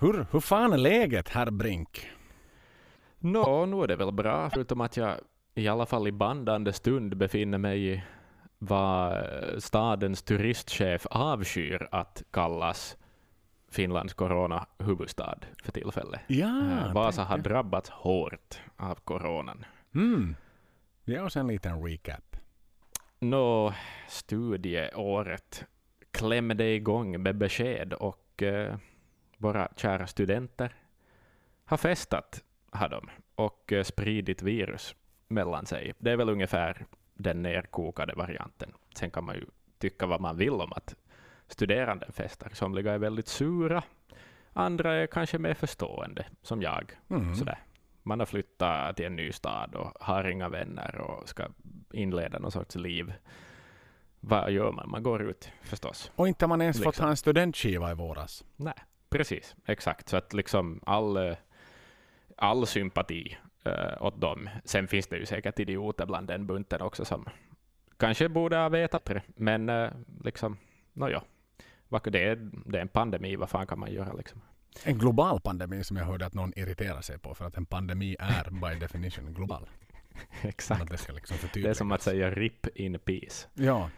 Hur, hur fan är läget, herr Brink? Nå, nu är det väl bra, förutom att jag i alla fall i bandande stund befinner mig i vad stadens turistchef avskyr att kallas Finlands corona-huvudstad för tillfället. Ja, Eh, Vasa har drabbats hårt av coronan. Mm. Ge oss en liten recap. Nå, studieåret klämde igång med besked och eh, våra kära studenter har festat, har de, och eh, spridit virus mellan sig. Det är väl ungefär den nerkokade varianten. Sen kan man ju tycka vad man vill om att studerande festar. Somliga är väldigt sura, andra är kanske mer förstående, som jag. Mm. Sådär. Man har flyttat till en ny stad och har inga vänner och ska inleda någon sorts liv. Vad gör man? Man går ut förstås. Och inte har man ens fått Liksom. ha en studentskiva i våras. Nej, precis. Exakt. Så att liksom all, eh, all sympati uh, åt dem. Sen finns det ju säkert idioter bland den bunten också som kanske borde ha vetat det. Men uh, liksom, nåja. Det är, det är en pandemi, vad fan kan man göra liksom? En global pandemi som jag hörde att någon irriterar sig på för att en pandemi är by definition global. Exakt. Det liksom Det är som att säga RIP in peace. Ja.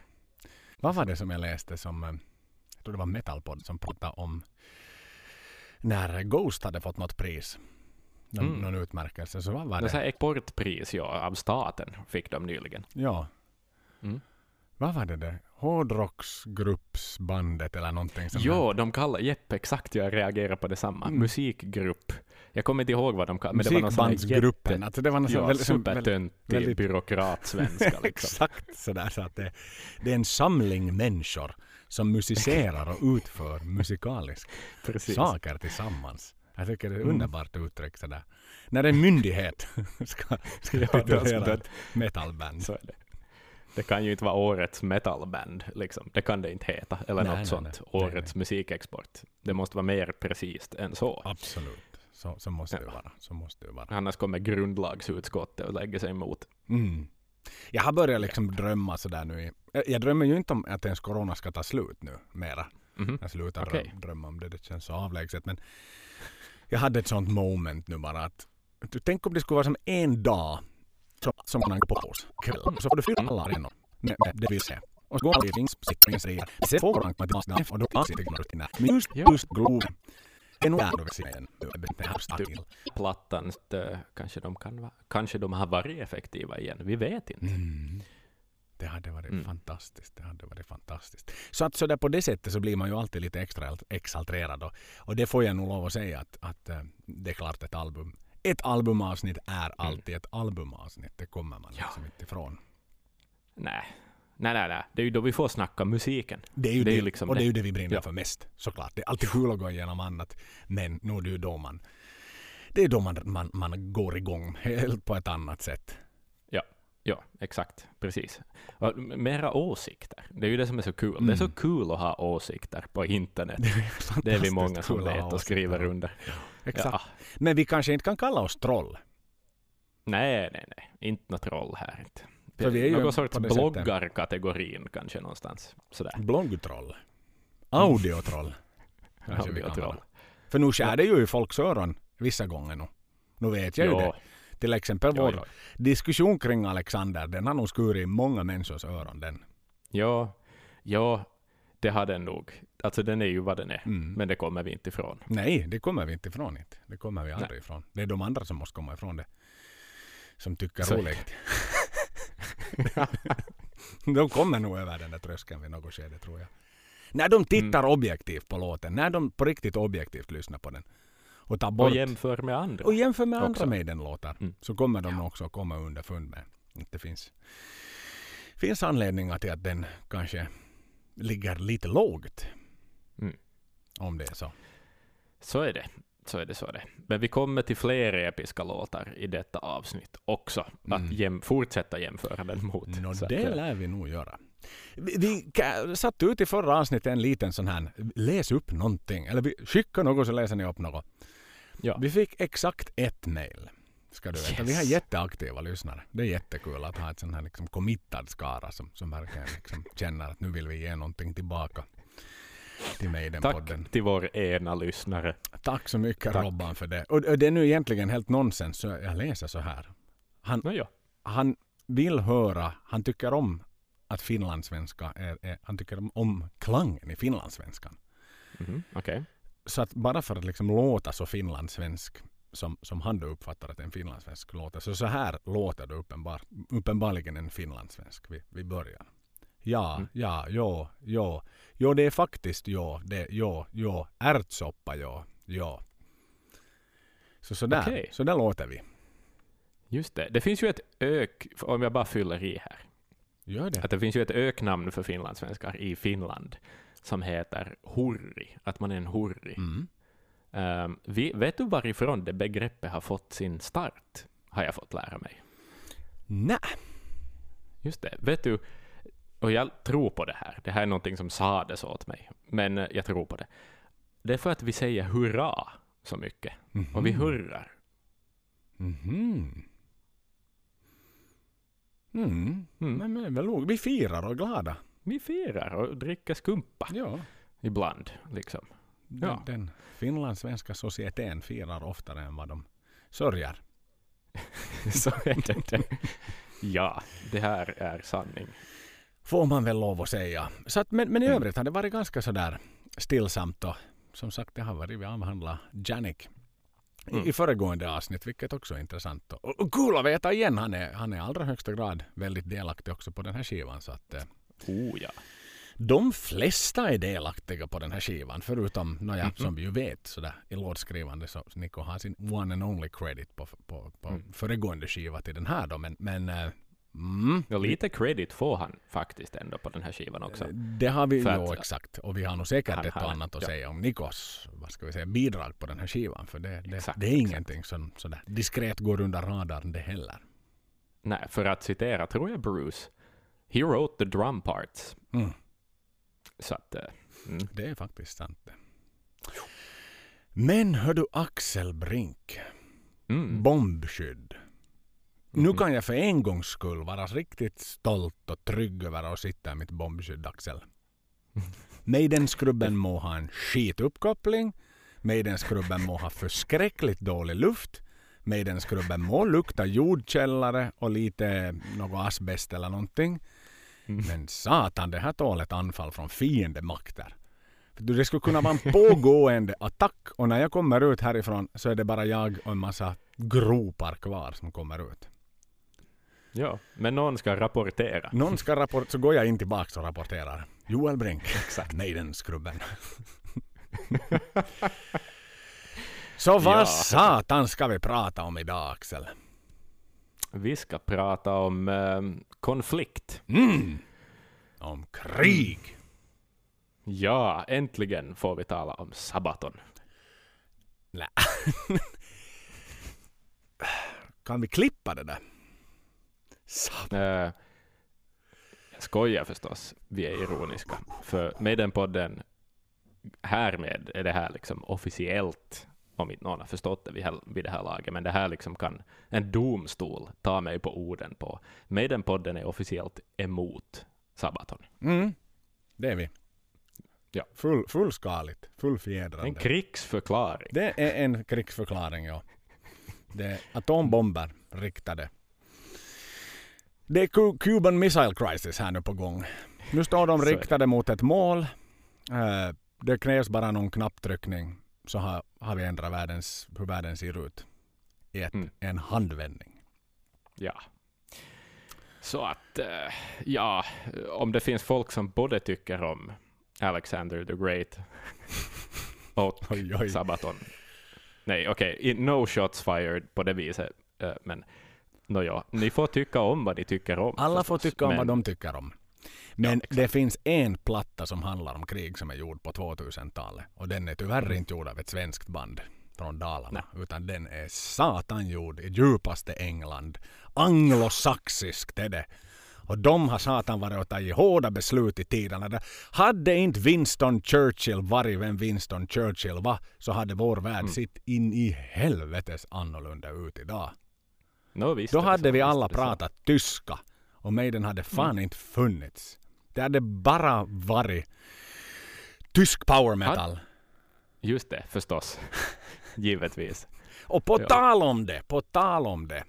Vad var det som jag läste som, jag tror det var Metalpod som pratade om när Ghost hade fått något pris. Någon, Mm. någon utmärkelse. Så vad var Det det? här exportpris ja, av staten fick de nyligen. Ja. Mm. Vad var det där? Hårdrocksgruppsbandet eller någonting sånt Jo, de kallar, jepp, exakt, jag reagerar på detsamma. Mm. Musikgrupp. Jag kommer inte ihåg vad de kallar Musikbandsgruppen. jätte- Alltså det var någon Ja, väldigt, supertöntig väldigt- byråkratsvenska. Liksom. exakt sådär så att det, det är en samling människor som musicerar och utför musikaliska saker tillsammans. Jag tycker det är ett Mm. underbart uttryck sådär. När en myndighet ska, ska Ja, det titulera ett metalband. Så är det. Det kan ju inte vara årets metalband, liksom. det kan det inte heta, eller Nej, något nej, sånt. nej. Årets musikexport. Det måste vara mer precis än så. Absolut. Så, så måste det Ja. vara. Så måste det vara. Annars kommer grundlagsutskottet och lägger sig emot. Mm. Jag har börjat liksom drömma sådär nu. i- Jag- drömmer ju inte om att ens corona ska ta slut nu mera. Mhm. Jag slutar dröm- drömma om det. Det känns så avlägset. Men jag hade ett sånt moment nu bara att tänk om det skulle vara som en dag som, som man går på oss kväll. Så får du fylla alla arenor med, med det vill säga. Och så går vi rings och säger sen får man komma till och då ansiktet går till Men just, just groven. En. Plattan, det, kanske, de kan, va- kanske de har varit effektiva igen. Vi vet inte. Mm. Det hade varit Mm. fantastiskt. Det hade varit fantastiskt. Så att så där på det sättet så blir man ju alltid lite extra exalterad. Och, och det får jag nog lov att säga att, att eh, det är klart ett album. Ett albumavsnitt är alltid ett albumavsnitt. Det kommer man Ja. liksom inte ifrån. Nej. Nej, nej, nej. Det är ju då vi får snacka musiken. Det är ju Det det, liksom och det är det. ju det vi brinner Ja. för mest. Såklart. Det är alltid kul att gå igenom annat. Men nu är det ju då man det är då man, man, man går igång helt på ett annat sätt. Ja, exakt. Precis. Och mera åsikter. Det är ju det som är så kul. Det är så Mm. kul att ha åsikter på internet. Det är, Det är vi många som vet och skriver under. Exakt. Ja. Men vi kanske inte kan kalla oss troll. Nej, nej, nej. Inte något troll här. Inte. För vi är ju Någon sorts bloggarkategorin kanske någonstans. Sådär. Bloggtroll. Audiotroll. Audiotroll. För nu skär det ju i folks öron vissa gånger nu. Nu vet jag ju det. Till exempel vår ja. diskussion kring Alexander, den har nog skurit i många människors öron. Den. ja, ja, det har den nog. Alltså den är ju vad den är. Mm. Men det kommer vi inte ifrån. Nej, det kommer vi inte ifrån. Inte. Det kommer vi aldrig ifrån. Det är de andra som måste komma ifrån det. Som tycker Så- roligt. de kommer nog över den där tröskeln vid något skede tror jag. När de tittar Mm. objektivt på låten, när de på riktigt objektivt lyssnar på den och tar bort Och jämför med andra. och jämför med andra också. Maiden-låtar Mm. så kommer de nog också komma underfund med att det finns, finns anledningar till att den kanske ligger lite lågt. Mm. Om det är så. Så är det. Så är det, så det. Men vi kommer till fler episka låtar i detta avsnitt också. Mm. Att jäm, fortsätta jämföra den mot. Nå, Så att, det eh, lär vi nog göra. Vi, vi satte ut i förra avsnittet en liten sån här, läs upp någonting. Eller vi skickar något så läser ni upp något. Ja. Vi fick exakt ett mail. Ska du veta. Vi har Yes. jätteaktiva lyssnare. Det är jättekul att ha ett sån här liksom committad skara som, som verkligen liksom känner att nu vill vi ge någonting tillbaka. Till Maiden-podden. Tack till vår ena lyssnare. Tack så mycket Tack. Robban för det. Och, och det är nu egentligen helt nonsens, så jag läser så här. Han, Nåja. han vill höra, han tycker om att finlandssvenska är, är han tycker om, om klangen i finlandssvenskan. Mhm, Okej. Så att bara för att liksom låta så finlandssvensk som, som han då uppfattar att en finlandssvensk låter. Så så här låter det uppenbar, uppenbarligen en finlandssvensk vid, vid början. Ja, Mm. ja, jo, jo. Jo, det är faktiskt jo, det, jo, jo. Ärtsoppa, jo, jo. Så sådär, Okej. så där låter vi. Just det. Det finns ju ett ök, om jag bara fyller i här, Gör det. att det finns ju ett öknamn för finlandssvenskar i Finland som heter hurri, att man är en hurri. Mm. Ehm, vi, vet du varifrån det begreppet har fått sin start? Har jag fått lära mig. Nä. Just det. Vet du, och jag tror på det här. Det här är någonting som sades åt mig, men eh, jag tror på det. Det är för att vi säger hurra så mycket, och vi Mhm. hurrar. Mhm. Mm. Mm. Men, men. Vi firar och är glada. Vi firar och dricker skumpa Ja. ibland, liksom. Den, Ja. den finlandssvenska societeten firar oftare än vad de sörjer. så är det. Ja, det här är sanning. Får man väl lov att säga. Så att, men, men i Mm. övrigt har det varit ganska sådär stillsamt och som sagt det har varit vi avhandlat Janik i, Mm. i föregående avsnitt vilket också är intressant. Och, och kul att veta igen. Han är, han är i allra högsta grad väldigt delaktig också på den här skivan. Så att, eh, Oh ja. de flesta är delaktiga på den här skivan förutom, nåja, Mhm. som vi ju vet sådär i låtskrivande så Nico har sin one and only credit på, på, på Mm. föregående skiva till den här då. Men, men eh, mm, Och lite credit får han faktiskt ändå på den här skivan också. det har vi För ju att- exakt. Och vi har nog säkert Han ett och annat att ja. säga om Nikos vad ska vi säga, bidrag på den här skivan. För det, det, Exakt, det är exakt. ingenting som sådär diskret går under radarn det heller. Nej, för att citera, tror jag Bruce, he wrote the drum parts. Mm. Så att, eh, mm. Det är faktiskt sant det. Men hör du Axel Brink, Mm. bombskydd. Nu Mhm. kan jag för en gångs skull vara riktigt stolt och trygg över att sitta i mitt bombskydd, Axel. Maiden-skrubben må ha en skituppkoppling. Maiden-skrubben må ha förskräckligt dålig luft. Maiden-skrubben må lukta jordkällare och lite något asbest eller någonting. Mm. Men satan, det här tål ett anfall från fiendemakter. Det skulle kunna vara en pågående attack och när jag kommer ut härifrån så är det bara jag och en massa gropar kvar som kommer ut. Ja, men någon ska rapportera. Någon ska rapportera, så går jag in tillbaka och rapporterar. Joel Brink, Exakt. Maiden-skrubben. så vad Ja. satan ska vi prata om idag Axel? Vi ska prata om eh, konflikt. Mm. Om krig. Ja, äntligen får vi tala om Sabaton. Nä. kan vi klippa det där? Eh, jag skojar förstås, vi är ironiska. För med den podden, härmed är det här liksom officiellt, om inte någon har förstått det vid, här, vid det här laget, men det här liksom kan en domstol ta mig på orden på. Med den podden är officiellt emot Sabaton. Mm. Det är vi. Ja. Full, fullskaligt, En fullfjädrade. krigsförklaring. Det är en krigsförklaring, ja. Det är atombomber riktade. Det är Cu- Cuban Missile Crisis här nu på gång. Nu står de riktade mot ett mål. Eh, Det krävs bara någon knapptryckning så har, har vi ändrat världens, hur världen ser ut i ett, Mm. en handvändning. Ja. Så att, eh, ja, om det finns folk som både tycker om Alexander the Great och Oj, oj. Sabaton. Nej, okej, i- no shots fired på det viset. eh, Men nåja, ni får tycka om vad ni tycker om. Alla får tycka om men- vad de tycker om. Men exakt. det finns en platta som handlar om krig som är gjord på 2000-talet. Och den är tyvärr inte gjord av ett svenskt band från Dalarna. Utan den är satan gjord i djupaste England. Anglosaxiskt är det. Och de har satan varit och tagit hårda beslut i tiderna. Hade inte Winston Churchill varit vem Winston Churchill var så hade vår värld Mm. sett in i helvetes annorlunda ut idag. Nå, visst Då det hade vi alla det pratat tyska och Maiden hade fan inte funnits. Det hade bara varit tysk power metal. Just det, förstås. Givetvis. Och på Ja. tal om det, på tal om det.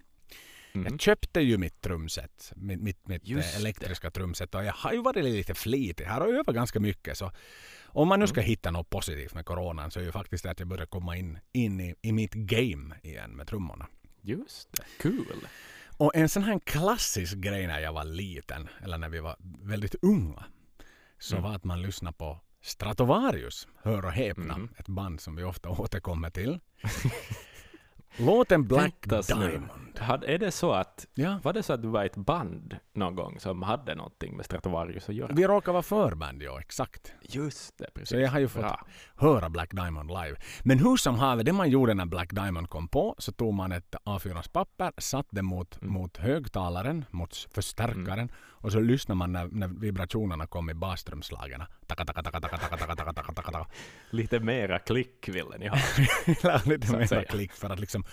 Mm. Jag köpte ju mitt trumset, mitt, mitt, mitt eh, det. elektriska trumset och jag har ju varit lite flitig. Jag har övat ganska mycket så om man nu ska Mm. hitta något positivt med coronan så är ju faktiskt det att jag börjar komma in, in i, i mitt game igen med trummorna. Just det. Kul. Och en sån här klassisk grej när jag var liten, eller när vi var väldigt unga, så Mm. var att man lyssnade på Stratovarius, hör och häpna, Mhm. ett band som vi ofta återkommer till. Låten Black Väntas band. Had, är det så att, ja. Var det så att du var ett band någon gång som hade någonting med Stratovarius att göra? Vi råkar vara förband, ja exakt. Just det, precis. Så jag har ju fått Bra. höra Black Diamond live. Men hur som helst, det man gjorde när Black Diamond kom på så tog man ett A4-papper, satte det mot, mm. mot högtalaren, mot förstärkaren mm. och så lyssnade man när, när vibrationerna kom i basströmslagen. Lite mera klick ville ni ha. lite mera klick för att liksom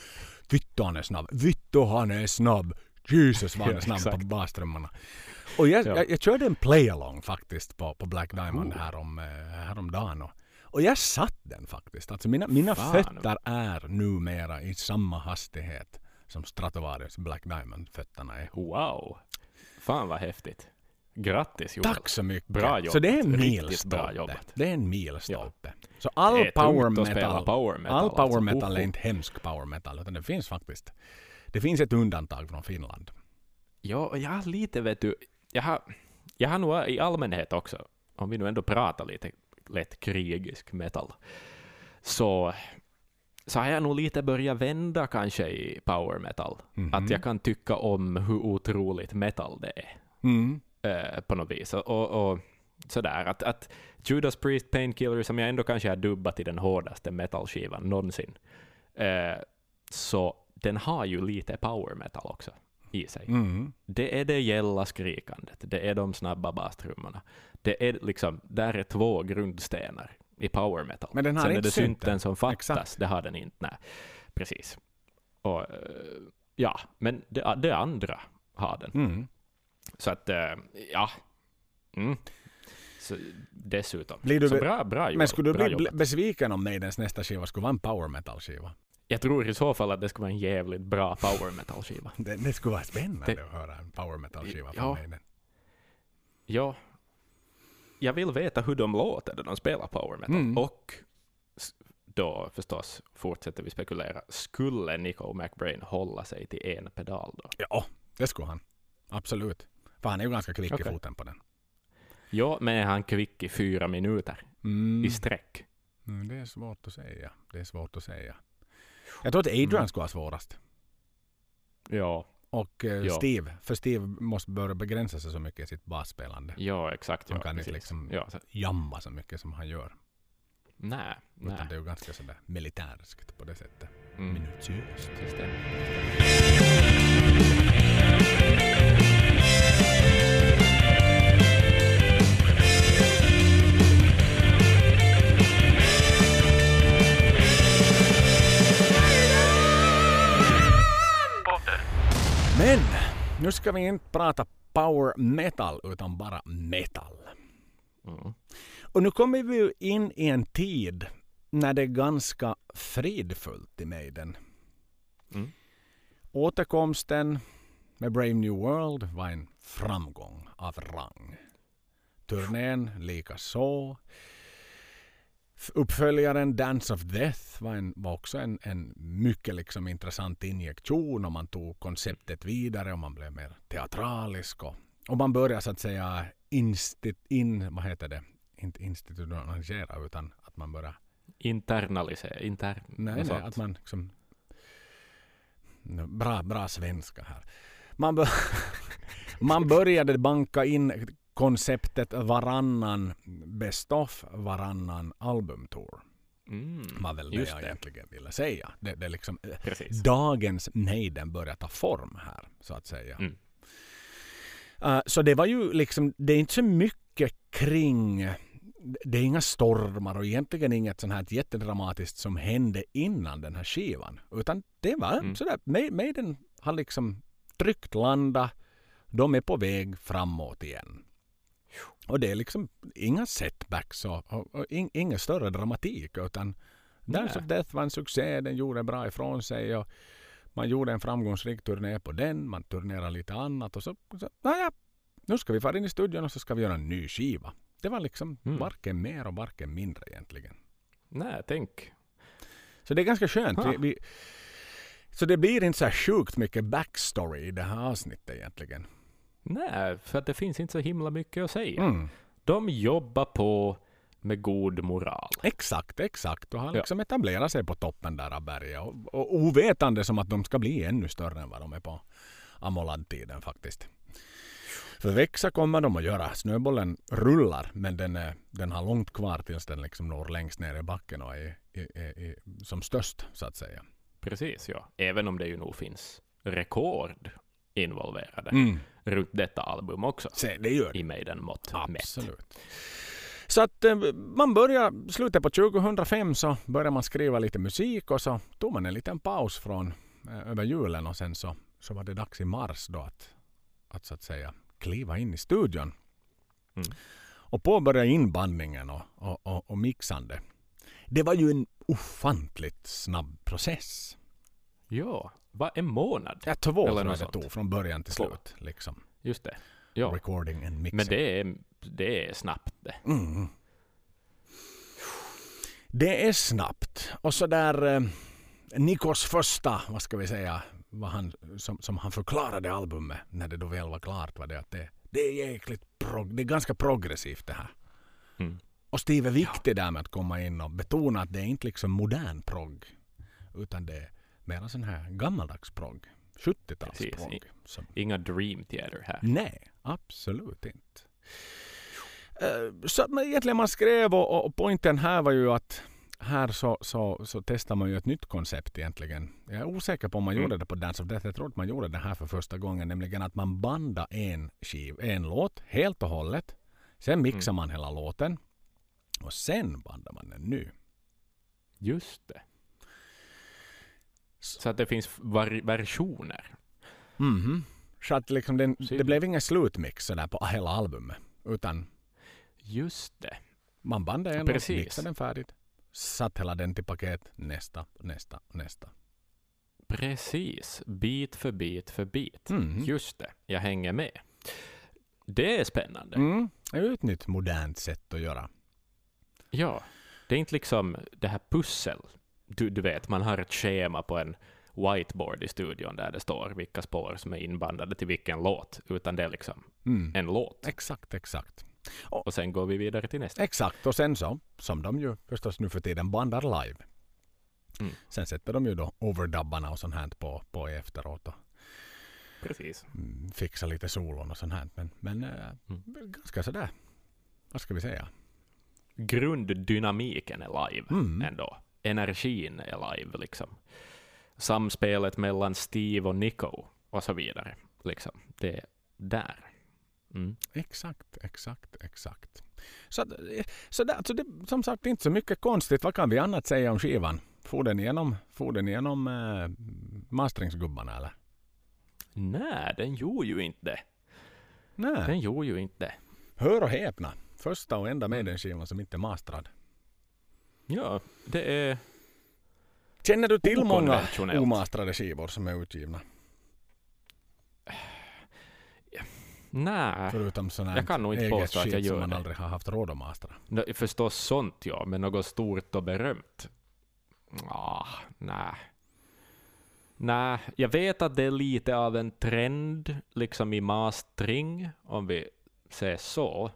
Vittu han är snabb, vittu han är snabb. Jesus vad han är snabb på exakt. bastrummarna. Och jag, Ja. jag, jag körde en play-along faktiskt på, på Black Diamond Oh. härom, eh, häromdagen. Och, och jag satt den faktiskt. Alltså mina, mina Fan. fötter är numera i samma hastighet som Stratovarius Black Diamond-fötterna är. Wow. Fan vad häftigt. Grattis Joel. Tack så mycket. Bra Så det är en jobbat. Milstolpe. jobbat. Det är en milstolpe. Så Det all power metal, power metal. all power alltså. metal är Hoho. inte hemsk power metal utan det finns faktiskt. Det finns ett undantag från Finland. Ja, har lite, vet du, jag har, jag har nog i allmänhet också, om vi nu ändå pratar lite lätt krigisk metal, så, så har jag nog lite börjat vända kanske i power metal. Mhm. Att jag kan tycka om hur otroligt metal det är. Mm. Eh, på något vis. Och, och sådär, att, att Judas Priest Painkiller, som jag ändå kanske har dubbat i den hårdaste metalskivan någonsin, eh, så den har ju lite power metal också i sig. Mm. Det är det gälla skrikandet, det är de snabba bastrummorna. Det är liksom, där är två grundstenar i power metal. Men den har Sen är inte det synten synten. som fattas, Exakt. det har den inte. Nej. Precis. Och, eh, ja, men det, det andra har den. Mm. Så att, eh, ja. Mm. Så, dessutom. Blir du så bra, bra Men jobbat, skulle du bra bli jobbat. besviken om Maidens nästa skiva skulle vara en power metal-skiva? Jag tror i så fall att det skulle vara en jävligt bra power metal-skiva. Det, det skulle vara spännande Det- att höra en power metal-skiva Ja. från Maiden. Ja. Jag vill veta hur de låter när de spelar power metal. Mm. Och då förstås fortsätter vi spekulera. Skulle Nico McBrain hålla sig till en pedal då? Ja, det skulle han. Absolut. För han är ju ganska kvick Okej. i foten på den. Ja, men är han kvick i fyra minuter Mm. i sträck? Mm, det är svårt att säga. Det är svårt att säga. Jag tror att Adrian Mm. skulle ha svårast. Ja, Och eh, Ja. Steve. För Steve måste börja begränsa sig så mycket i sitt basspelande. ja exakt. Han ja, kan inte precis. liksom- Ja, så, Jamma så mycket som han gör. nej, nej. Utan det är ju ganska sådär militärskt på det sättet. Mm. Minutiöst. Men nu ska vi inte prata power metal utan bara metal. Mm. Och nu kommer vi ju in i en tid när det är ganska fridfullt i Maiden. Mm. Återkomsten med Brave New World var en framgång av rang. Turnén likaså. Uppföljaren Dance of Death var, en, var också en, en mycket liksom intressant injektion och man tog konceptet vidare och man blev mer teatralisk och, och man började så att säga instit, in, vad heter det? Inte institutionalisera utan att man börjar Internalisera, intern, Nej, nej, sånt. att man liksom... Bra, bra svenska här. Man, bör, man började banka in konceptet varannan best of, varannan albumtour. Mm, Var väl det jag det. egentligen ville säga. Det, det är liksom, eh, Precis. dagens Maiden börjar ta form här, så att säga. Mm. Uh, så det var ju liksom, det är inte så mycket kring det är inga stormar och egentligen inget sånt här jättedramatiskt som hände innan den här skivan. Utan det var Mm. sådär, Ma- Maiden har liksom tryckt landa. De är på väg framåt igen. Och det är liksom inga setbacks och, och, och in, ingen större dramatik utan Dance of Death var en succé, den gjorde bra ifrån sig och man gjorde en framgångsrik turné på den, man turnerade lite annat och så, så naja, nu ska vi fara in i studion och så ska vi göra en ny skiva. Det var liksom Mm. varken mer och varken mindre egentligen. Nej, tänk. Så det är ganska skönt. Vi, vi, så det blir inte så här sjukt mycket backstory i det här avsnittet egentligen. Nej, för att det finns inte så himla mycket att säga. Mm. De jobbar på med god moral. Exakt, exakt. Och har Ja. liksom etablerat sig på toppen där av berget. Och, och ovetande som att de ska bli ännu större än vad de är på Amolad-tiden faktiskt. För växa kommer de att göra. Snöbollen rullar men den, är, den har långt kvar tills den liksom når längst ner i backen och är, är, är, är som störst så att säga. Precis, ja. Även om det ju nog finns rekord involverade Mm. runt detta album också. Se, det gör det. I Maiden-mått mätt. Absolut. Så att eh, man börjar, slutet på 2005 så började man skriva lite musik och så tog man en liten paus från eh, över julen och sen så, så var det dags i mars då att, att så att säga kliva in i studion. Mm. Och påbörja inbandningen och, och, och, och mixande. Det var ju en ofantligt snabb process. Ja, vad en månad? Ja, två Eller något det sånt. tog från början till Två. slut. Liksom. Just det. Ja, Recording and mixing. men det är, det är snabbt det. Mm. Det är snabbt. Och så där eh, Nikos första, vad ska vi säga, vad han, som, som han förklarade albumet när det då väl var klart var det att det, det är jäkligt prog, det är ganska progressivt det här. Mm. Och Steve är viktig där med att komma in och betona att det är inte liksom modern prog utan det är mer sån här gammaldags prog. 70-tals Precis. prog. Som Inga Dream Theater här. Nej, absolut inte. Eh, Så man egentligen man skrev och, och poängen här var ju att här så, så, så testar man ju ett nytt koncept egentligen. Jag är osäker på om man Mm. gjorde det på Dance of Death. Jag tror att man gjorde det här för första gången. Nämligen att man bandade en, skiv, en låt helt och hållet. Sen mixar Mm. man hela låten. Och sen bandar man en ny. Just det. Så att det finns versioner. Mhm. Så att liksom den, det blev ingen slutmix sådär på hela albumet. Utan Just det. Man bandade en och mixade den färdigt. Satt hela den till paket. Nästa, nästa, nästa. Precis. Bit för bit för bit. Mm. Just det. Jag hänger med. Det är spännande. Mm. Det är ett nytt modernt sätt att göra. Ja. Det är inte liksom det här pussel. Du, du vet, man har ett schema på en whiteboard i studion där det står vilka spår som är inbandade till vilken låt, utan det är liksom Mm. en låt. Exakt, exakt. Och sen går vi vidare till nästa. Exakt. Och sen så, som de ju förstås nu för tiden bandar live. Mm. Sen sätter de ju då overdubbarna och sånt här på, på efteråt och Precis. mm, lite solon och sånt här. Men, men äh, Mm. ganska sådär, vad ska vi säga? Grunddynamiken är live Mm. ändå. Energin är live liksom. Samspelet mellan Steve och Nico och så vidare. Liksom. Det är där. Mm. Exakt, exakt, exakt. Så, eh, så, där, så det som sagt inte så mycket konstigt. Vad kan vi annat säga om skivan? Får den igenom, får den igenom äh, masteringsgubbarna eller? Nej, den gjorde ju inte det. Nej. Den gjorde ju inte det. Hör och häpna. Första och enda Maiden-skivan som inte är masterad. Ja, det är... Känner du till många omastrade skivor som är utgivna? Nej, Förutom sådana Jag kan nog inte påstå att jag som gör man det. aldrig har haft råd att mastra. Nå, förstås sånt ja, men något stort och berömt? Ah, nej. Nej, jag vet att det är lite av en trend liksom i mastering, om vi säger så.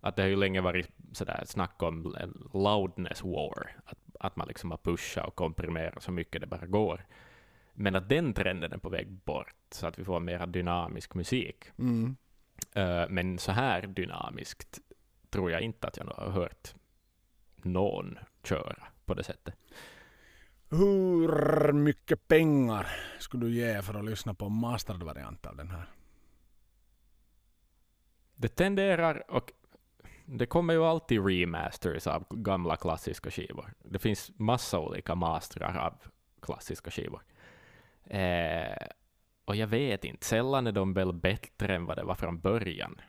Att det har ju länge varit sådär snack om en loudness war. Att, att man liksom har pushat och komprimerat så mycket det bara går. Men att den trenden är på väg bort, så att vi får mer dynamisk musik. Mm. Eh, men så här dynamiskt tror jag inte att jag har hört någon köra på det sättet. Hur mycket pengar skulle du ge för att lyssna på en masterad variant av den här? Det tenderar och det kommer ju alltid remasters av gamla klassiska skivor. Det finns massa olika mastrar av klassiska skivor. Eh, och jag vet inte, sällan är de väl bättre än vad det var från början.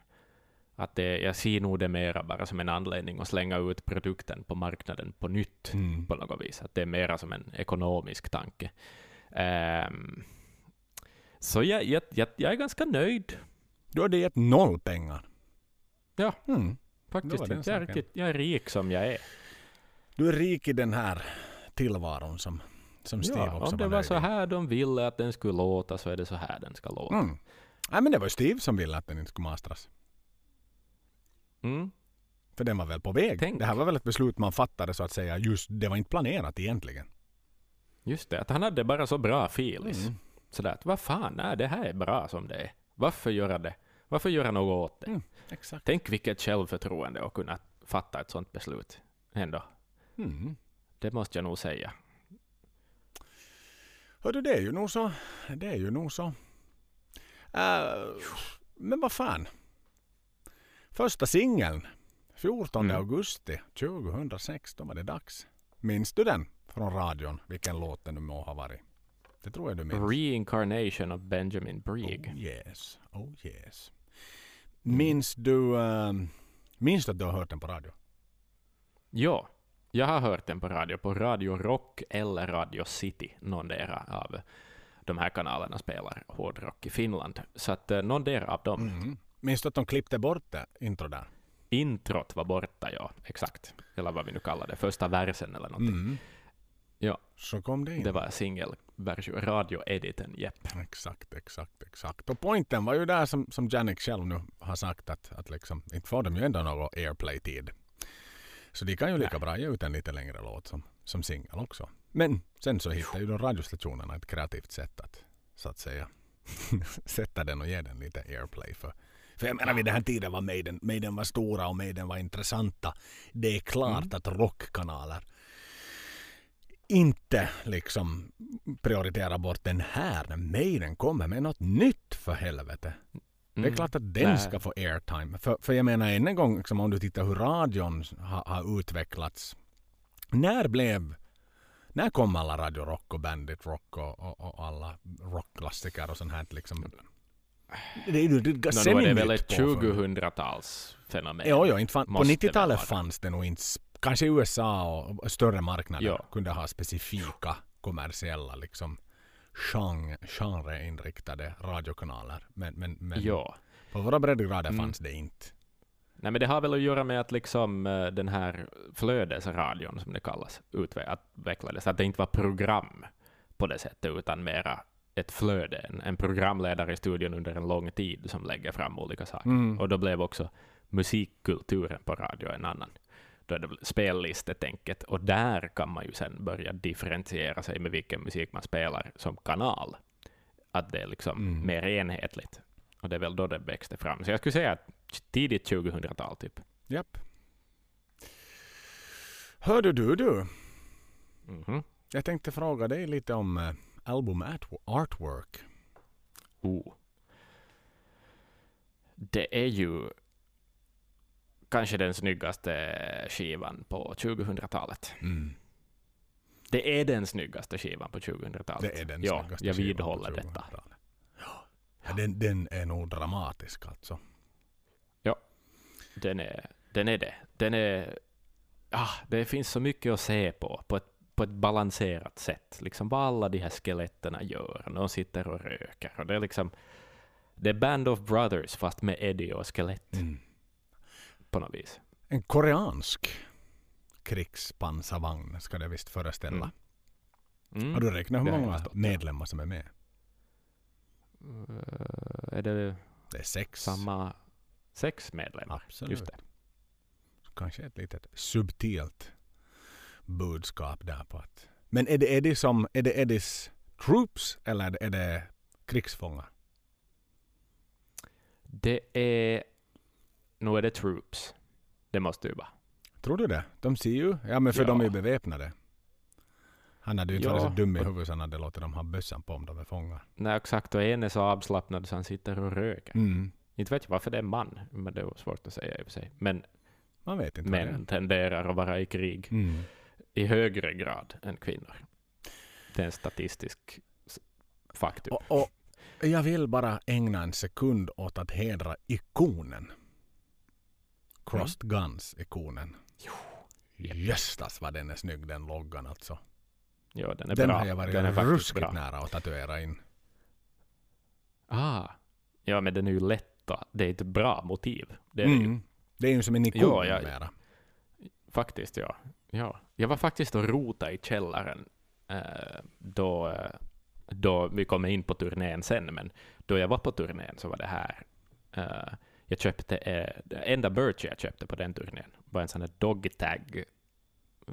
Att det, jag ser nog det mera bara som en anledning att slänga ut produkten på marknaden på nytt Mm. på något vis. Att det är mera som en ekonomisk tanke. Ehm, så jag, jag, jag, jag är ganska nöjd Du hade gett noll pengar. Ja. Mm. Faktiskt. var den Jag är, riktigt, jag är rik som jag är. Du är rik i den här tillvaron som, som Steve Ja, också om det var nöjd så här de ville att den skulle låta så är det så här den ska låta. Mm. Nej, men det var ju Steve som ville att den inte skulle mastras. Mm. För den var väl på väg. Tänk. Det här var väl ett beslut man fattade så att säga. Just det var inte planerat egentligen. Just det, att han hade bara så bra filis. Mm. Sådär att vad fan, nej, det här är bra som det är. Varför göra det? Varför göra något åt det? Mm, exakt. Tänk vilket självförtroende att kunna fatta ett sånt beslut. Ändå. Mm. Det måste jag nog säga. Hördu, det är ju nog så. Det är ju nog så. Äh, men vad fan. Första singeln. 14 Mm. augusti 2006. Då var det dags. Minns du den från radion? Vilken låt det nu må ha varit. Det tror jag du minns. Reincarnation of Benjamin Brieg. Oh yes. Oh yes. Minns du... ehm, minns du att du har hört den på radio? Ja, jag har hört den på radio, på Radio Rock eller Radio City. Någondera av de här kanalerna spelar hårdrock i Finland. Så att eh, någondera av dem. Mm. Minns du att de klippte bort det intro där? Introt var borta, ja. Exakt. Eller vad vi nu kallar det. Första versen eller någonting. Mm. Ja. Så kom det in. Det var singelversion, radioediten, jepp. Exakt, exakt, exakt. Och poängen var ju där som, som Janik själv nu har sagt att, att liksom, inte får de ju ändå någon airplay-tid. Så de kan ju lika bra ge ut en lite längre låt som, som singel också. Men sen så hittar ju de radiostationerna ett kreativt sätt att så att säga sätta den och ge den lite airplay. För, för jag menar vid den här tiden var Maiden, Maiden var stora och Maiden var intressanta. Det är klart Mm. att rockkanaler inte liksom prioritera bort den här när Maiden kommer med något nytt för helvete. Det är Mm. klart att den Nej. ska få airtime. För, för jag menar än en gång, liksom, om du tittar hur radion har, har utvecklats. När blev... När kom alla Radio Rock och Bandit Rock och, och, och alla rockklassiker och sånt här liksom? Det är ju är nu är det semi-nytt väl ett påfund. 2000-talsfenomen. Jo, jo, inte fan, på Måste väl 90-talet vara. fanns det nog inte... Kanske USA och större marknader Ja. kunde ha specifika kommersiella liksom genre, genreinriktade radiokanaler. Men, men, men Ja. på våra breddgrader Mm. fanns det inte. Nej, men det har väl att göra med att liksom eh, den här flödesradion, som det kallas, utvecklades. Att det inte var program på det sättet, utan mera ett flöde. En, en programledare i studion under en lång tid som lägger fram olika saker. Mm. Och då blev också musikkulturen på radio en annan. Då är det väl spellistetänket. Och där kan man ju sen börja differentiera sig med vilken musik man spelar som kanal. Att det är liksom Mm. mer enhetligt. Och det är väl då det växte fram. Så jag skulle säga att tidigt 2000-tal typ. Japp. Hörde du du, Mhm. jag tänkte fråga dig lite om eh, album art- artwork. Oh. Det är ju kanske den snyggaste skivan på 2000-talet. Mm. Det är den snyggaste skivan på 2000-talet. Det är den ja, jag vidhåller detta. 2000-talet. Ja, den, den är nog dramatisk alltså. Den är, den är det. Den är... Ah, det finns så mycket att se på, på ett, på ett balanserat sätt. Liksom vad alla de här skeletterna gör. De sitter och röker. Och det är liksom... Det är Band of Brothers fast med Eddie och skelett Mm. På något vis. En koreansk krigspansarvagn ska det visst föreställa. Mm. Mm. Har du räknat hur det många medlemmar som är med? Eh, är det Det är sex. samma sex medlemmar? Absolut. Just det. Kanske ett litet subtilt budskap där på att... Men är det Eddie som... Är det Eddies troops eller är det, är det krigsfångar? Det är... Nu är det Troops. Det måste ju vara. Tror du det? De ser ju... Ja men för Ja. de är ju beväpnade. Han hade ju inte Ja, varit så dum i huvudet så han hade låtit dem ha bössan på om de är fångar. Nej, exakt. Och en är så avslappnad så han sitter och röker. Mm. Inte vet jag varför det är man, men det är svårt att säga i och för sig. Men Man vet inte män tenderar att vara i krig Mm. i högre grad än kvinnor. Det är en statistisk faktum. Och, och jag vill bara ägna en sekund åt att hedra ikonen. Crossed Guns-ikonen. Jöstas vad den är snygg den loggan alltså. Ja, den är Den bra. har jag varit den är ruskigt bra. nära att tatuera in. Ah. Ja, men den är ju lätt då. Det är ett bra motiv. Det är det ju. Mm. Det är ju som en ikon Ja, ja. mera. Faktiskt, ja. ja. Jag var faktiskt och rota i källaren eh, då, eh, då vi kommer in på turnén sen, men då jag var på turnén så var det här. Eh, jag köpte, eh, det enda Birch jag köpte på den turnén var en sån här dogtag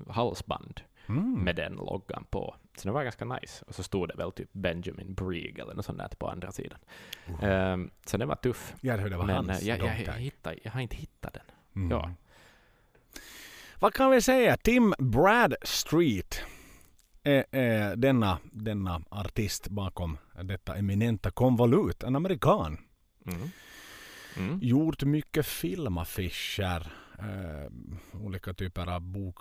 halsband Mm. med den loggan på. Så det var ganska nice. Och så stod det väl typ Benjamin Brieg eller något sånt där på andra sidan. Uh. Ehm, så det var tuff. Ja, det var Men hans eh, jag, jag, jag, dogtag. hittar, jag har inte hittat den. Mm. ja. Vad kan vi säga? Tim Bradstreet är, är denna, denna artist bakom detta eminenta konvolut. En amerikan. Mm. Mm. Gjort mycket filmaffischer. Eh, olika typer av bok,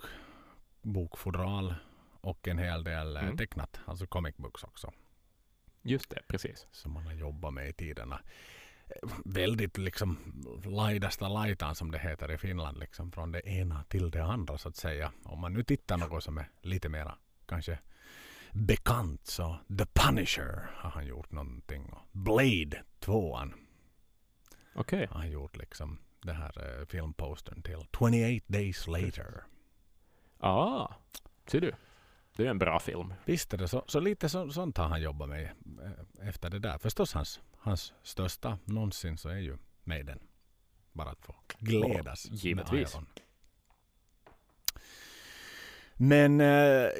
bokfodral och en hel del eh, Mm. tecknat. Alltså comic books också. Just det, precis. Som man har jobbat med i tiderna. Väldigt liksom laidasta laitan som det heter i Finland. Liksom från det ena till det andra så att säga. Om man nu tittar något som är lite mera kanske bekant så The Punisher har han gjort någonting. Blade 2 Okej. har han gjort liksom det här eh, filmpostern till 28 Days Later. Ah, ser du. Det är en bra film. Visst är det så. Så lite så, sånt har han jobbat med eh, efter det där. Förstås hans, hans största någonsin så är ju Maiden. Bara att få glädas Ja, givetvis. med. Men eh,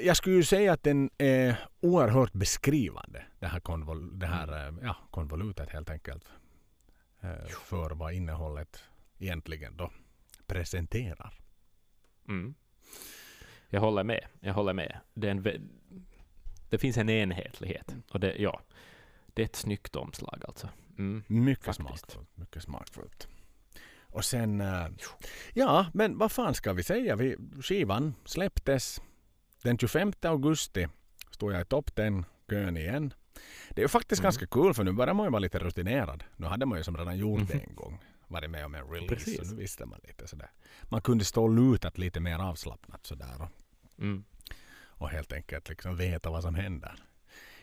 jag skulle ju säga att den är oerhört beskrivande. Det här, konvol, det här eh, ja, konvolutet helt enkelt. Eh, för vad innehållet egentligen då presenterar. Mm. Jag håller med. Jag håller med. Det, en, det finns en enhetlighet. Och det, ja, det är ett snyggt omslag alltså. Mm. Mycket Faktiskt. smakfullt. Mycket smakfullt. Och sen, eh, ja men vad fan ska vi säga? Vi, skivan släpptes den 25 augusti. Stod jag i topp 10 kön igen. Det är ju faktiskt Mm. ganska kul för nu börjar man ju vara lite rutinerad. Nu hade man ju som redan gjort det Mhm. en gång. Varit med om en release Precis. och nu visste man lite sådär. Man kunde stå lutat lite mer avslappnat sådär och, Mm. och helt enkelt liksom veta vad som händer.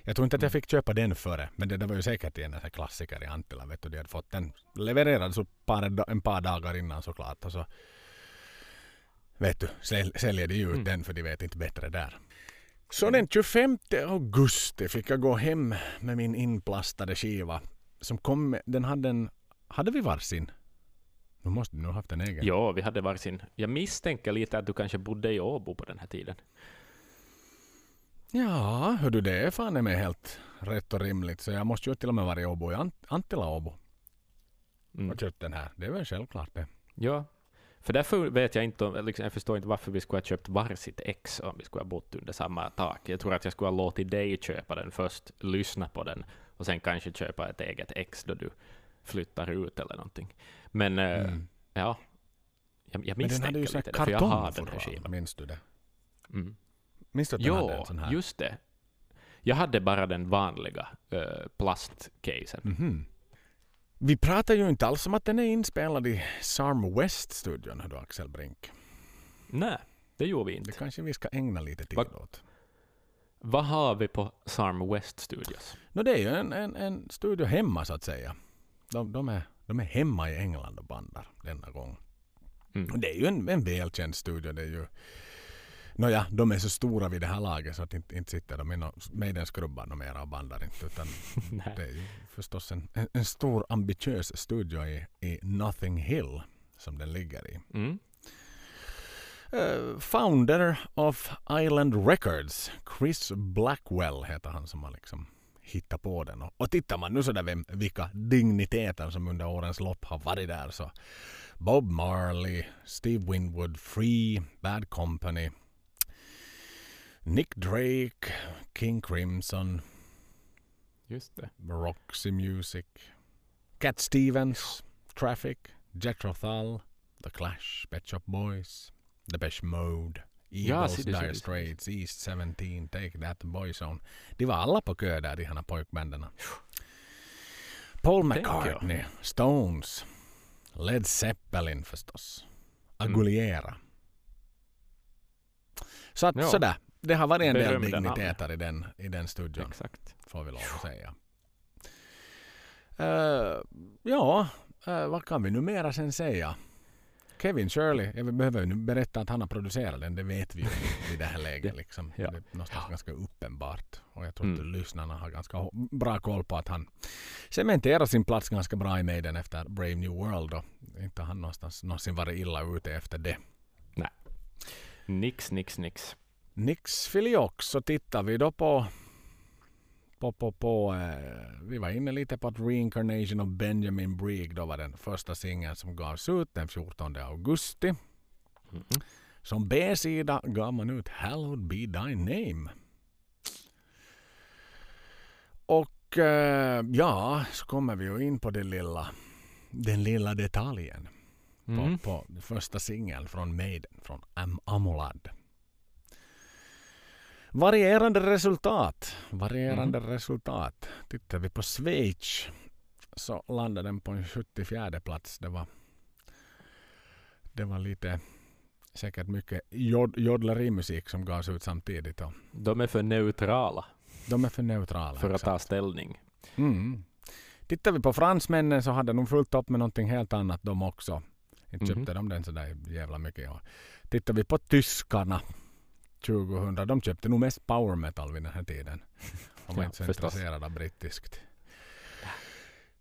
Jag tror inte att jag Mm. fick köpa den före, men det, det var ju säkert en klassiker i Antilla. Vet du, de hade fått den levererad så par, en par dagar innan såklart. Och så vet du, säl, säljer de ju ut Mm. den för de vet inte bättre där. Så den 25 augusti fick jag gå hem med min inplastade skiva. Som kom med, den hade en, hade vi varsin? Nu måste du nog haft en egen. Ja, vi hade varsin. Jag misstänker lite att du kanske bodde i Åbo på den här tiden. Ja, hör du det är fan mig helt rätt och rimligt. Så jag måste ju till och med vara i Åbo, i Ant- Antilla Åbo. Mm. och köpt den här. Det är väl självklart det. Ja, för därför vet jag inte, om- liksom, jag förstår inte varför vi skulle ha köpt varsitt ex om vi skulle ha bott under samma tak. Jag tror att jag skulle ha låtit dig köpa den först, lyssna på den och sen kanske köpa ett eget ex då du flyttar ut eller någonting. Men eh, Mm. ja, jag, jag Men den hade misstänker ju sån lite det, för jag har den här skivan. Minns du det? Mm. Minns du att den hade en Jo, sån här? just det. Jag hade bara den vanliga uh, plastcasen. Mhm. Vi pratar ju inte alls om att den är inspelad i Sarm West-studion, Axel Brink. Nej, det gjorde vi Det inte. kanske vi ska ägna lite tid Va- åt. Vad har vi på Sarm West Studios? No, det är ju en, en, en studio hemma så att säga. De, de, är, de är hemma i England och bandar denna gång. Mm. det är ju en, en välkänd studio. Det är ju, Nåja, de är så stora vid det här laget så att inte, inte sitter de i no, Maiden-skrubbar no mera och bandar inte. Utan det är ju förstås en, en, en stor ambitiös studio i, i Nothing Hill som den ligger i. Mm. Eh, founder of Island Records, Chris Blackwell heter han som har liksom hittat på den. Och, och tittar man nu sådär vem, vilka digniteter som under årens lopp har varit där så Bob Marley, Steve Winwood, Free, Bad Company, Nick Drake, King Crimson, Just det. Roxy Music, Cat Stevens, Traffic, Jethro Tull, The Clash, Pet Shop Boys, Depeche Mode, Ja, Eagles, ser Dire. Straits, East 17, Take That, Boyzone. De var alla på kö där, de här pojkbanden. Paul. McCartney, Stones, Led Zeppelin förstås. Aguilera. Så att Ja. sådär, det har varit en del digniteter i den, i den studion, Exakt. får vi lov att säga. Eh, ja, eh, vad kan vi nu mera sen säga? Kevin Shirley, jag behöver ju nu berätta att han har producerat den, det vet vi ju i det här läget. Liksom. Ja. Det är någonstans ganska uppenbart. Och jag tror att Mm. lyssnarna har ganska bra koll på att han cementerar sin plats ganska bra i Maiden efter Brave New World. Och inte har han någonstans någonsin varit illa ute efter det. Nix, nix, nix. Nix filiox så tittar vi då på på, på, på eh, vi var inne lite på att Reincarnation of Benjamin Brieg då var den första singeln som gavs ut den 14 augusti. Mhm. Som B-sida gav man ut Hallowed be thy name. Och eh, ja, så kommer vi ju in på det lilla, den lilla detaljen Mm. på, på första singeln från Maiden, från Am Amolad. Varierande resultat. Varierande resultat. Tittar vi på Schweiz så landade den på en 74 plats. Det var, det var lite säkert mycket jod, jodlerimusik som gavs ut samtidigt. Och De är för neutrala de är för neutrala. för att exakt. ta ställning. Mm. Tittar vi på fransmännen så hade de fullt upp med någonting helt annat de också. Inte Mhm. köpte de den sådär jävla mycket. Tittar vi på tyskarna 2000. De köpte nog mest power metal vid den här tiden. De var Ja, inte så förstås. intresserade av brittiskt.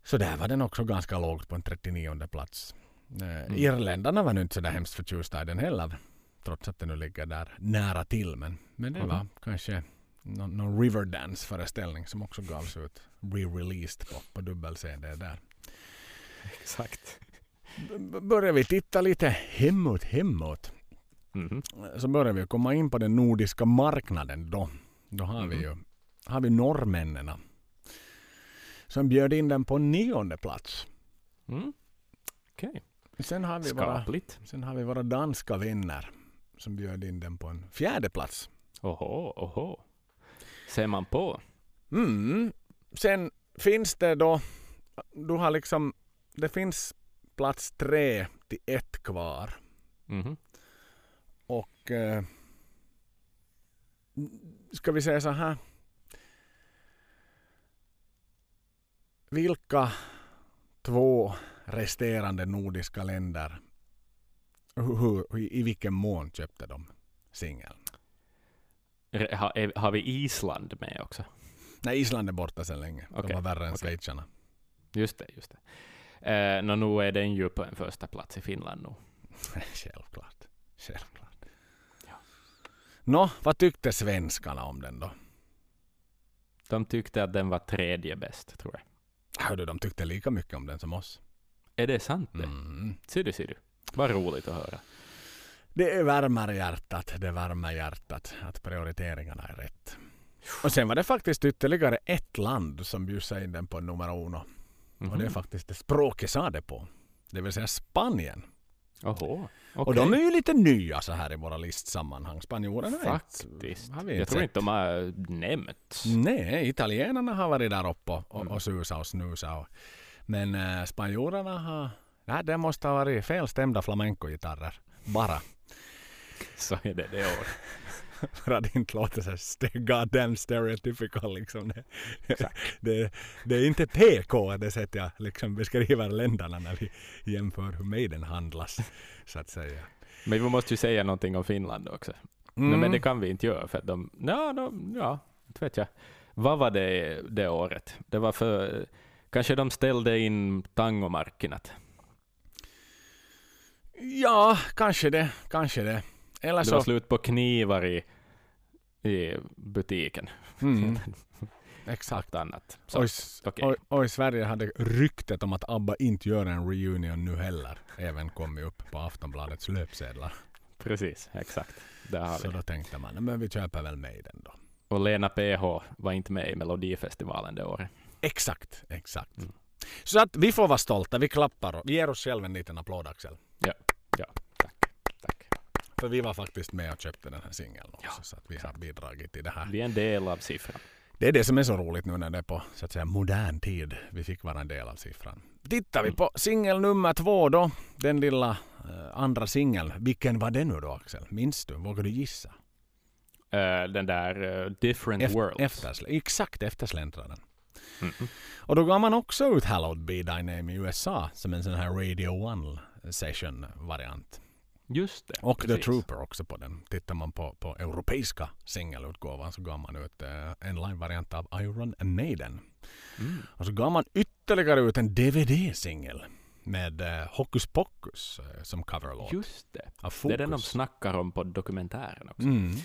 Så där var den också ganska lågt på en 39 plats. Eh, Mm. Irländarna var nu inte så där hemskt förtjusta i den heller. Trots att den nu ligger där nära till. Men, men det Mhm. var kanske någon, någon Riverdance föreställning som också gavs ut re-released på, på dubbel-CD där. Exakt. B- börjar vi titta lite hemåt, hemåt. Mhm. Så börjar vi komma in på den nordiska marknaden då. Då har vi Mhm. ju har vi norrmännen som bjöd in den på nionde plats. Mm. Okej. Sen har, vi våra, sen har vi våra danska vänner som bjöd in den på en fjärde plats. Oho, oho. Ser man på. Mm. Sen finns det då, du har liksom, det finns plats tre till ett kvar. Mhm. Och eh, ska vi säga så här. Vilka två resterande nordiska länder hur, i vilken mån köpte de singeln? Har, har vi Island med också? Nej, Island är borta sedan länge. De Okej, var värre än okej. schweizarna. Just det, just det. Eh, nå, nu är den ju på en första plats i Finland nu. Självklart. Självklart. Nå, vad tyckte svenskarna om den då? De tyckte att den var tredje bäst, tror jag. Hörde de tyckte lika mycket om den som oss. Är det sant det? Mm. Ser du, ser du. Vad roligt att höra. Det värmer hjärtat, det värmer hjärtat att prioriteringarna är rätt. Och sen var det faktiskt ytterligare ett land som bjussade in den på nummer uno. Och det är Mhm. faktiskt det språket sa det på. Det vill säga Spanien. Oho. Och okej. de är ju lite nya så här i våra listsammanhang. Spanjorerna Faktiskt. inte, Jag inte tror inte de har nämnts. Nej, italienarna har varit där uppe och, Mm. och susat och snusat. Och, men äh, spanjorerna har... Nej, det måste ha varit felstämda flamenco-gitarrer. Bara. Så är det det år. För att inte låta så st- goddamn stereotypical liksom. Det, Exakt. det, det är inte PK det sätt jag liksom beskriver länderna när vi jämför hur Maiden handlas. Så att säga. Men vi måste ju säga någonting om Finland också. Mm. Nej, men det kan vi inte göra för att de, ja, de, ja, inte vet jag. Vad var det det året? Det var för, kanske de ställde in tangomarkkinat. Ja, kanske det. Kanske det. Eller Det var så... slut på knivar i, i butiken. Mm, exakt. Annat. Så, okej. och, och i Sverige hade ryktet om att ABBA inte gör en reunion nu heller även kommit upp på Aftonbladets löpsedlar. precis, exakt. Där har Så vi då tänkte man, "Nej, men vi köper väl Maiden då. Och Lena PH var inte med i Melodifestivalen det året. Exakt, exakt. Mm. Så att vi får vara stolta, vi klappar och vi ger oss själva en liten applåd Axel. För vi var faktiskt med och köpte den här singeln också. Ja, så att vi har bidragit till det här. Vi är en del av siffran. Det är det som är så roligt nu när det är på så att säga modern tid. Vi fick vara en del av siffran. Tittar vi Mm. på singel nummer två då. Den lilla eh, andra singeln. Vilken var det nu då Axel? Minns du? Vågar du gissa? Eh, den där eh, Different Eft- Worlds. Eftersl- exakt eftersläntraren. Mhm. Och då gav man också ut Hallowed Be Thy Name i USA som en sån här Radio One session variant. Just det. Och The precis. Trooper också på den. Tittar man på, på europeiska singelutgåvan så gav man ut eh, en live-variant av Iron Maiden. Mm. Och så gav man ytterligare ut en DVD-singel med eh, Hokus Pokus eh, som coverlåt. Just det. Det är den de snackar om på dokumentären också. Mm.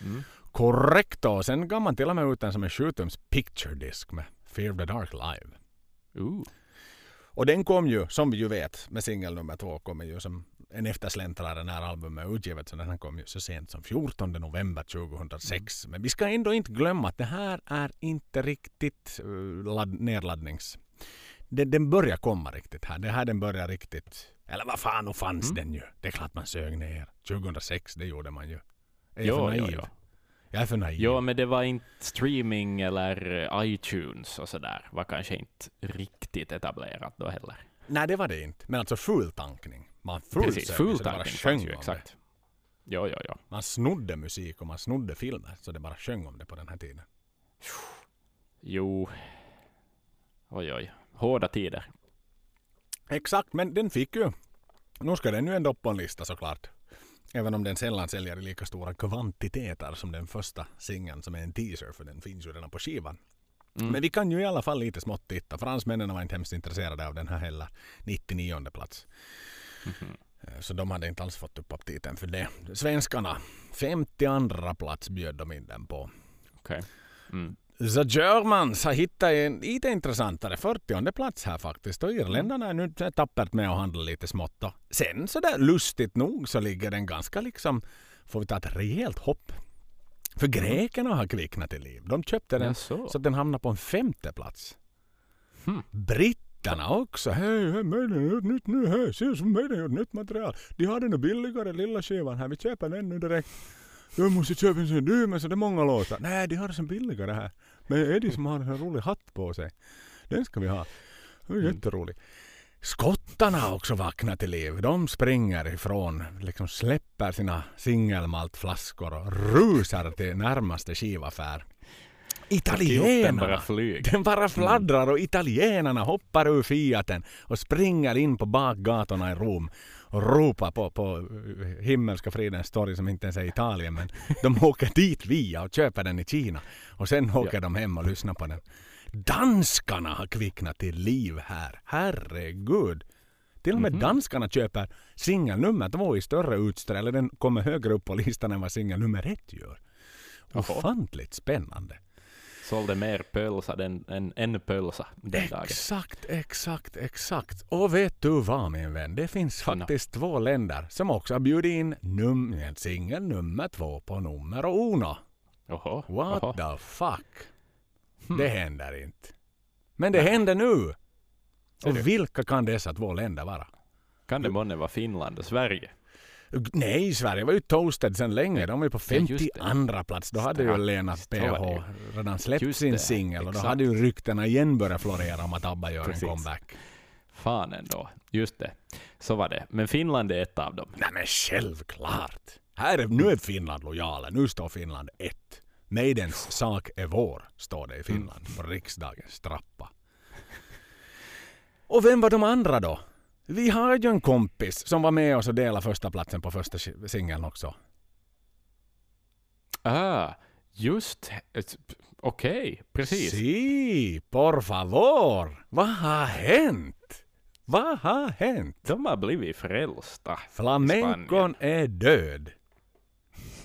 Mm. Korrekt då. Sen gav man till och med ut den som en 7-tums picture disc med Fear of the Dark live. Ooh. Och den kom ju, som vi ju vet, med singel nummer två kommer ju som en eftersläntrare när albumet är utgivet. Så den här kom ju så sent som 14 november 2006. Men vi ska ändå inte glömma att det här är inte riktigt uh, ladd, nedladdnings... Den, den börjar komma riktigt här. Det här den börjar riktigt... Eller vad fan, och fanns Mm. den ju. Det är klart man sög ner. 2006, det gjorde man ju. Är jag Jo, för jo, naiv? jo. Jag är för naiv. Ja, men det var inte streaming eller eh, iTunes och sådär. Var kanske inte riktigt etablerat då heller. Nej, det var det inte. Men alltså full tankning. Man full Precis, full så det bara sjöng ju om exakt. Ja, ja, ja. Det. Man snodde musik och man snodde filmer så det bara sjöng om det på den här tiden. Jo. Oj, oj. Hårda tider. Exakt, men den fick ju... Nu ska den ju ändå på en lista såklart. Även om den sällan säljer i lika stora kvantiteter som den första singeln som är en teaser för den finns ju redan på skivan. Mm. Men vi kan ju i alla fall lite smått titta. Fransmännen var inte hemskt intresserade av den här heller. 99 plats. Mhm. Eh, Så de hade inte alls fått upp aptiten för det. Svenskarna, 52 plats bjöd de in den på. Okej. Mm. The Germans har hittat en lite intressantare 40 plats här faktiskt. Och irländarna är nu tappert med att handla lite smått. Och sen så där lustigt nog så ligger den ganska liksom, får vi ta ett rejält hopp. För grekerna har kvicknat till liv. De köpte den Jaså? så att den hamnar på en femte plats. Hmm. Britterna också. Hej, hej, har gjort nytt nu. Hej, se som har gjort nytt material. De har den nu billigare lilla skivan här. Vi köper den nu direkt. Jag måste köpa en sån dyr men så det är många låtar. Nej, de har som billigare här. Men Eddie som har en sån rolig hatt på sig. Den ska vi ha. Det är Mm. jätterolig. Skottarna har också vaknat till liv. De springer ifrån, liksom släpper sina singelmaltflaskor och rusar till närmaste skivaffär. Den Italienarna! bara flyger. Den bara fladdrar och italienarna hoppar ur Fiaten och springer in på bakgatorna i Rom och ropar på, på eh, himmelska fridens torg som inte ens är Italien men de åker dit via och köper den i Kina och sen åker de hem och lyssnar på den. Danskarna har kvicknat till liv här. Herregud! Till och med Mhm. danskarna köper singel nummer två i större utsträckning. Eller den kommer högre upp på listan än vad singel nummer ett gör. Ofantligt spännande. Sålde mer pölsa än en, pölsa den dagen. Exakt, exakt, exakt. Och vet du vad min vän? Det finns faktiskt två länder som också har bjudit in num singel nummer två på nummer uno. Oho. What oho. the fuck? Hmm. Det händer inte. Men det händer nu! Och vilka kan dessa två länder vara? Kan det månne vara Finland och Sverige? Nej, Sverige var ju toasted sedan länge. De var ju på Ja, just 52 plats. Då hade ju Strax. Lena var det PH ju. redan släppt Just sin singel och då hade ju ryktena igen börjat florera om att ABBA gör Precis. en comeback. Fan ändå. Just det. Så var det. Men Finland är ett av dem. Nej men självklart. Här är, nu är Finland lojala. Nu står Finland ett. Maidens sak är vår, står det i Finland på riksdagens trappa. Och vem var de andra då? Vi har ju en kompis som var med oss och delade första platsen på första si- singeln också. Ah, just Okej, precis. Si, por favor. Vad har hänt? Vad har hänt? De har blivit frälsta. Flamencon är död.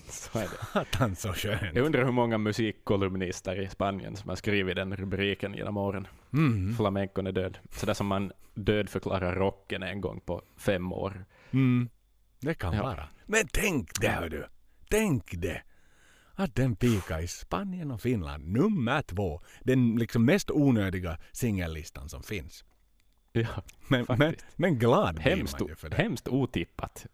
Så är det. Satan så skönt. Jag undrar hur många musikkolumnister i Spanien som har skrivit den rubriken genom åren. Mm. Flamencon är död. Sådär som man dödförklarar rocken en gång på fem år. Mm. Det kan Ja. vara. Men tänk det hör du. Tänk det. Att den pika i Spanien och Finland nummer två. Den liksom mest onödiga singellistan som finns. Ja, Men, men, men glad blir hemskt, man ju för det. hemskt otippat.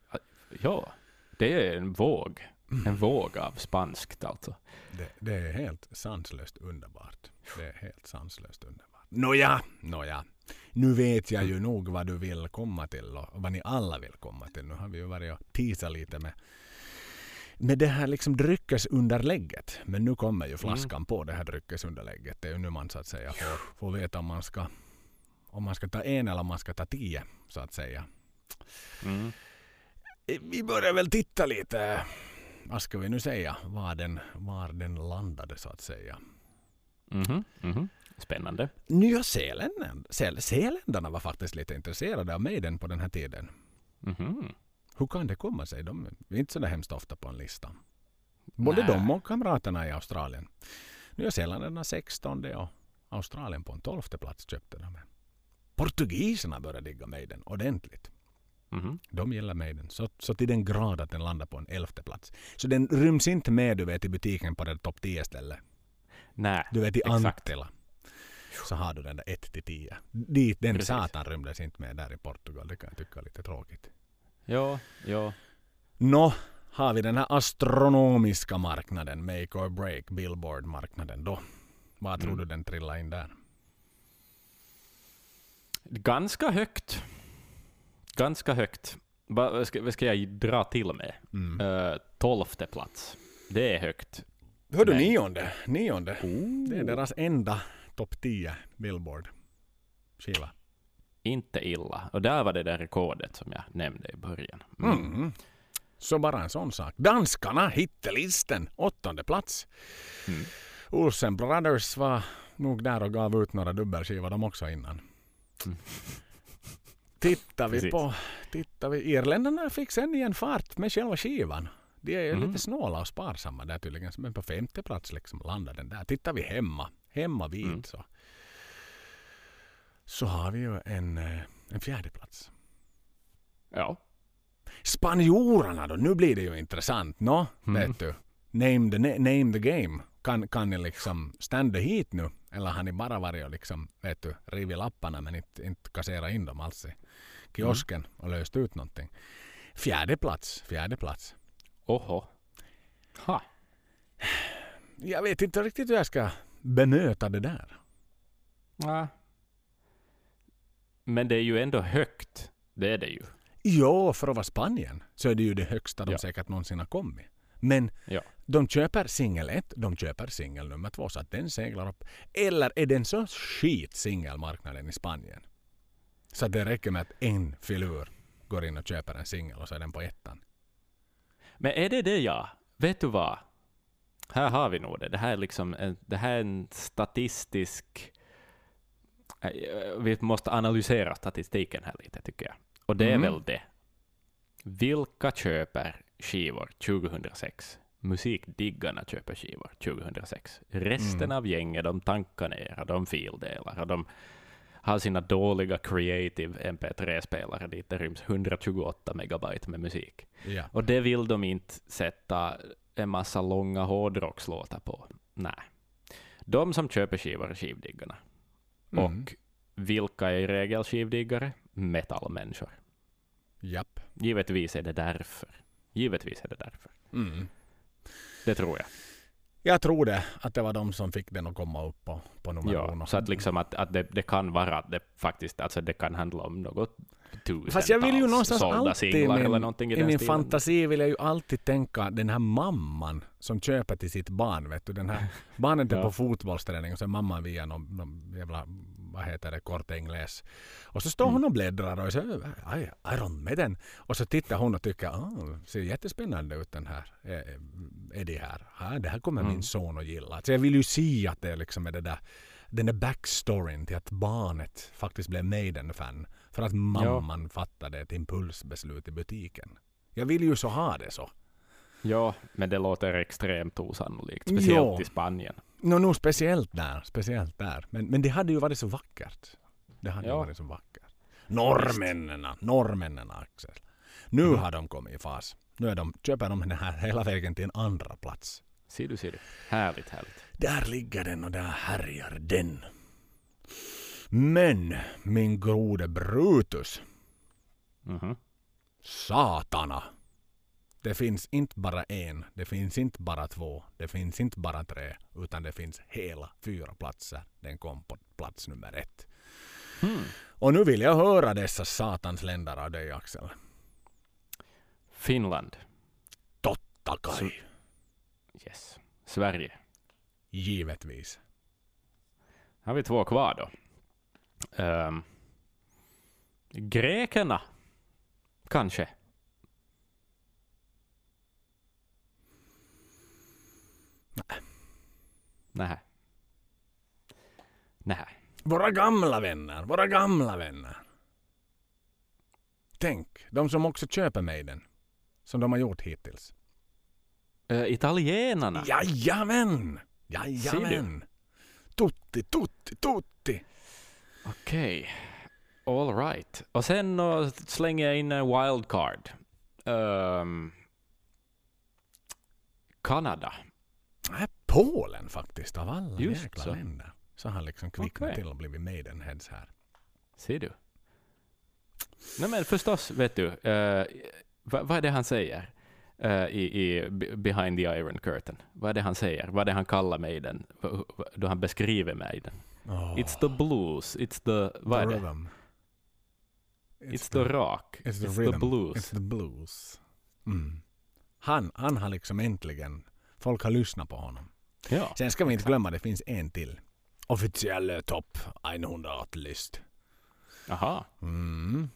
Ja, det är en våg. En våg av spanskt alltså. det. Det är helt sanslöst underbart. Det är helt sanslöst underbart. Nåja, nåja. Nu vet jag ju nog vad du vill komma till och vad ni alla vill komma till. Nu har vi ju varit och teasat lite med, med det här liksom dryckesunderlägget. Men nu kommer ju flaskan Mm. på det här dryckesunderlägget. Det är ju nu man så att säga får, får veta om man ska om man ska ta en eller om man ska ta tio så att säga. Mm. Eh, Vi börjar väl titta lite, vad ska vi nu säga, var den, var den landade så att säga. Mhm. Mhm. Spännande. Nya Zeeland, Seel, Zeeländarna var faktiskt lite intresserade av Maiden på den här tiden. Mhm. Hur kan det komma sig? De är inte så där hemskt ofta på en lista. Både Nej. de och kamraterna i Australien. Nya Zeeländarna 16 och Australien på en 12 plats köpte de. Portugiserna började digga Maiden ordentligt. Mhm. De gillar Maiden så, så till den grad att den landar på en elfte plats. Så den ryms inte med du vet i butiken på det topp 10 stället. Nej, Du vet i exakt. Så har du den där 1 till 10. Dit den Precis. satan rymdes inte med där i Portugal. Det kan jag tycka är lite tråkigt. Ja, ja. Nå, har vi den här astronomiska marknaden, make or break, Billboard-marknaden då. Vad tror Mm. du den trillar in där? Ganska högt. Ganska högt. Va- Vad ska, vad ska jag dra till med? Mm. Uh, tolfte plats. Det är högt. Hör du nej. nionde? Nionde. Oh. Det är deras enda topp 10 Billboard-skiva. Inte illa. Och där var det där rekordet som jag nämnde i början. Mm. Mm. Så bara en sån sak. Danskarna, hittelisten, åttonde plats. Mm. Olsen Brothers var nog där och gav ut några dubbelskivor de också innan. Mm. Tittar vi Precis. på... Tittar vi, irländarna fick sen igen fart med själva skivan. De är ju Mm. lite snåla och sparsamma där tydligen. Men på femte plats liksom landade den där. Tittar vi hemma, hemma vid Mm. så. Så har vi ju en, eh, en fjärde plats. Ja. Spanjorerna då, nu blir det ju intressant. Nå, Mm. vet du. Name the, na- name the game. Kan, kan ni liksom standa hit nu? Eller har ni bara varit och liksom, vet du, rivit lapparna men inte, inte kasserat in dem alls i kiosken Mm. och löst ut någonting? Fjärde plats, fjärde plats. Oho. Ha. Jag vet inte riktigt hur jag ska bemöta det där. Ja. Men det är ju ändå högt. Det är det ju. Jo, för att vara Spanien så är det ju det högsta de Ja. säkert någonsin har kommit. Men Ja. de köper singel 1, de köper singel nummer 2 så att den seglar upp. Eller är den så skit singelmarknaden i Spanien så att det räcker med att en filur går in och köper en singel och så är den på ettan. Men är det det ja? Vet du vad? Här har vi nog det. Det här är liksom en, det här är en statistisk... eh, Vi måste analysera statistiken här lite tycker jag. Och det är Mm. väl det. Vilka köper skivor 2006? Musikdiggarna köper skivor 2006. Resten Mm. av gänget de tankar ner, de fildelar de har sina dåliga creative MP3-spelare dit det ryms 128 megabyte med musik. Ja. Och det vill de inte sätta en massa långa hårdrockslåtar på. Nej. De som köper skivor är skivdiggarna. Mm. Och vilka är i regel skivdiggare? Metalmänniskor. Japp. Givetvis är det därför. Givetvis är det därför. Mm. Det tror jag. Jag tror det, att det var de som fick den att komma upp på, på nummer Ja, så att, liksom att, att det, det kan vara att det faktiskt, alltså det kan handla om något tusentals Fast jag vill ju någonstans alltid min- eller någonting i, I min stilen. fantasi vill jag ju alltid tänka den här mamman som köper till sitt barn. Vet du, den här barnet är Ja. på fotbollsträning och är mamman via någon, någon jävla, vad heter det, kort engles. Och så står hon och bläddrar och så I, Iron Maiden. Och så tittar hon och tycker, ah, ser jättespännande ut den här eh, Eddie här. Det här kommer Mm. min son att gilla. Så jag vill ju se att det liksom är det där den där backstoryn till att barnet faktiskt blev Maiden-fan. För att mamman fattade ett impulsbeslut i butiken. Jag vill ju så ha det så. Ja, men det låter extremt osannolikt. Speciellt Ja. i Spanien. Nå, no, speciellt där. Speciellt där. Men, men det hade ju varit så vackert. Det hade ju Ja. varit så vackert. Norrmännen, norrmännen Axel. Nu Mm. har de kommit i fas. Nu är de, köper de den här hela vägen till en andra plats. Ser du, ser du. Härligt, härligt. Där ligger den och där härjar den. Men, min gode Brutus. Mhm. Satana. Det finns inte bara en, det finns inte bara två, det finns inte bara tre, utan det finns hela fyra platser. Den kom på plats nummer ett. Hmm. Och nu vill jag höra dessa satans länder av dig Axel. Finland. Totta kai. Yes. Sverige. Givetvis. Har vi två kvar då. Ehm, grekerna. Kanske. Nej. Nej. Våra gamla vänner, våra gamla vänner. Tänk, de som också köper Maiden. Som de har gjort hittills. Uh, italienarna. Jajamän! Jajamän! Tutti, tutti, tutti! Okej. All right. Och sen uh, slänger jag in en wildcard. Um, Kanada. Nej, Polen faktiskt, av alla Just jäkla så. länder. Så har liksom kvicknat Okej. till och blivit Maidenheads här. Ser du? Nej men förstås, vet du. Uh, vad, vad är det han säger? eh, i, i Be- Behind the Iron Curtain. Vad är det han säger? Vad är det han kallar Maiden? Då han beskriver Maiden. Oh, It's the blues. It's the... Vad är the det? rhythm. It's, the, rock. It's the It's rhythm. the blues. It's the blues. Mm. Han, han har liksom äntligen, folk har lyssnat på honom. Ja. Sen ska vi inte glömma, det finns en till. Officiell topp 100-list. Aha. Mm.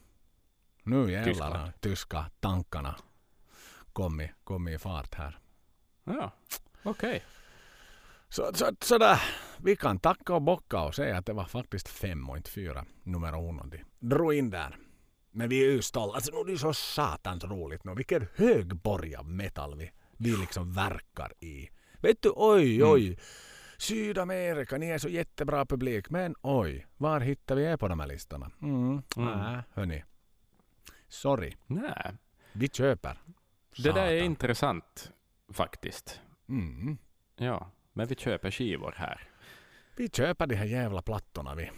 Nu jävlar har tyska tankarna kommit kom i fart här. Ja. Okej. Så, så, sådär, vi kan tacka och bocka och säga att det var faktiskt fem och inte fyra nummer uno. Drog in där. Men vi är ju stolta. Alltså nu är det så satans roligt nu. Vilken högborg av metal vi, vi liksom verkar i. Vet du, oj, Mm. oj. Sydamerika, ni är så jättebra publik. Men oj, var hittar vi er på de här listorna? Mm. Mm. Nä, hörni. Sorry, Nej. vi köper. Det där är Satan. intressant faktiskt. Mm. Ja. Men vi köper skivor här. Vi köper de här jävla plattorna vi.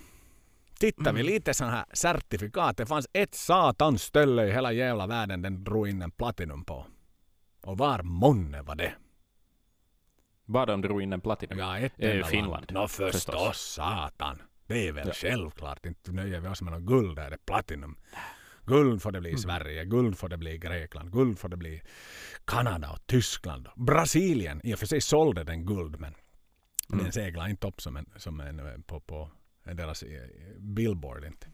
Tittar vi Mm. lite sån här certifikat. Det fanns ett satans ställe i hela jävla världen den drog in en Platinum på. Och var månne var det? Bara de drog in en Platinum. Ja, ett Eh, enda Finland, land. Nå förstås, förstås. satan. Det är väl Ja. självklart. Inte nöjer vi oss med något guld där det är Platinum. Guld får det bli Mm. Sverige, guld får det bli Grekland, guld får det bli Kanada och Tyskland. Brasilien, i och för sig sålde den guld men Mm. den seglade inte upp som en, som en eh, på, på deras eh, billboard inte.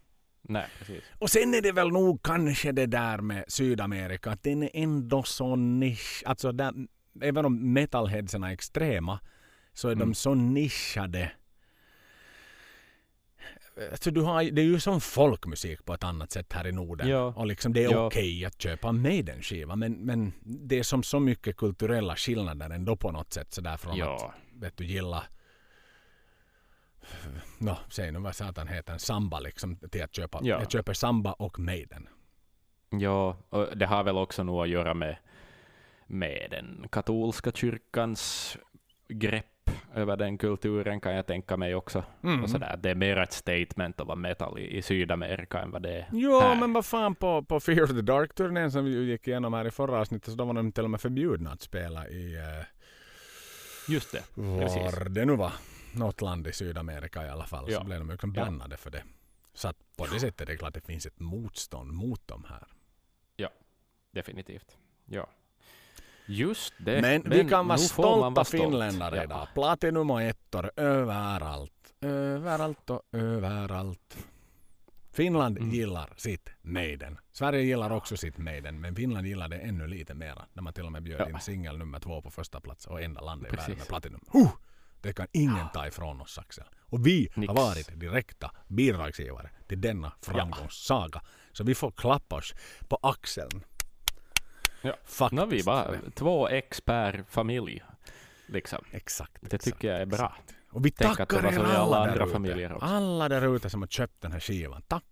Nej, precis. Och sen är det väl nog kanske det där med Sydamerika att den är ändå så nisch. Alltså där, även om metalheadsen är extrema så är Mm. de så nischade. Alltså du har, det är ju som folkmusik på ett annat sätt här i Norden. Ja. Och liksom det är Ja. okej att köpa en Maiden-skiva men, men det är som så mycket kulturella skillnader ändå på något sätt sådär från att Ja. vet du, gilla Nå, säg nu vad satan heter en samba liksom till att köpa. Ja. Jag köper samba och Maiden. Ja, och det har väl också nog att göra med, med den katolska kyrkans grepp över den kulturen kan jag tänka mig också. Mm. Och sådär. Det är mer ett statement att vara metal i, i Sydamerika än vad det är Jo, här. men vad fan på, på Fear of the Dark-turnén som vi gick igenom här i förra avsnittet så då var de till och med förbjudna att spela i uh, Just det. Precis. var det nu var. Något land i Sydamerika i alla fall. Ja. Så blev de liksom Ja. bannade för det. Så att på det sättet är det klart att det finns ett motstånd mot de här. Definitivt. Ja. Just det. Men, vi kan vara stolta vara stolt. finländare Ja. idag. Platinum och ettor överallt. Överallt och överallt. Finland Mm. gillar sitt Maiden. Sverige gillar också sitt Maiden, men Finland gillar det ännu lite mera. När man till och med bjöd Ja. in singel nummer två på första plats och enda landet i världen med Platinum. Huh! Det kan ingen ta ifrån oss Axel. Och vi Nix. har varit direkta bidragsgivare till denna framgångssaga. Så vi får klappa oss på axeln. Ja. Faktiskt. Har vi bara två ex per familj. Liksom. Exakt. Det tycker jag är bra. exakt. Och vi Tänk tackar var er alla alla andra ute. familjer också. Alla där ute som har köpt den här skivan. Tack,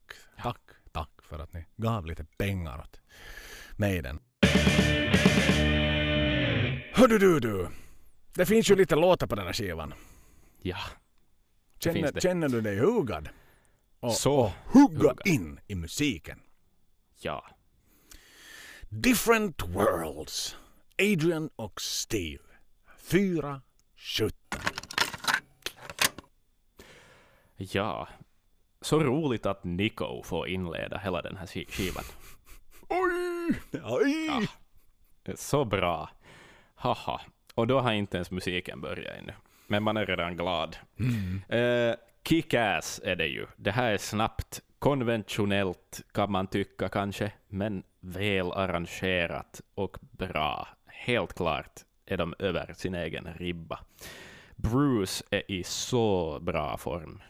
tack, tack för att ni gav lite pengar åt Maiden. Hördu du du. Det finns ju lite låtar på den här skivan. Ja. Känner, det. känner du dig hugad? Och, Så och hugga hugad. in i musiken. Ja. Different Worlds. Adrian och Steve. 4.17. Ja, så roligt att Nico får inleda hela den här ski- skivan. Oj! Oj! Så bra. Haha. Och då har inte ens musiken börjat ännu. Men man är redan glad. Mm. Eh, Kick-ass är det ju. Det här är snabbt, konventionellt kan man tycka kanske, men väl arrangerat och bra. Helt klart är de över sin egen ribba. Bruce är i så bra form.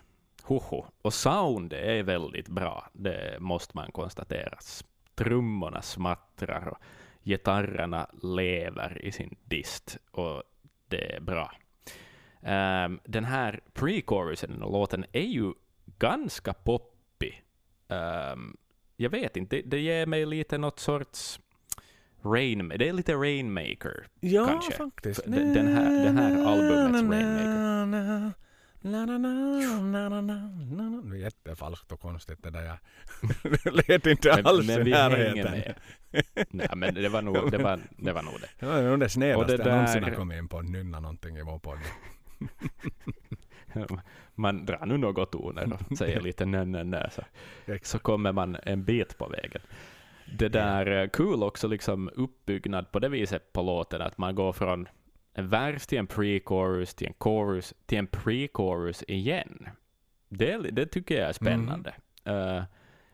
Hoho. Och sound är väldigt bra, det måste man konstatera. Trummorna smattrar och gitarrerna lever i sin dist och det är bra. Ehm, den här pre-chorusen och låten är ju ganska poppig. Ehm, jag vet inte, det, det ger mig lite något sorts Rain, det är lite Rainmaker. Ja, Kanske. faktiskt. Den- den här- det här albumets Rainmaker. Det är jättefalskt och konstigt det där. Jag lät inte Men, alls men i närheten. Nej, men det var nog det. Var, det, var nog det. Det var nog det snedaste Och det jag någonsin där- har kommit in på. Nynna någonting i vår podd. Man drar nu något toner och säger lite nö, nö, nö, så, så kommer man en bit på vägen. Det där är kul också, liksom uppbyggnad på det viset på låten, att man går från en vers till en pre-chorus, till en chorus, till en pre-chorus igen. Det, det tycker jag är spännande. Eh,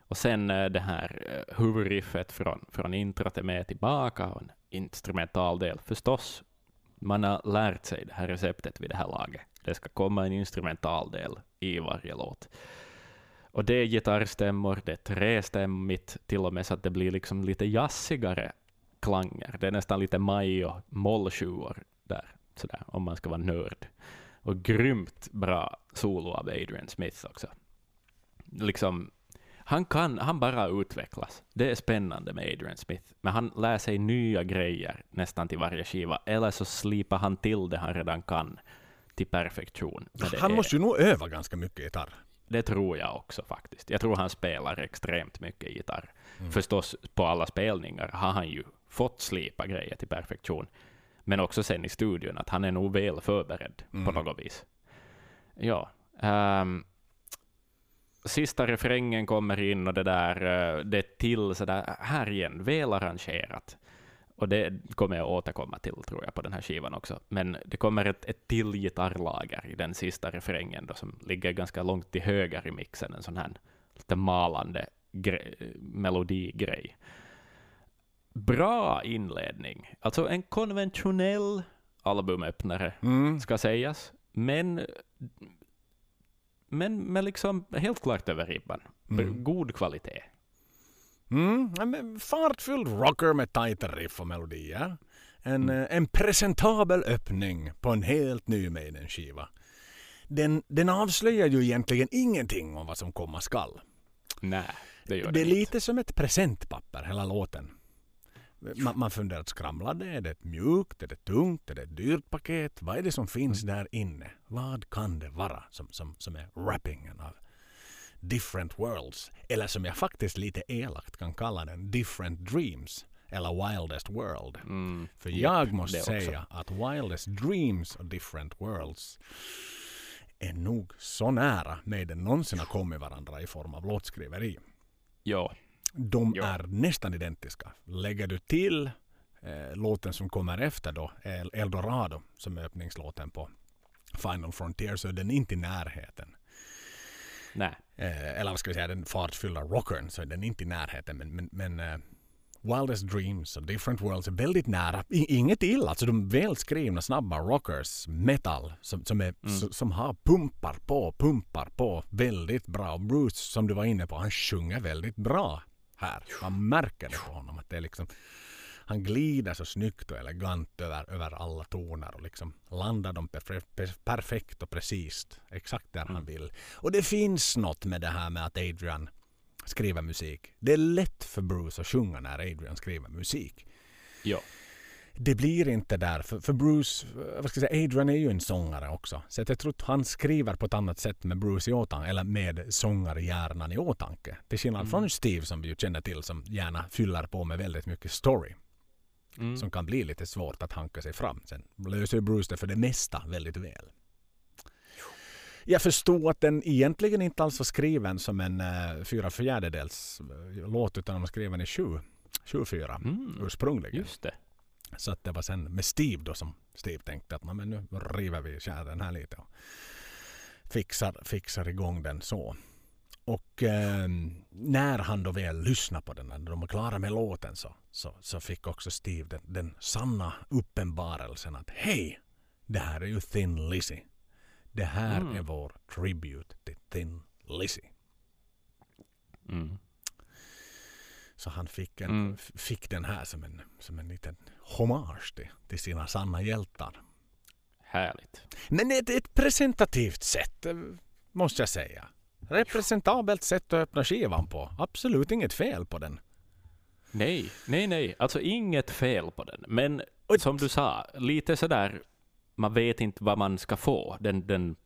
och sen eh, det här uh, huvudriffet från, från introt är med tillbaka, och en instrumental del förstås. Man har lärt sig det här receptet vid det här laget. Det ska komma en instrumental del i varje låt. Och det är gitarrstämmor, det är trestämmigt, till och med så att det blir liksom lite jazzigare klanger. Det är nästan lite maj och mollsjuor där, sådär, om man ska vara nörd. Och grymt bra solo av Adrian Smith också. Liksom, han kan, han bara utvecklas. Det är spännande med Adrian Smith, men han lär sig nya grejer nästan till varje skiva, eller så slipar han till det han redan kan till perfektion. Han är- måste ju nog öva ganska mycket gitarr. det tror jag också faktiskt. Jag tror han spelar extremt mycket gitarr. Mm. Förstås, på alla spelningar har han ju fått slipa grejer till perfektion. Men också sen i studion, att han är nog väl förberedd på Mm. något vis. Ja. ehm, sista refrängen kommer in och det där, eh, det är till sådär, här igen, väl arrangerat. Och det kommer jag återkomma till, tror jag, på den här skivan också. Men det kommer ett, ett till gitarrlager i den sista refrängen då, som ligger ganska långt till höger i mixen, en sån här lite malande gre- melodigrej. Bra inledning. Alltså en konventionell albumöppnare, Mm. ska sägas, men men, men liksom helt klart över ribban. Mm. God kvalitet. Mm. Fartfylld rocker med tajta riff och melodier. En, Mm. eh, en presentabel öppning på en helt ny Maiden-skiva. Den, den avslöjar ju egentligen ingenting om vad som komma skall. Nej, det gör Det det är inte. lite som ett presentpapper, hela låten. Man, man funderar, att skramlar det? Är det ett mjukt? Är det tungt? Är det ett dyrt paket? Vad är det som finns Mm. där inne? Vad kan det vara som, som, som är wrappingen av Different Worlds? Eller som jag faktiskt lite elakt kan kalla den Different Dreams. Eller Wildest World. Mm, För jag måste det också. säga att Wildest Dreams och Different Worlds är nog så nära Maiden någonsin har kommit varandra i form av låtskriveri. Ja, De Ja. är nästan identiska. Lägger du till eh, låten som kommer efter då, El Eldorado, som är öppningslåten på Final Frontier, så är den inte i närheten. nej. Eh, eller vad ska vi säga, den fartfyllda rockern, så är den inte i närheten. Men, men, men eh, Wildest Dreams och Different Worlds är väldigt nära. I, inget illa, alltså de välskrivna snabba rockers, metal, som, som, är, Mm. s- som har pumpar på, pumpar på väldigt bra. Och Bruce, som du var inne på, han sjunger väldigt bra här. Man märker det på honom. Att det är liksom, han glider så snyggt och elegant över, över alla toner och liksom landar dem perfe- per- perfekt och precis exakt där han Mm. vill. Och det finns något med det här med att Adrian skriver musik. Det är lätt för Bruce att sjunga när Adrian skriver musik. Ja. Det blir inte där. För, för Bruce, vad ska jag säga, Adrian är ju en sångare också. Så jag tror att han skriver på ett annat sätt med Bruce i åtanke, eller med sångarhjärnan i åtanke. Till skillnad Mm. från Steve som vi ju känner till som gärna fyller på med väldigt mycket story. Mm. Som kan bli lite svårt att hanka sig fram. Sen löser ju Bruce det för det mesta väldigt väl. Jag förstod att den egentligen inte alls var skriven som en uh, fyra fjärdedels eh, låt utan den var skriven i sju, sju fyra Mm. ursprungligen. Just det. Så att det var sen med Steve då som Steve tänkte att "Nå, men nu river vi kär den här lite och fixar, fixar igång den så. Och eh, när han då väl lyssnade på den, när de var klara med låten så, så, så fick också Steve den, den sanna uppenbarelsen att hej, det här är ju Thin Lizzy. Det här Mm. är vår tribute till Thin Lizzy. Mm. Så han fick, en, Mm. fick den här som en, som en liten hommage till, till sina sanna hjältar. Härligt. Men ett, ett presentativt sätt eh, måste jag säga. Representabelt sätt att öppna skivan på. Absolut inget fel på den. Nej, nej, nej. Alltså inget fel på den. Men som du sa, lite sådär, man vet inte vad man ska få. Den, den,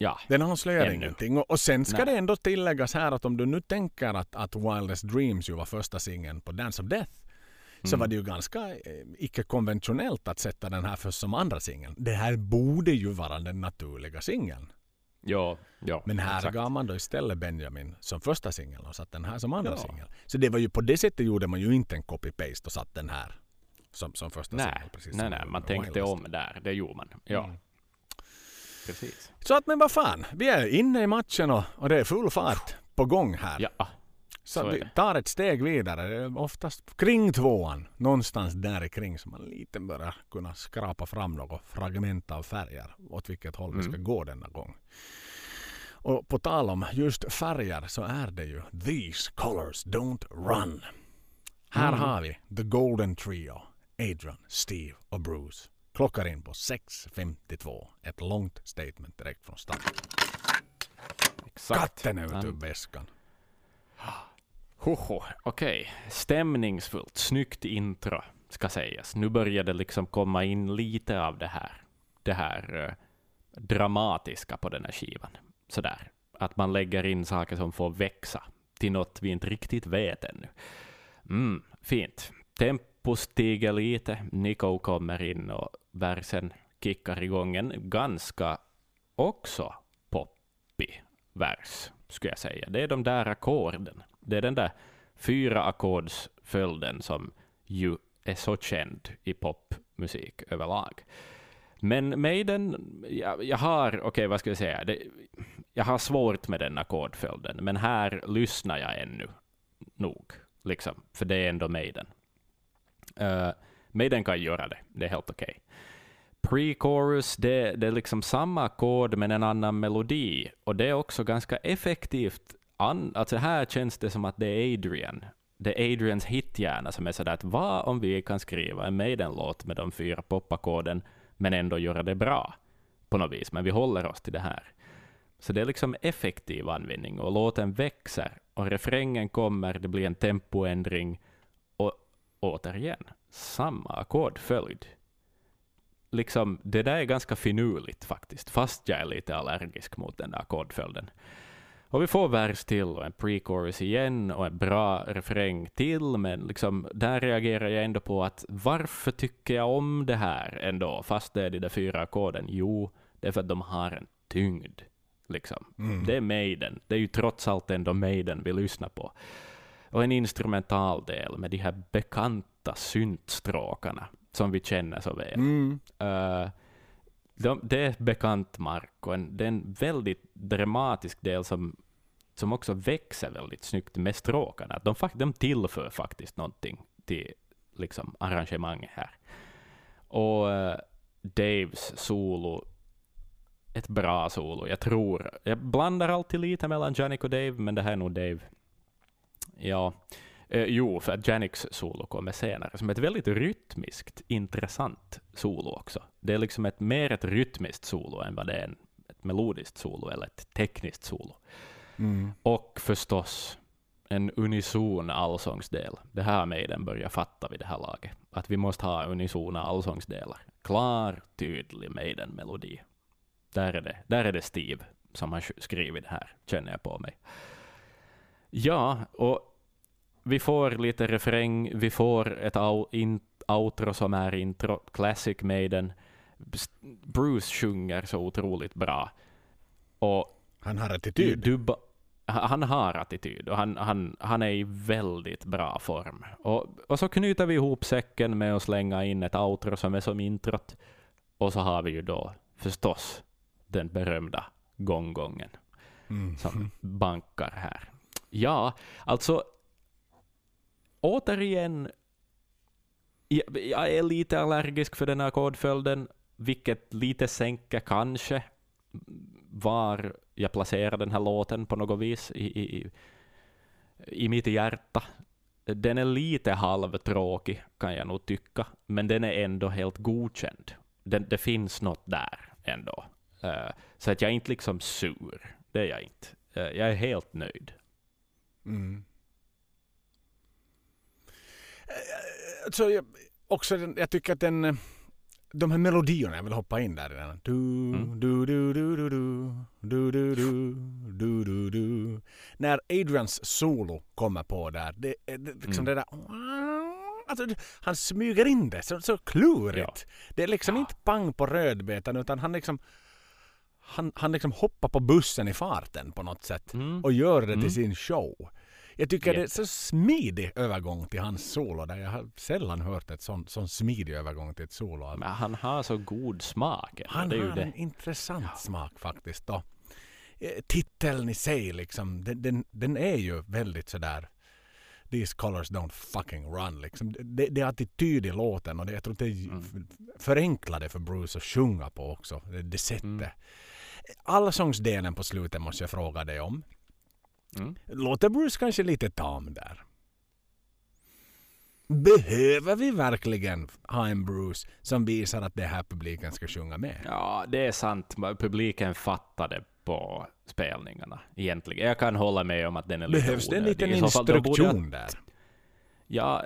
ja. Den avslöjar Ännu. ingenting. Och, och sen ska Nej. det ändå tilläggas här att om du nu tänker att, att Wildest Dreams ju var första singeln på Dance of Death. Så Mm. var det ju ganska eh, icke-konventionellt att sätta den här först som andra singeln. Det här borde ju vara den naturliga singeln. Ja, ja. Men här exakt. gav man då istället Benjamin som första singel och satt den här som andra Ja. singel. Så det var ju på det sättet gjorde man ju inte en copy-paste och satt den här som, som första Nej, singel. Nej, som nej, man tänkte Wildest. om där. Det gjorde man. Ja, Mm. Precis. Så att men vad fan, vi är inne i matchen och, och det är full fart på gång här. Ja, så så vi det. tar ett steg vidare, det oftast kring tvåan. Någonstans där kring så man lite börjar kunna skrapa fram något fragment av färger åt vilket håll vi ska Mm. gå denna gång. Och på tal om just färger så är det ju These colors don't run. Här Mm. har vi The Golden Trio. Adrian, Steve och Bruce. Klockar in på 6.52. Ett långt statement direkt från start. exakt. Katten är ute ur väskan. Hoho, okej. Stämningsfullt, snyggt intro ska sägas. Nu börjar det liksom komma in lite av det här, det här eh, dramatiska på den här skivan. Sådär. Att man lägger in saker som får växa till något vi inte riktigt vet ännu. Mm, fint. Tempo stiger lite. Nico kommer in och versen kickar igång en ganska också poppig vers, skulle jag säga. Det är de där ackorden. Det är den där fyra ackordsföljden som ju är så känd i popmusik överlag. Men Maiden, jag, jag har, okej vad ska jag säga, det, jag har svårt med den ackordföljden, men här lyssnar jag ännu nog, liksom, för det är ändå Maiden. Eh, uh, Maiden kan göra det, det är helt okej. Pre-chorus, det, det är liksom samma ackord men en annan melodi, och det är också ganska effektivt. An, alltså här känns det som att det är Adrian, det är Adrians hithjärna som är sådär att vad om vi kan skriva en Maiden-låt med de fyra popackorden men ändå göra det bra på något vis, men vi håller oss till det här. Så det är liksom effektiv användning och låten växer och refrängen kommer, det blir en tempoändring återigen, samma ackordföljd. Liksom, det där är ganska finurligt faktiskt, fast jag är lite allergisk mot den där ackordföljden. Och vi får vers till och en pre-chorus igen och en bra refräng till, men liksom, där reagerar jag ändå på att varför tycker jag om det här ändå, fast det är de där fyra ackorden? Jo, det är för att de har en tyngd. Liksom. Mm. Det är Maiden. Det är ju trots allt ändå Maiden vi lyssnar på. Och en instrumental del med de här bekanta syntstråkarna som vi känner så väl. Mm. Eh, de, det är bekant mark och en, det är en väldigt dramatisk del som, som också växer väldigt snyggt med stråkarna. De, de tillför faktiskt någonting till liksom, arrangemanget här. Och eh, Daves solo, ett bra solo. Jag tror, jag blandar alltid lite mellan Janik och Dave, men det här är nog Dave. Ja, eh, jo, för att Janiks solo kommer senare, som ett väldigt rytmiskt, intressant solo också. Det är liksom ett, mer ett rytmiskt solo än vad det är en, ett melodiskt solo eller ett tekniskt solo. Mm. Och förstås en unison allsångsdel. Det här med den börjar fatta vid det här laget. Att vi måste ha unisona allsångsdelar. Klar, tydlig Maiden-melodi. Där är det, där är det Steve som har skrivit det här, känner jag på mig. Ja, och vi får lite refräng, vi får ett au, in, outro som är intro, Classic Maiden. Bruce sjunger så otroligt bra. Och Han har attityd. Dubba, han har attityd och han, han, han är i väldigt bra form. Och, och så knyter vi ihop säcken med att slänga in ett outro som är som introt. Och så har vi ju då förstås den berömda gonggongen Mm. som bankar här. Ja, alltså återigen, jag, jag är lite allergisk för den här kodföljden, vilket lite sänker kanske var jag placerar den här låten på något vis i, i, i- mitt hjärta. Den är lite halvtråkig, kan jag nog tycka, men den är ändå helt godkänd. Den, det finns något där ändå. Uh, så att jag är inte liksom sur, det är jag inte. Uh, jag är helt nöjd. Mm. Eh, Så jag, också, jag tycker att den, eh, de här melodierna, jag vill hoppa in där den. Du, Mm. du, du, du, du, du, du, du, du, du, du, du. När Adrians solo kommer på där, det är liksom Mm. det där... Alltså, han smyger in det så, så klurigt. Det är liksom Ja. inte pang på rödbetan utan han liksom han, han liksom hoppar på bussen i farten på något sätt Mm. och gör det Mm. till sin show. Jag tycker det är så smidig övergång till hans solo där jag har sällan hört ett sån, sån smidig övergång till ett solo. Men han har så god smak. Han det är har en intressant smak faktiskt. Då. Eh, Titeln i sig liksom, den, den, den är ju väldigt sådär These colors don't fucking run. Liksom. Det, det är attityd i låten och det, jag tror att det är Mm. förenklade för Bruce att sjunga på också. Det, det sättet. Mm. Allsångsdelen på slutet måste jag fråga dig om. Mm. Låter Bruce kanske lite tam där? Behöver vi verkligen ha en Bruce som visar att det här publiken ska sjunga med? Ja, det är sant. Publiken fattade på spelningarna egentligen. Jag kan hålla med om att den är lite Behövs det en onödig. liten I så fall då borde- instruktion där? Ja,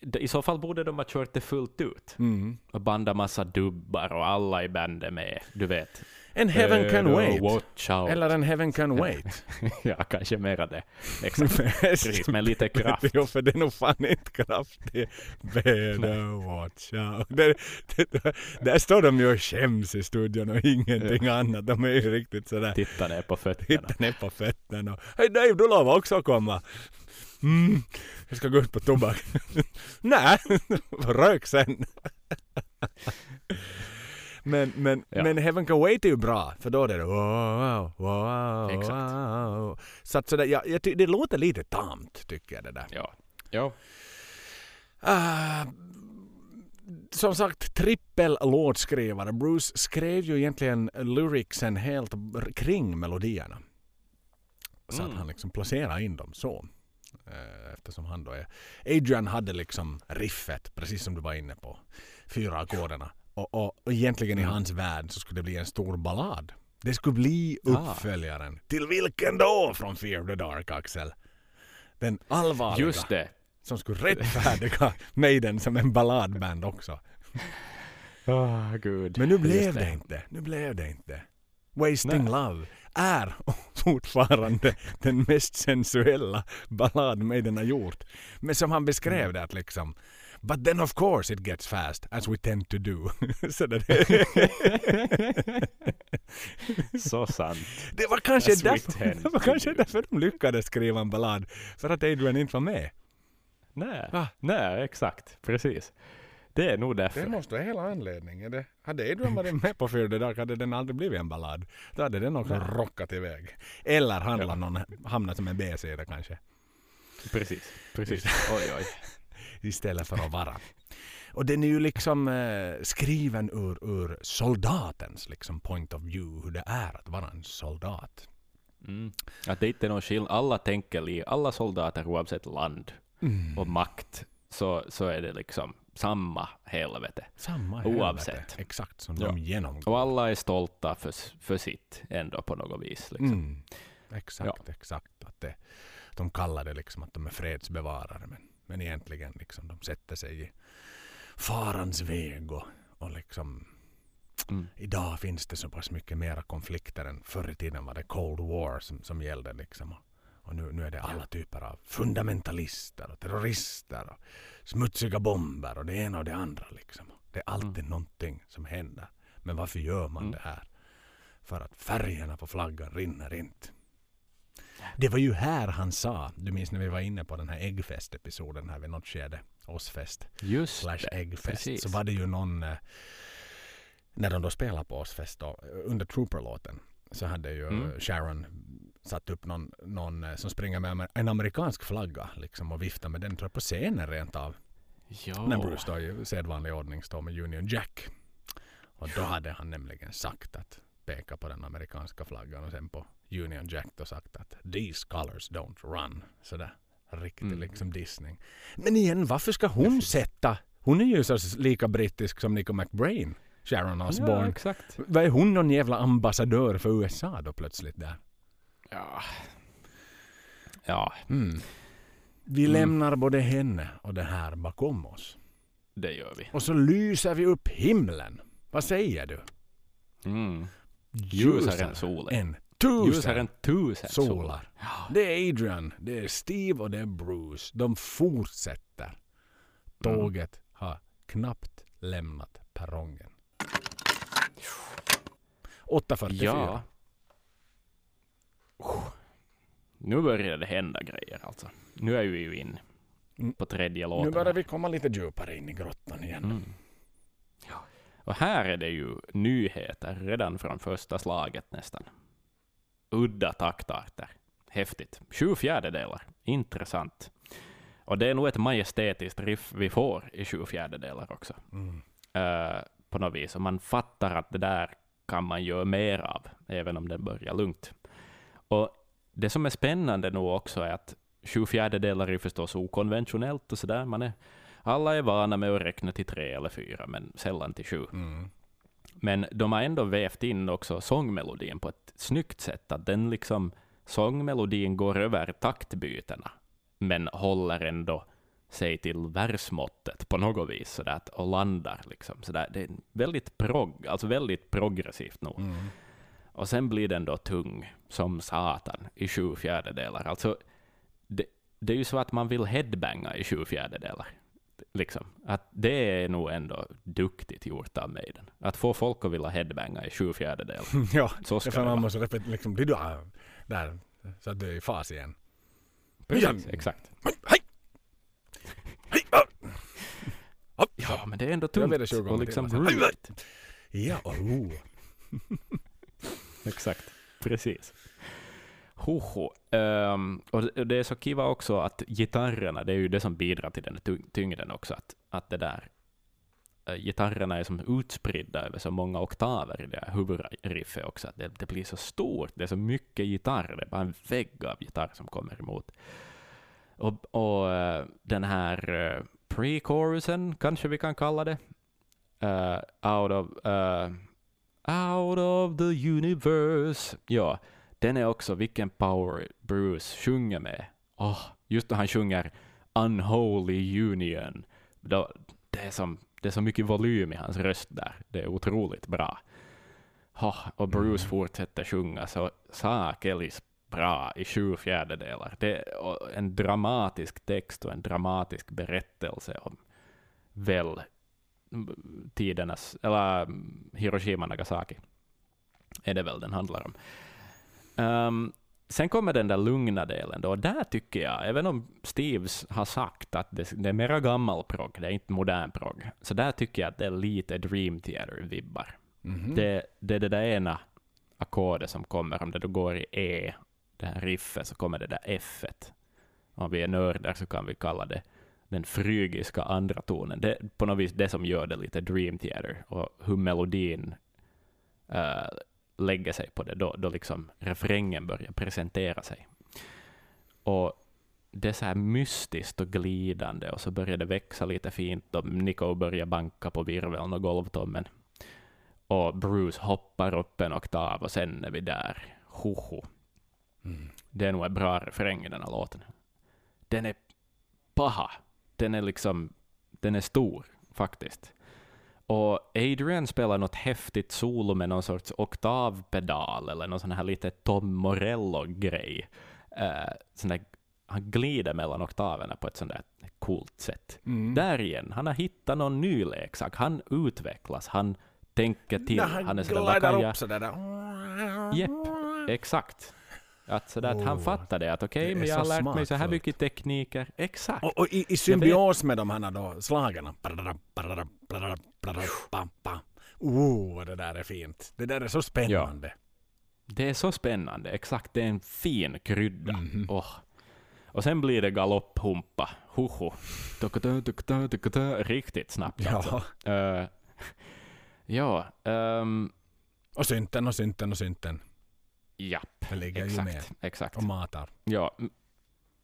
i så fall borde de ha kört det fullt ut. Mm. Och banda massa dubbar och alla i bandet med. Du vet. En Heaven Can Eh, Wait. Watch out. Eller en Heaven Can Wait. ja, kanske mera det. Exakt. Precis, med lite kraft. jo, för det är nog fan inte kraftigt. Better watch out. Där, där, där står de ju och skäms i studion och ingenting annat. De är ju riktigt sådär. Titta ner på fötterna. Titta ner på fötterna. Hej Dave, du lovar också komma. Mm, jag ska gå ut på tobak. Nej, rök sen. men, men, Ja. men Heaven Can Wait är ju bra. För då är det wow, wow, Exakt. wow. Så att sådär, jag, jag det låter lite tamt tycker jag det där. Ja. ja. Ah, som sagt, trippel låtskrivare. Bruce skrev ju egentligen lyricsen helt kring melodierna. Så att Mm. han liksom placerade in dem så. Eh, Eftersom han då är... Adrian hade liksom riffet, precis som du var inne på. Fyra ackorderna. Och, och, och egentligen i Mm. hans värld så skulle det bli en stor ballad. Det skulle bli Ah. uppföljaren. Till vilken då? Från Fear of the Dark, Axel. Den allvarliga Just det. som skulle rättfärdiga Maiden som en balladband också. Åh, gud. Men nu Just blev det inte. Nu blev det inte. Wasting Nej. Love är fortfarande den mest sensuella ballad Maiden har gjort. Men som han beskrev Mm. det att liksom But then of course it gets fast as we tend to do. Så det, Så sant. det var kanske därför, det var kanske därför de lyckades skriva en ballad. För att Adrian inte var med. Nej, Va? nej, exakt. Precis. Det är nog därför. Det måste vara hela anledningen. Det, hade Adrian varit med på Fear the Dark hade den aldrig blivit en ballad. Då hade den också Nej. rockat iväg. Eller handlat Ja. någon, hamnat som en B-sida kanske. Precis. Precis. Oj, oj. Istället för att vara. Och den är ju liksom eh, skriven ur, ur soldatens liksom point of view. Hur det är att vara en soldat. Mm. Att det inte är någon skillnad. Alla tänker li, alla soldater oavsett land Mm. och makt, så, så är det liksom samma helvete. Samma Oavsett. helvete. Exakt som Ja. de genomgår. Och alla är stolta för, för sitt ändå på något vis. Liksom. Mm. exakt, exakt. Att det, de kallar det liksom att de är fredsbevarare men, men egentligen liksom de sätter sig i farans väg och, och liksom Mm. idag finns det så pass mycket mera konflikter än förr i tiden var det Cold War som, som gällde liksom. Och, nu, nu är det alla typer av fundamentalister och terrorister och smutsiga bomber och det ena och det andra liksom. Det är alltid Mm. någonting som händer. Men varför gör man Mm. det här? För att färgerna på flaggan rinner inte. Det var ju här han sa, du minns när vi var inne på den här äggfest-episoden här vid något skede, Ozzfest Just slash äggfest, precis. så var det ju någon, eh, när de då spelade på Ozzfest då, under Trooper-låten, så hade ju Mm. Sharon satt upp någon, någon eh, som springer med en amerikansk flagga liksom och viftar med den tror jag på scenen rent av. Ja. När Bruce då i sedvanlig ordning står med Union Jack. Och då hade han nämligen sagt att peka på den amerikanska flaggan och sen på Union Jack då sagt att these colors don't run. Sådär riktig Mm. liksom dissning. Men igen, varför ska hon sätta? Hon är ju så lika brittisk som Nico McBrain, Sharon Ja, Osbourne. exakt. Vad är hon någon jävla ambassadör för USA då plötsligt där? Ja. Ja, Mm. Vi Mm. lämnar både henne och det här bakom oss. det gör vi. Och så lyser vi upp himlen. Vad säger du? Mm. Ljusare solen. än tusen Ljusare än tusen solar. solar. Det är Adrian, det är Steve och det är Bruce. De fortsätter. Mm. Tåget har knappt lämnat perrongen. 8.44. Ja. Nu börjar det hända grejer alltså. Nu är vi ju in Mm. på tredje Nu låten. börjar vi komma lite djupare in i grottan igen. Mm. Och här är det ju nyheter redan från första slaget nästan. Udda taktarter. Häftigt. Sju fjärdedelar. Intressant. Och det är nog ett majestätiskt riff vi får i sju fjärdedelar också. Mm. Eh, på något vis. Och man fattar att det där kan man göra mer av, även om det börjar lugnt. Och det som är spännande nu också är att sju fjärdedelar är förstås okonventionellt och sådär. Man är, alla är vana med att räkna till tre eller fyra, men sällan till sju. Mm. Men de har ändå vävt in också sångmelodin på ett snyggt sätt, att den liksom, sångmelodin går över taktbytena, men håller ändå sig till versmåttet på något vis, att- och landar liksom. Sådär. Det är väldigt prog, alltså väldigt progressivt nog. Mm. Och sen blir den då tung som satan i sju fjärdedelar. Alltså, det, det är ju så att man vill headbanga i sju fjärdedelar. Liksom. Att det är nog ändå duktigt gjort av Maiden. Att få folk att vilja headbanga i sju fjärdedelar. ja, Så ska det man måste repetera liksom, blir du där, så att du är i fas igen. Precis, exakt. Hej! Hej! ah! Ja, men det är ändå tungt 20 gånger och liksom roligt. Ja, oh. Exakt, precis. Hoho. Um, och det- är så kiva också att gitarrerna, det är ju det som bidrar till den tyngden också, att, att det där uh, gitarrerna är som utspridda över så många oktaver i det här huvudriffet också, att det, det blir så stort, det är så mycket gitarr, det är bara en vägg av gitarr som kommer emot. Och, och uh, den här uh, pre-chorusen, kanske vi kan kalla det, out of Out of the universe. Ja, den är också, vilken power Bruce sjunger med. Åh, just när han sjunger Unholy Union. Då, det, är som, det är så mycket volym i hans röst där. Det är otroligt bra. Åh, och Bruce Mm. fortsätter sjunga så sakelis bra i sju fjärdedelar. Det är en dramatisk text och en dramatisk berättelse om väl tidernas, eller mm, Hiroshima Nagasaki, är det väl den handlar om. Ehm, sen kommer den där lugna delen då, och där tycker jag, även om Steves har sagt att det, det är mera gammal prog, det är inte modern prog, så där tycker jag att det är lite Dream Theater-vibbar. Mhm. Det, det är det där ena ackordet som kommer, om det då går i E, det här riffet, så kommer det där F. -et. Om vi är nördar så kan vi kalla det den frygiska andra tonen. Det är på något vis det som gör det lite Dream Theater, och hur melodin eh, lägger sig på det, då, då liksom refrängen börjar presentera sig. Och det är så här mystiskt och glidande, och så börjar det växa lite fint, och Nico börjar banka på virveln och golvtommen. Och Bruce hoppar upp en oktav, och sen är vi där. Hoho. Mm. Det är nog en bra refräng i den här låten. Den är paha. Den är liksom, den är stor faktiskt. Och Adrian spelar något häftigt solo med någon sorts oktavpedal eller någon sån här lite Tom Morello-grej. Uh, sån där, han glider mellan oktaverna på ett sånt där coolt sätt. Mm. Där igen, han har hittat någon ny leksak. Han utvecklas, han tänker till. Han han är sådär, vad kan jag... Japp, exakt. Att, sådär, att han Oh, fattar det, att okej, men jag har lärt mig så här mycket tekniker. Exakt. Och, och i, i symbios med de här då slagen. Oh, det där är fint. Det där är så spännande. Det är så spännande, exakt. Det är en fin krydda. Mhm. Åh. Och sen blir det galopphumpa. Hoho. Riktigt snabbt alltså. Ja. Eh, ja, ehm, Och synten och synten och synten. Japp. Det ligger ju med. Exakt, exakt. Och matar. Ja.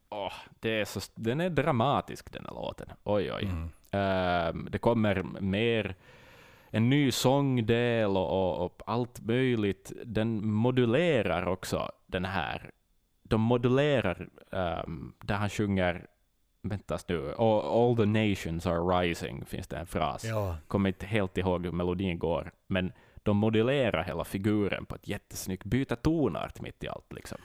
Åh, det är så, den är dramatisk den här låten. Oj, oj. Mm. Ehm, det kommer mer en ny sångdel och, och, och allt möjligt. Den modulerar också den här. De modulerar um, där han sjunger, väntas nu, all, all the nations are rising, finns det en fras. Ja. Kommer inte helt ihåg hur melodin går, men de modulerar hela figuren på ett jättesnyggt, byter tonart mitt i allt liksom.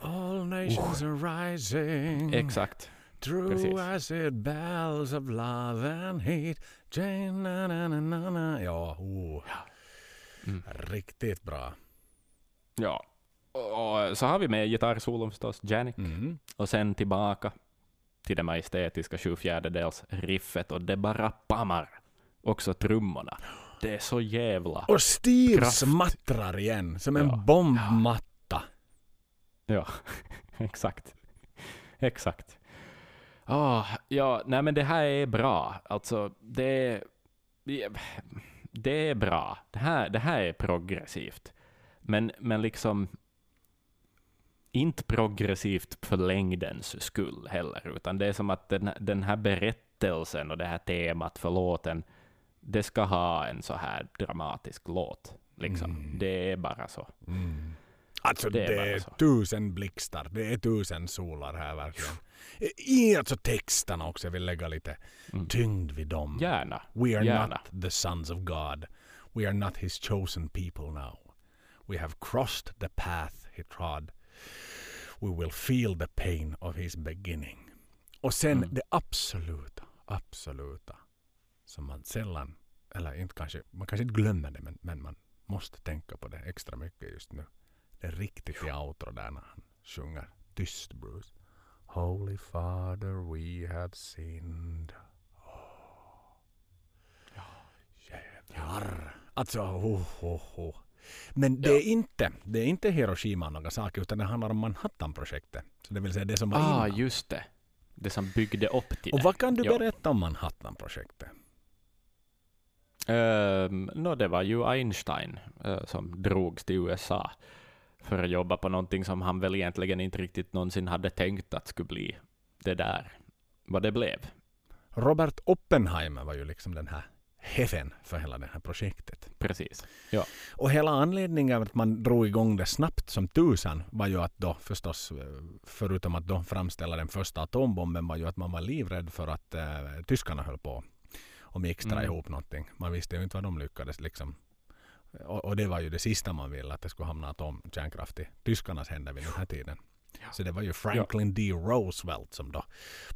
All nations are rising. Exakt. True Precis. acid bells of love and. Jane, na, na, na, na, na. Ja, oh. Mm. Riktigt bra. Ja. Och så har vi med gitarrsolon förstås, Janik. Mm. Och sen tillbaka till det majestätiska sju fjärdedels riffet och det bara pammar. Också trummorna. Det är så jävla... Och Steve Kraft. smattrar igen som en Ja. bombmatta. Ja, exakt. Exakt. Ah, ja, nej men det här är bra. Alltså, det... Det är bra. Det här, det här är progressivt. Men, men liksom... Inte progressivt för längdens skull heller, utan det är som att den, den här berättelsen och det här temat för låten, det ska ha en så här dramatisk låt. Liksom. Mm. Det är bara så. Mm. Alltså Det det är är, bara så. tusen blixtar, det är tusen solar här verkligen. I alltså texterna också, jag vill lägga lite Mm. tyngd vid dem. Gärna. We are Gärna. not the sons of God. We are not his chosen people now. We have crossed the path he trod. We will feel the pain of his beginning. Och sen Mm. det absoluta, absoluta som man sällan, eller inte kanske, man kanske inte glömmer det men, men man måste tänka på det extra mycket just nu. Det är riktigt i outro där när han sjunger tyst Bruce. Holy Father we have sinned. Jävlar. Alltså, ho, ho, ho. Men det, Ja. är inte, det är inte Hiroshima och Nagasaki utan det handlar om Manhattan-projektet. Så det vill säga det som var Ah, innan. just det. Det som byggde upp till Och det. vad kan du Ja. berätta om Manhattan-projektet? Ehm, nå, det var ju Einstein eh, som drogs till USA för att jobba på någonting som han väl egentligen inte riktigt någonsin hade tänkt att skulle bli det där, vad det blev. Robert Oppenheimer var ju liksom den här hefen för hela det här projektet. Precis. Och hela anledningen att man drog igång det snabbt som tusan var ju att då förstås, eh, förutom att då framställa den första atombomben, var ju att man var livrädd för att eh, tyskarna höll på och mixtra Mm. ihop någonting. Man visste ju inte vad de lyckades liksom. Och, och det var ju det sista man ville, att det skulle hamna atomkärnkraft i tyskarnas händer vid den här tiden. Ja. Så det var ju Franklin D. Roosevelt som då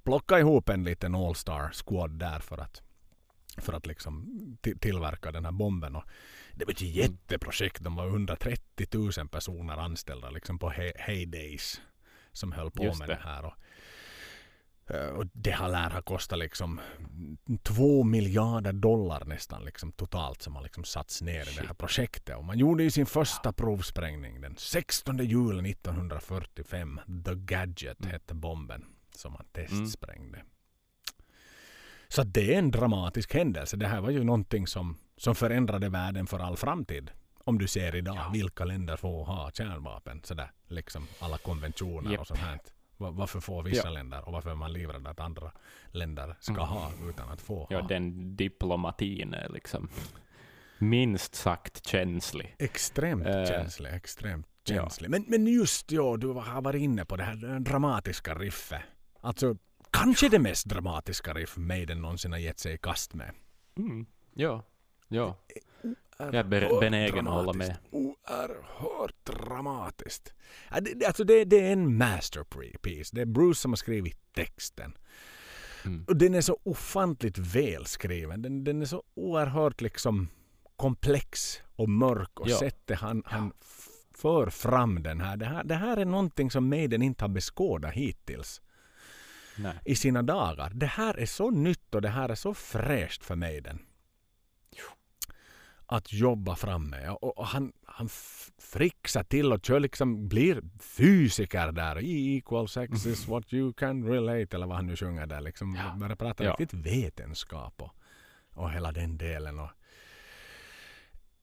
plockade ihop en liten All-Star Squad där för att, för att liksom ti- tillverka den här bomben. Och det var ett jätteprojekt. De var 130 000 personer anställda liksom på hey- heydays som höll på Just med det. det här. Och, och det här lär ha kostat liksom två miljarder dollar nästan liksom totalt som har liksom satts ner i det här Shit. projektet. Och man gjorde ju sin första provsprängning den 16 juli 1945. The Gadget Mm. hette bomben som man testsprängde. Så det är en dramatisk händelse. Det här var ju någonting som, som förändrade världen för all framtid. Om du ser idag Ja. vilka länder får ha kärnvapen. Sådär, liksom alla konventioner Japp. och sånt här. Va- Varför får vissa Ja. länder och varför är man livrädd att andra länder ska Mm. ha utan att få Ja, ha? den diplomatin är liksom minst sagt känslig. Extremt Eh, känslig, extremt ja. känslig. Men, men just ja, du har varit inne på det här dramatiska riffet. Alltså, kanske det mest dramatiska riff Maiden någonsin har gett sig i kast med. Mm. Ja, ja. Jag är be- benägen att hålla med. Oerhört dramatiskt. Ja, alltså det, det är en masterpiece. Det är Bruce som har skrivit texten. Mm. Och den är så ofantligt välskriven. Den, den är så oerhört liksom komplex och mörk och Ja. sättet han, han f- för fram den här. Det, här. det här är någonting som Maiden inte har beskådat hittills Nej. i sina dagar. Det här är så nytt och det här är så fräscht för Maiden. Att jobba fram med. Och, och han, han frixar till och kör liksom, blir fysiker där. E equals X is what you can relate. Eller vad han nu sjunger där. Liksom Ja. börjar prata Ja. riktigt vetenskap och, och hela den delen. Och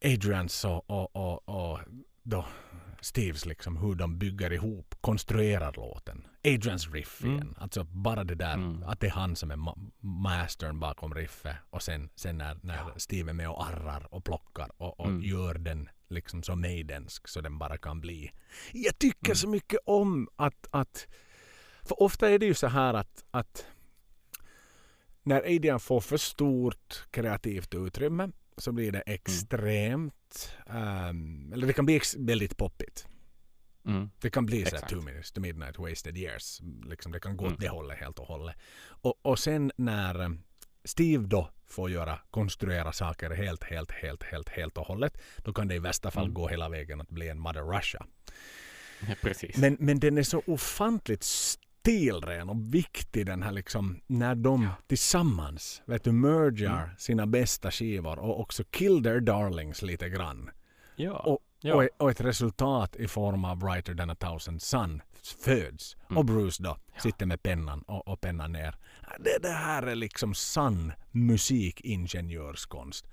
Adrians och, och, och, och då Steves liksom hur de bygger ihop, konstruerar låten. Adrians riff Mm. igen. Alltså bara det där Mm. att det är han som är ma- mastern bakom riffet och sen, sen när, när Steve är med och arrar och plockar och, och Mm. gör den liksom så maidensk så den bara kan bli. Jag tycker Mm. så mycket om att, att för ofta är det ju så här att, att när Adrian får för stort kreativt utrymme så blir det extremt, ehm, eller det kan bli väldigt poppigt. Mm. Det kan bli så här Exakt. two minutes to midnight wasted years. Liksom det kan gå Mm. åt det hållet helt och hållet. Och, och sen när eh, Steve då får göra, konstruera saker helt, helt, helt, helt, helt och hållet. Då kan det i värsta fall Mm. gå hela vägen att bli en Mother Russia. Ja, precis. Men, men den är så ofantligt stilren och viktig den här liksom när de tillsammans vet du, mergar Mm. sina bästa skivor och också kill their darlings lite grann. ja. Och, ja. och, och ett resultat i form av Brighter than a thousand sun föds. Mm. Och Bruce då sitter med pennan och, och pennan ner. Det, det här är liksom sann musikingenjörskonst.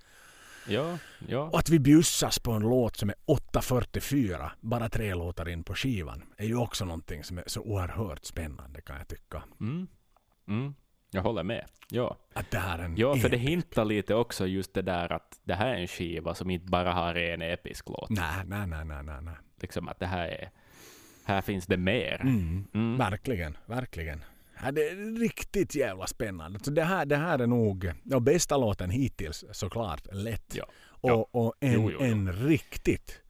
Ja, ja. Och att vi bjussas på en låt som är 8.44, bara tre låtar in på skivan, är ju också någonting som är så oerhört spännande kan jag tycka. Mm. Mm. Jag håller med. Ja. Att det här är en ja, för det hintar lite också just det där att det här är en skiva som inte bara har en episk låt. Nej, nej, nej, nej, nej. nej. Liksom att det här är... Här finns det mer. Mm. Mm. Verkligen, verkligen. Ja, det är riktigt jävla spännande. Så det, här, det här är nog ja, bästa låten hittills såklart. Lätt. Ja. Och, Ja. och en, Jo, jo, jo. en riktigt...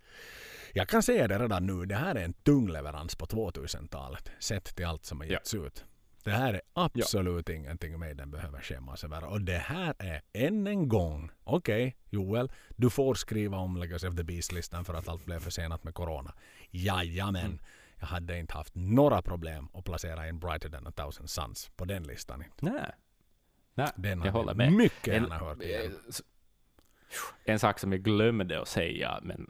Jag kan säga det redan nu. Det här är en tung leverans på 2000-talet. Sett till allt som har Ja. getts ut. Det här är absolut ingenting Maiden behöver skämmas över. Och det här är än en gång. Okej, Joel. Du får skriva om Legacy of the Beast-listan för att allt blev försenat med Corona. Jajamän. Mm. Jag hade inte haft några problem att placera in Brighter than a thousand suns på den listan. Inte. Nej. Nej, den jag håller med. mycket en, gärna hört igen. Eh, en sak som jag glömde att säga, men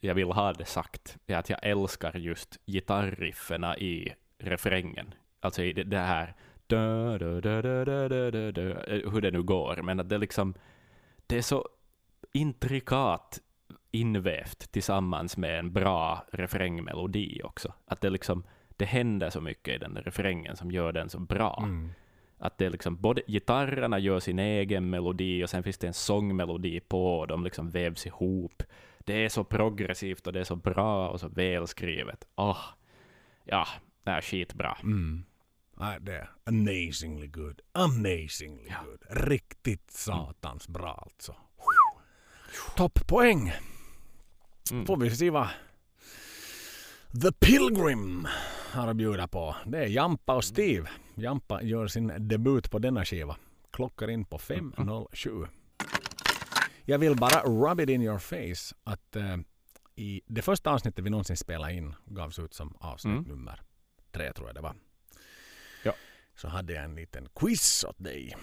jag vill ha det sagt, är att jag älskar just gitarrifferna i refrängen. Alltså i det här hur det nu går, men att det liksom det är så intrikat invävt tillsammans med en bra refrängmelodi också. Att det liksom det händer så mycket i den där refrängen som gör den så bra. Mm. Att det är liksom både gitarrerna gör sin egen melodi och sen finns det en sångmelodi på och de liksom vävs ihop. Det är så progressivt och det är så bra och så välskrivet. Åh, ja, det är skitbra. Mm. Nej, det är amazingly good. Amazingly Ja. good. Riktigt satans bra alltså. Topppoäng Mm. får vi se vad The Pilgrim har att bjuda på. Det är Jampa och Steve. Jampa gör sin debut på denna skiva. Klockar in på 5.07. Jag vill bara rub it in your face att eh, i det första avsnittet vi någonsin spelade in gavs ut som avsnitt Mm. nummer tre tror jag det var. Ja. Så hade jag en liten quiz åt dig.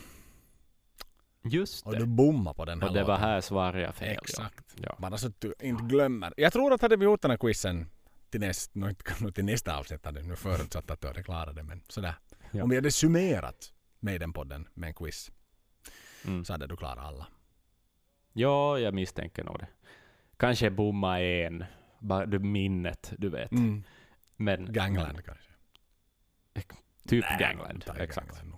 Just Och du det. bommade på den här Och det var låten. här svarade jag fel. Exakt. Ja. Bara så att du inte glömmer. Jag tror att hade vi gjort den här quizen till, näst, inte- nå, till nästa avsnitt hade nu förutsatt att du hade klarat det. Men sådär. Ja. Om vi hade summerat med den podden med en quiz. Mm. så hade du klarat alla. ja, jag misstänker nog det. Kanske bomma en, bara du minnet, du vet. Mm. Men, Gangland kanske. typ Nej, Gangland. Exakt. Gangland.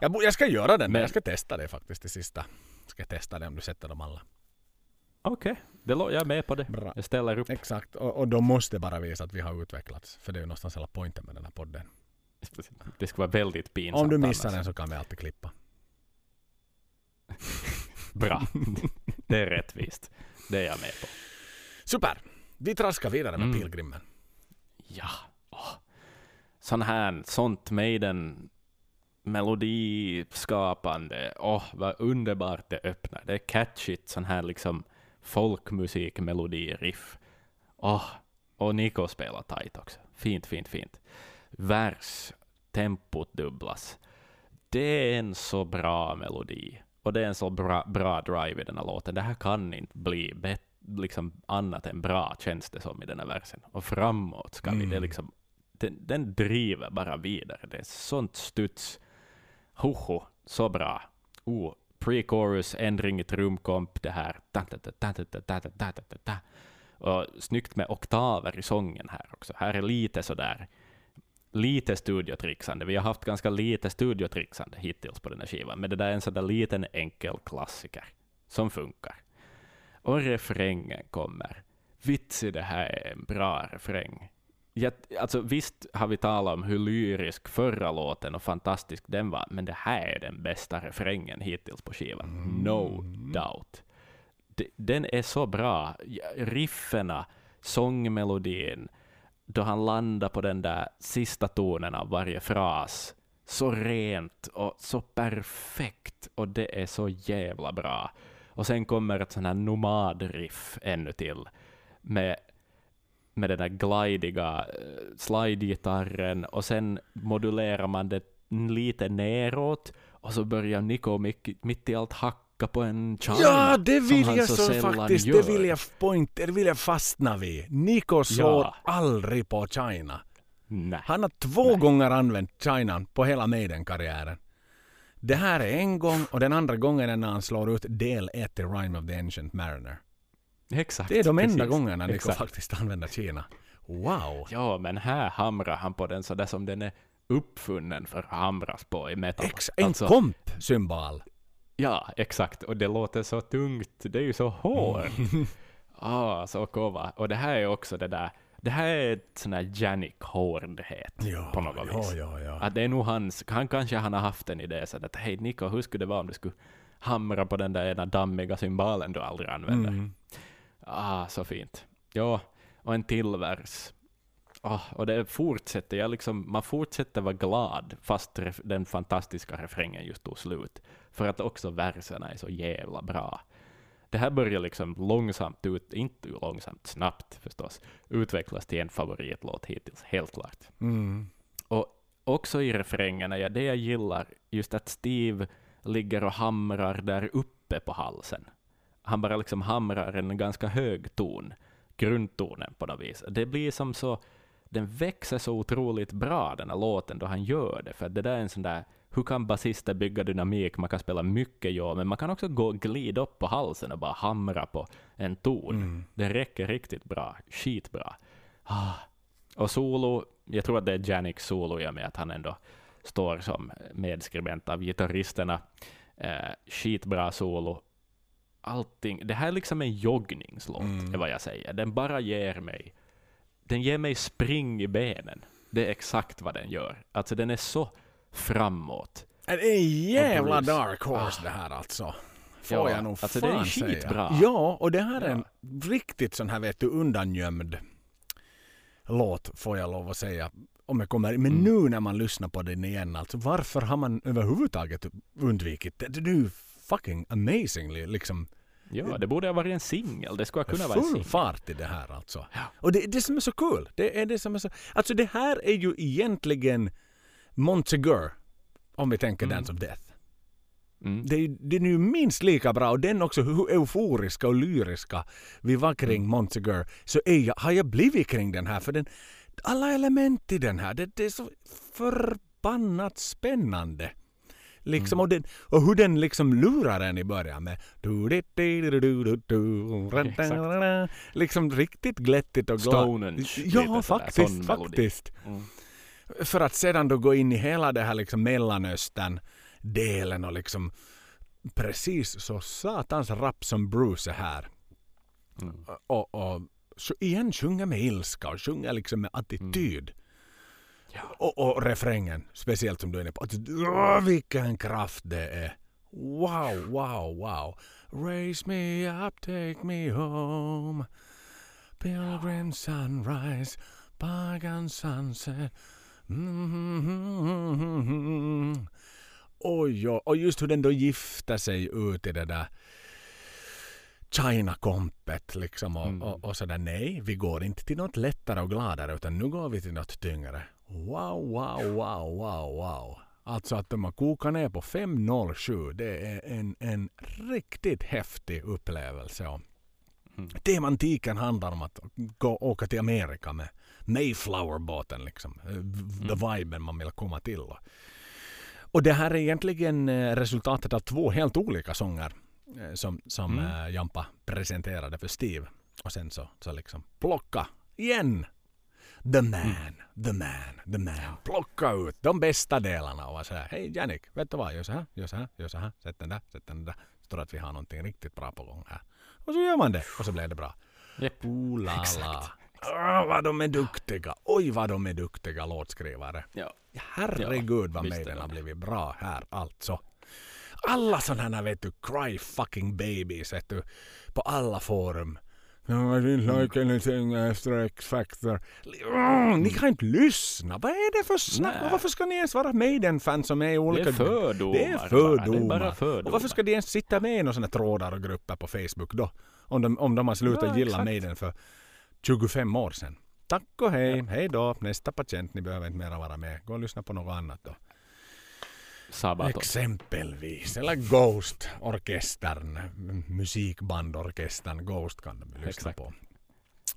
Jag, jag ska göra den. Men- Jag ska testa det faktiskt till sista. Ska jag testa det om du sätter dem alla. Okej, lo- jag är med på det. Bra. Jag ställer upp. Exakt, och, och då måste bara visa att vi har utvecklats. För det är ju någonstans hela poängen med den här podden. Det skulle vara väldigt pinsamt Om du missar annars. den så kan vi alltid klippa. Bra. det är rättvist. Det är jag med på. Super! Vi traskar vidare med Mm. pilgrimen. Ja. Åh. Sån här, sånt Maiden melodiskapande. Åh, vad underbart det öppnar. Det är catchigt, sån här liksom folkmusik, melodi, riff. Åh, och Nico spelar tight också. Fint, fint, fint. Vers, tempot dubblas. Det är en så bra melodi. Och det är en så bra, bra drive i den här låten. Det här kan inte bli bet, liksom annat än bra, känns det som i den här versen. Och framåt ska vi. Det Mm. liksom, den, den driver bara vidare. Det är sånt studs. Hoho, så bra. Oh, pre-chorus, ändring i trumkomp, det här. Och snyggt med oktaver i sången här också. Här är lite sådär, lite studiotricksande. Vi har haft ganska lite studiotrixande hittills på den här skivan, men det där är en sådär liten enkel klassiker som funkar. Och refrängen kommer. Vitsi, det här är en bra refräng. Jag, alltså, visst har vi talat om hur lyrisk förra låten och fantastisk den var, men det här är den bästa refrängen hittills på skivan. No doubt. De- Den är så bra. Riffena, sångmelodin, då han landar på den där sista tonen av varje fras. Så rent och så perfekt och det är så jävla bra. Och sen kommer ett sån här nomadriff ännu till med, med den där glidiga eh, slide-gitarren och sen modulerar man det lite neråt och så börjar Nico mitt, mitt i allt hacka på en china. Ja, det vill jag så så faktiskt. gör. Det vill jag point, det vill jag fastna vid. Nico slår Ja. aldrig på China. Nej. Han har två gånger använt China på hela Maiden-karriären. Det här är en gång och den andra gången är när han slår ut del 1 i Rhyme of the Ancient Mariner. Exakt. Det är de enda precis. gångerna Nico Exakt. faktiskt använder Kina. Wow! Ja, men här hamrar han på den sådär som den är uppfunnen för att hamras på i metal. Ex- en Alltså, komp-symbol. Ja, exakt. Och det låter så tungt. Det är ju så hårt. Mm. Ah, så kova. Och det här är också det där. Det här är ett sån här Janik hårdhet Ja, på något ja, vis. ja. Att det är nog hans, han kanske han har haft en idé så att hej Nico, hur skulle det vara om du skulle hamra på den där ena dammiga symbolen du aldrig använder? Mm. Ah, så fint. Ja, och en till vers. Ah, och det fortsätter, jag liksom, man fortsätter vara glad fast den fantastiska refrängen just tog slut. För att också verserna är så jävla bra. Det här börjar liksom långsamt ut, inte långsamt, snabbt förstås, utvecklas till en favoritlåt hittills, helt klart. Mm. Och också i refrängerna, ja, det jag gillar, just att Steve ligger och hamrar där uppe på halsen. Han bara liksom hamrar en ganska hög ton, grundtonen på något vis. Det blir som så, den växer så otroligt bra den här låten då han gör det, för det där är en sån där, hur kan basister bygga dynamik? Man kan spela mycket, ja, men man kan också gå glida upp på halsen och bara hamra på en ton. Mm. Det räcker riktigt bra, skitbra. Ah. Och solo, jag tror att det är Janiks solo i och med att han ändå står som medskribent av gitarristerna. Eh, skitbra solo. Allting. Det här är liksom en joggningslåt, Mm. är vad jag säger. Den bara ger mig, den ger mig spring i benen. Det är exakt vad den gör. Alltså den är så framåt. Det är jävla Bruce. dark horse Ah. det här alltså. Får Ja, jag nog alltså fan det är säga. skitbra. Ja, och det här är en riktigt sån här vet du undangömd låt får jag lov att säga. Om jag kommer, men Mm. nu när man lyssnar på den igen, alltså varför har man överhuvudtaget undvikit det? Ju fucking amazingly liksom Ja, det borde ha varit en singel. Det skulle kunna vara en full singel. fart i det här alltså. Ja. Och det är det som är så kul. Det är det som är så... Alltså det här är ju egentligen Montegur, om vi tänker Mm. Dance of Death. Mm. Det är, den är ju minst lika bra och den också hur euforiska och lyriska vi var kring Mm. Montegur så jag, har jag blivit kring den här för den, alla element i den här, det, det är så förbannat spännande. Liksom, Mm. och, den, och hur den liksom lurar en i början med Exakt. liksom riktigt glättigt och glad. Stonehenge, Ja, faktiskt, melodi. faktiskt. Mm. För att sedan då gå in i hela det här liksom Mellanöstern delen och liksom precis så satans rapp som Bruce är här. Mm. Och, och så igen sjunger med ilska och sjunger liksom med attityd. Ja. Och, och refrängen, speciellt som du är inne på. Åh, vilken kraft det är. Wow, wow, wow. Raise me up, take me home. Pilgrim sunrise, pagan sunset. Mm. Oj, oj, och just hur den då gifter sig ut i det där China-kompet liksom och, Mm. och, och sådär. Nej, vi går inte till något lättare och gladare utan nu går vi till något tyngre. Wow, wow, wow, wow, wow. Alltså att de har kokat ner på 507, det är en, en riktigt häftig upplevelse. Mm. Temantiken handlar om att gå, åka till Amerika med Mayflower-båten. Liksom. Eh, The viben man vill komma till. Och, det här är egentligen eh, resultatet av två helt olika sånger eh, som, som Mm. Jampa presenterade för Steve. Och sen så, så liksom plocka igen. The man, the man, the man. Plocka ut de bästa delarna och säga hej Jannik, vet du vad, gör så här, gör så här, gör så här, sätt den där, sätt den där. Står att vi har någonting riktigt bra på gång här. Och så gör man det och så blev det bra. Japp. Ooh la la. Exakt. Ah, vad de är duktiga. Oj vad de är duktiga låtskrivare. Ja. Herregud vad Maiden de har blivit bra här alltså. Alla sådana här vet du, cry fucking babies vet du. På alla forum. No, I didn't like anything after X Factor. Mm, ni kan inte lyssna. Vad är det för snack? Nej. Varför ska ni ens vara Maiden-fans som är i olika... Det är fördomar. Det är fördomar. Det är bara fördomar. Och varför ska de ens sitta med i några sådana trådar och grupper på Facebook då? Om de, om de har slutat Ja, gilla exakt. Maiden för 25 år sedan. Tack och hej. Hej då. Nästa patient. Ni behöver inte mera vara med. Gå och lyssna på något annat då. Sabaton. Exempelvis. Eller Ghost-orkestern. Musikbandorkestern Ghost kan de lyssna Exakt. på.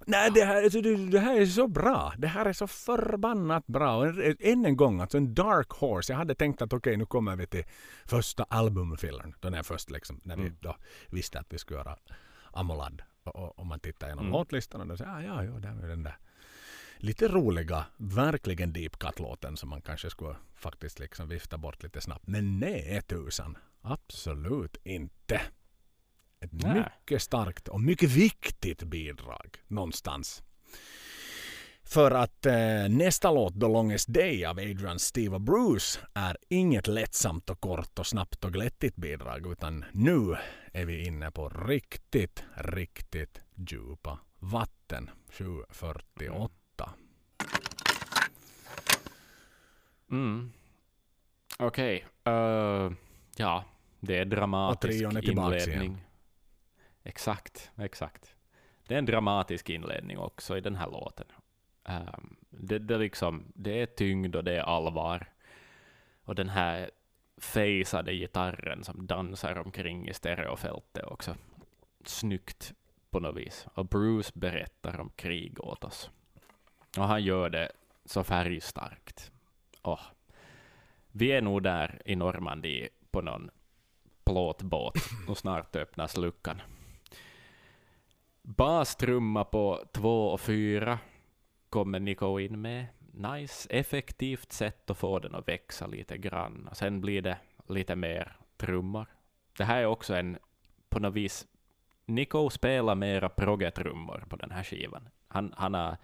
Nej, det här, alltså, det, det här är så bra. Det här är så förbannat bra. Och än en gång, alltså en dark horse. Jag hade tänkt att okej, nu kommer vi till första albumfillern. Den är först liksom, när vi Mm. då visste att vi skulle göra Amolad. Och, och, och man tittar igenom Mm. låtlistan och då säger ah, ja, ja, där är den där lite roliga, verkligen deep cut-låten som man kanske skulle faktiskt liksom vifta bort lite snabbt. Men nej tusan, absolut inte. Ett Nej. mycket starkt och mycket viktigt bidrag någonstans. För att eh, nästa låt, The Longest Day av Adrian, Steve och Bruce, är inget lättsamt och kort och snabbt och glättigt bidrag, utan nu är vi inne på riktigt, riktigt djupa vatten. 748. Mm. Okej. eh, ja, det är dramatisk Och är tillbaks igen. inledning. Exakt, exakt. Det är en dramatisk inledning också i den här låten. Ehm, det, det, liksom, det är tyngd och det är allvar. Och den här fejsade gitarren som dansar omkring i stereofältet också. Snyggt på något vis. Och Bruce berättar om krig åt oss. Och han gör det så färgstarkt. Åh. Vi är nog där i Normandie på någon plåtbåt och snart öppnas luckan. Bastrumma på två och fyra kommer Nico in med. Nice, effektivt sätt att få den att växa lite grann. Och sen blir det lite mer trummor. Det här är också en, på något vis, Nico spelar mera proggetrummor på den här skivan. Han, han har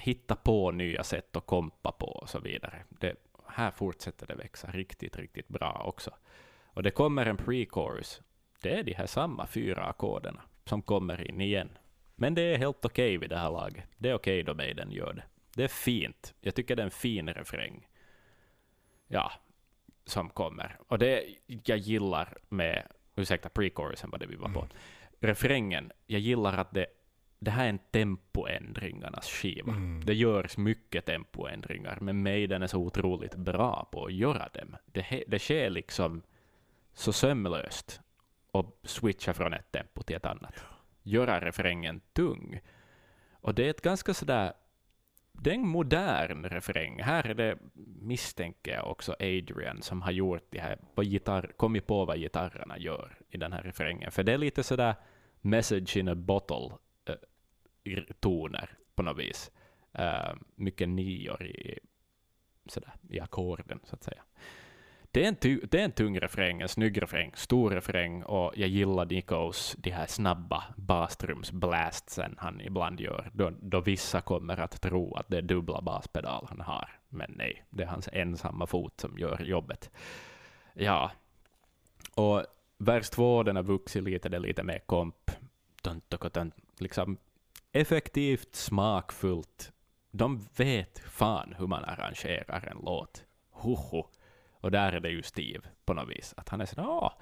hittat på nya sätt att kompa på och så vidare. Det, här fortsätter det växa riktigt, riktigt bra också. Och det kommer en pre-chorus. Det är de här samma fyra ackorderna som kommer in igen. Men det är helt okej vid det här laget. Det är okej då Maiden gör det. Det är fint. Jag tycker det är en fin refräng. Ja, som kommer. Och det jag gillar med, ursäkta pre-chorusen var det vi var på. Refrängen, jag gillar att det, det här är en tempoändringarnas skiva. Mm. Det görs mycket tempoändringar, men Maiden är så otroligt bra på att göra dem. Det, det sker liksom så sömlöst och switcha från ett tempo till ett annat. Göra refrängen tung. Och det är ett ganska sådär, det är en modern refräng. Här är det, misstänker jag också, Adrian som har gjort det här, vad gitarr, kommit på vad gitarrerna gör i den här refrängen. För det är lite sådär message in a bottle toner på något vis. Uh, mycket nior i, sådär, i ackorden, så att säga. Det är, en det är en tung refräng, en snygg refräng, stor refräng och jag gillar Nikos de här snabba bastrumsblastsen han ibland gör, då, då vissa kommer att tro att det är dubbla baspedal han har. Men nej, det är hans ensamma fot som gör jobbet. Ja, och vers två, den har vuxit lite, det är lite mer komp, liksom effektivt, smakfullt. De vet fan hur man arrangerar en låt. Hoho. Och där är det ju Steve på något vis. Att han är sådär, ah,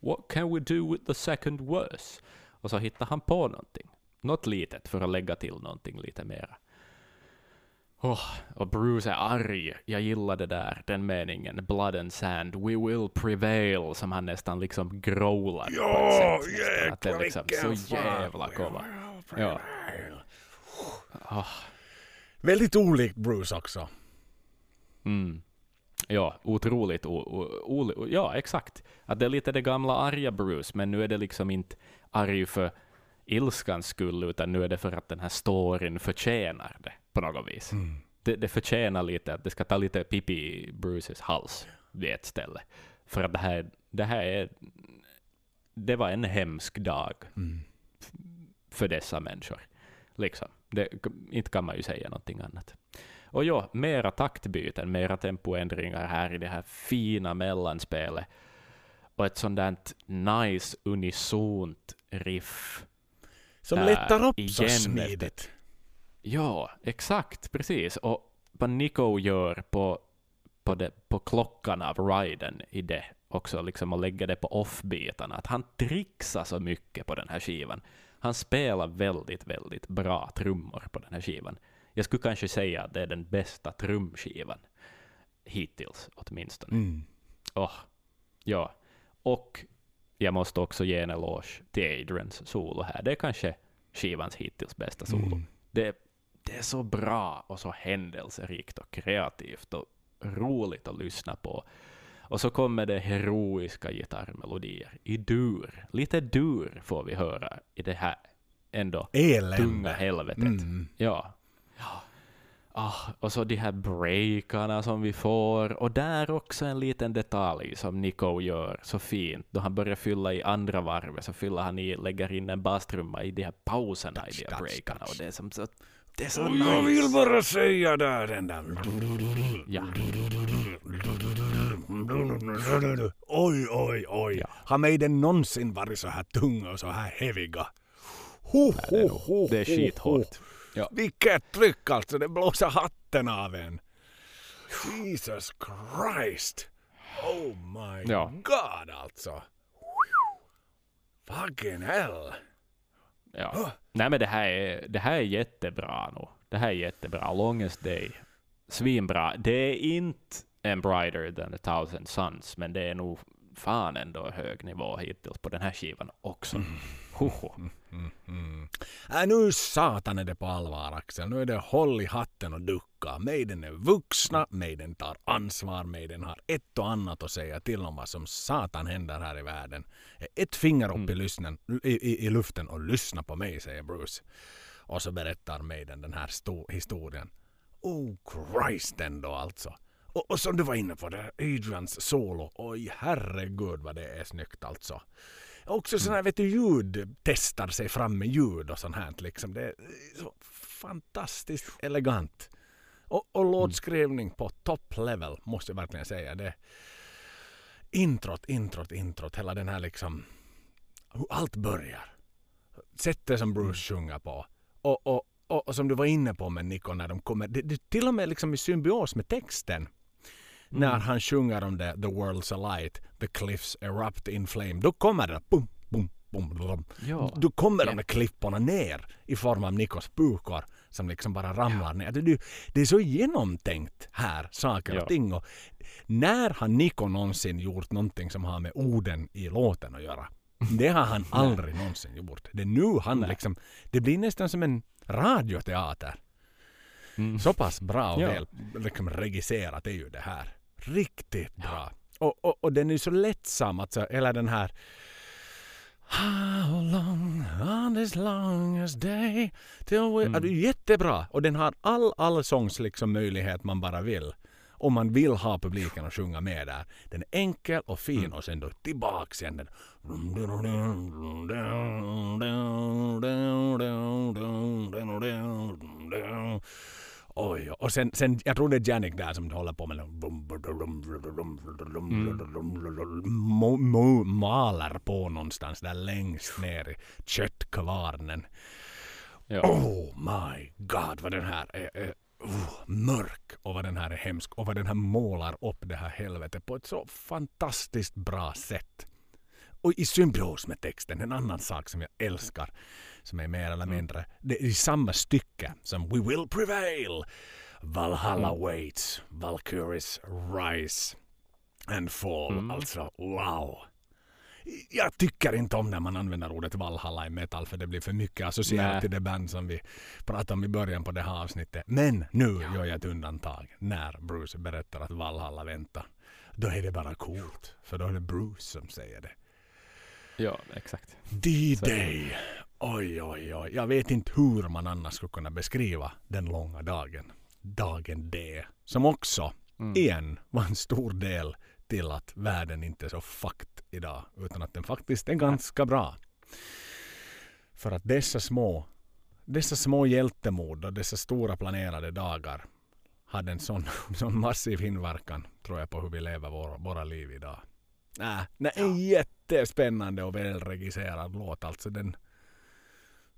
what can we do with the second verse? Och så hittar han på någonting. Något litet för att lägga till någonting lite mera. Oh, och Bruce är arg. Jag gillar det där, den meningen. Blood and sand, we will prevail, som han nästan liksom growlar på Ja, ett sätt. nästan. Att det är liksom så jävla fan. Ja. Oh. Väldigt olikt Bruce också. Mm. Ja, otroligt. O, o, o, ja, exakt. Att det är lite det gamla arga Bruce, men nu är det liksom inte arg för ilskans skull, utan nu är det för att den här storyn förtjänar det på något vis. Mm. Det, det förtjänar lite att det ska ta lite pipi i Bruces hals vid ett ställe. För att det här, det här är... Det var en hemsk dag Mm. För dessa människor. Liksom. Det, inte kan man ju säga någonting annat. Och ja, mera taktbyten, mera tempoändringar här i det här fina mellanspelet. Och ett sånt där nice unisont riff. Som lättar upp så igen smidigt. Ja, exakt, precis. Och vad Nico gör på, på, det, på klockan av riden i det också, liksom att lägga det på off-bitarna, att han trixar så mycket på den här skivan. Han spelar väldigt, väldigt bra trummor på den här skivan. Jag skulle kanske säga att det är den bästa trumskivan hittills, åtminstone. Mm. Åh, ja. Och jag måste också ge en eloge till Adrians solo här. Det är kanske skivans hittills bästa solo. Mm. Det, det är så bra och så händelserikt och kreativt och roligt att lyssna på. Och så kommer det heroiska gitarrmelodier i dur. Lite dur får vi höra i det här ändå tunga Elände. helvetet. Mm. Ja. ja. Ah, och så de här breakarna som vi får. Och där också en liten detalj som Nico gör så fint. Då han börjar fylla i andra varvet så fyller han i, lägger in en bastrumma i de här pauserna i de här Touch, breakarna. touch. Och det är som så... Det är så Och jag vill nice. bara säga där den där... Ja. Oj, oj, oj. Ja. Har Maiden någonsin varit så här tunga och så här heviga? Ho, det är ho, ho, det är skithårt. Ja. Vilket tryck alltså, det blåser hatten av en. Jesus Christ. Oh my Ja. God alltså. Fucking hell. Ja. Nej men det här är, det här är jättebra nu. Det här är jättebra. Longest Day. Svinbra. Det är inte en brighter than a thousand suns, men det är nog fan ändå hög nivå hittills på den här skivan också. Hoho. Mm, mm. Äh, nu satan är det på allvar Axel. Nu är det håll i hatten och ducka. Maiden är vuxna, Maiden tar ansvar, Maiden har ett och annat att säga till om vad som satan händer här i världen. Ett finger upp i, lyssnen, i, i, i luften och lyssna på mig, säger Bruce. Och så berättar Maiden den här sto- historien. Oh Christ ändå alltså. Och, och som du var inne på, det Adrians solo. Oj herregud vad det är snyggt alltså. Också sådana här, vet du, ljud testar sig fram med ljud och sånt här liksom. Det är så fantastiskt elegant. Och, och låtskrivning på top level måste jag verkligen säga. Det introt, introt, introt, hela den här liksom hur allt börjar. Sättet som Bruce sjunger på. Och, och, och, och som du var inne på med Nico när de kommer, det, det till och med liksom i symbios med texten. När han sjunger om det, the world's alight, the cliffs erupt in flame. Då kommer det bum, bum, bum, bum. Ja. Då kommer de Ja. där klipporna ner i form av Nikos pukor som liksom bara ramlar ner. Det, det, är så genomtänkt här, saker Ja. och ting. Och när har Niko någonsin gjort någonting som har med orden i låten att göra? Det har han aldrig någonsin gjort. Det är nu han Nej. liksom, det blir nästan som en radioteater. Mm. Så pass bra och Ja. väl liksom regisserat är ju det här. Riktigt bra. Och, och, och den är så lättsam, alltså hela den här How long on this longest day till we... Mm. Ja, är jättebra och den har all allsångs liksom möjlighet man bara vill. om man vill ha publiken att sjunga med där. Den är enkel och fin och sen då tillbaks igen den. Oj, och sen, sen jag tror det är Janik där som håller på med mo, malar på någonstans där längst ner i köttkvarnen. Ja. Oh my god vad den här är, är oh, mörk och vad den här är hemsk och vad den här målar upp det här helvetet på ett så fantastiskt bra sätt. Och i symbios med texten, en annan sak som jag älskar som är mer eller mindre, det är i samma stycke som We will prevail. Valhalla waits, Valkyries rise and fall. Mm. Alltså wow. Jag tycker inte om när man använder ordet Valhalla i metal för det blir för mycket associerat till det band som vi pratade om i början på det här avsnittet. Men nu gör jag ett undantag när Bruce berättar att Valhalla väntar. Då är det bara coolt, för då är det Bruce som säger det. Ja, exakt. D-Day. Oj, oj, oj. Jag vet inte hur man annars skulle kunna beskriva den långa dagen. Dagen D. Som också, Mm. igen, var en stor del till att världen inte är så fucked idag. Utan att den faktiskt är ganska bra. För att dessa små, dessa små hjältemod och dessa stora planerade dagar hade en sån, sån massiv inverkan, tror jag, på hur vi lever våra, våra liv idag. Äh, det är en jättespännande och välregisserad låt. Alltså den...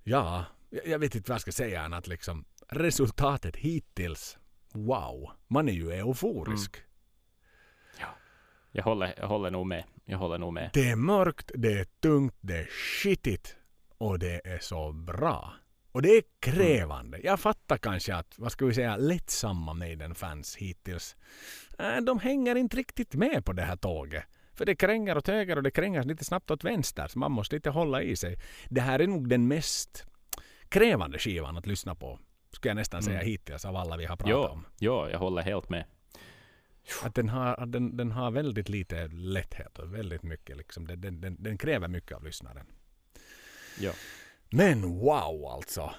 Ja, jag vet inte vad jag ska säga att liksom resultatet hittills, wow, man är ju euforisk. Jag håller, jag håller nog med. Jag håller nog med. Det är mörkt, det är tungt, det är skitigt och det är så bra. Och det är krävande. Jag fattar kanske att, vad ska vi säga, lättsamma Maiden-fans hittills, äh, de hänger inte riktigt med på det här tåget. För det kränger åt höger och det kränger lite snabbt åt vänster. Så man måste lite hålla i sig. Det här är nog den mest krävande skivan att lyssna på. Skulle jag nästan säga Mm. hittills av alla vi har pratat Ja, om. ja, jag håller helt med. Att den har, att den, den har väldigt lite lätthet och väldigt mycket liksom. Den, den, den, den kräver mycket av lyssnaren. Ja. Men wow alltså.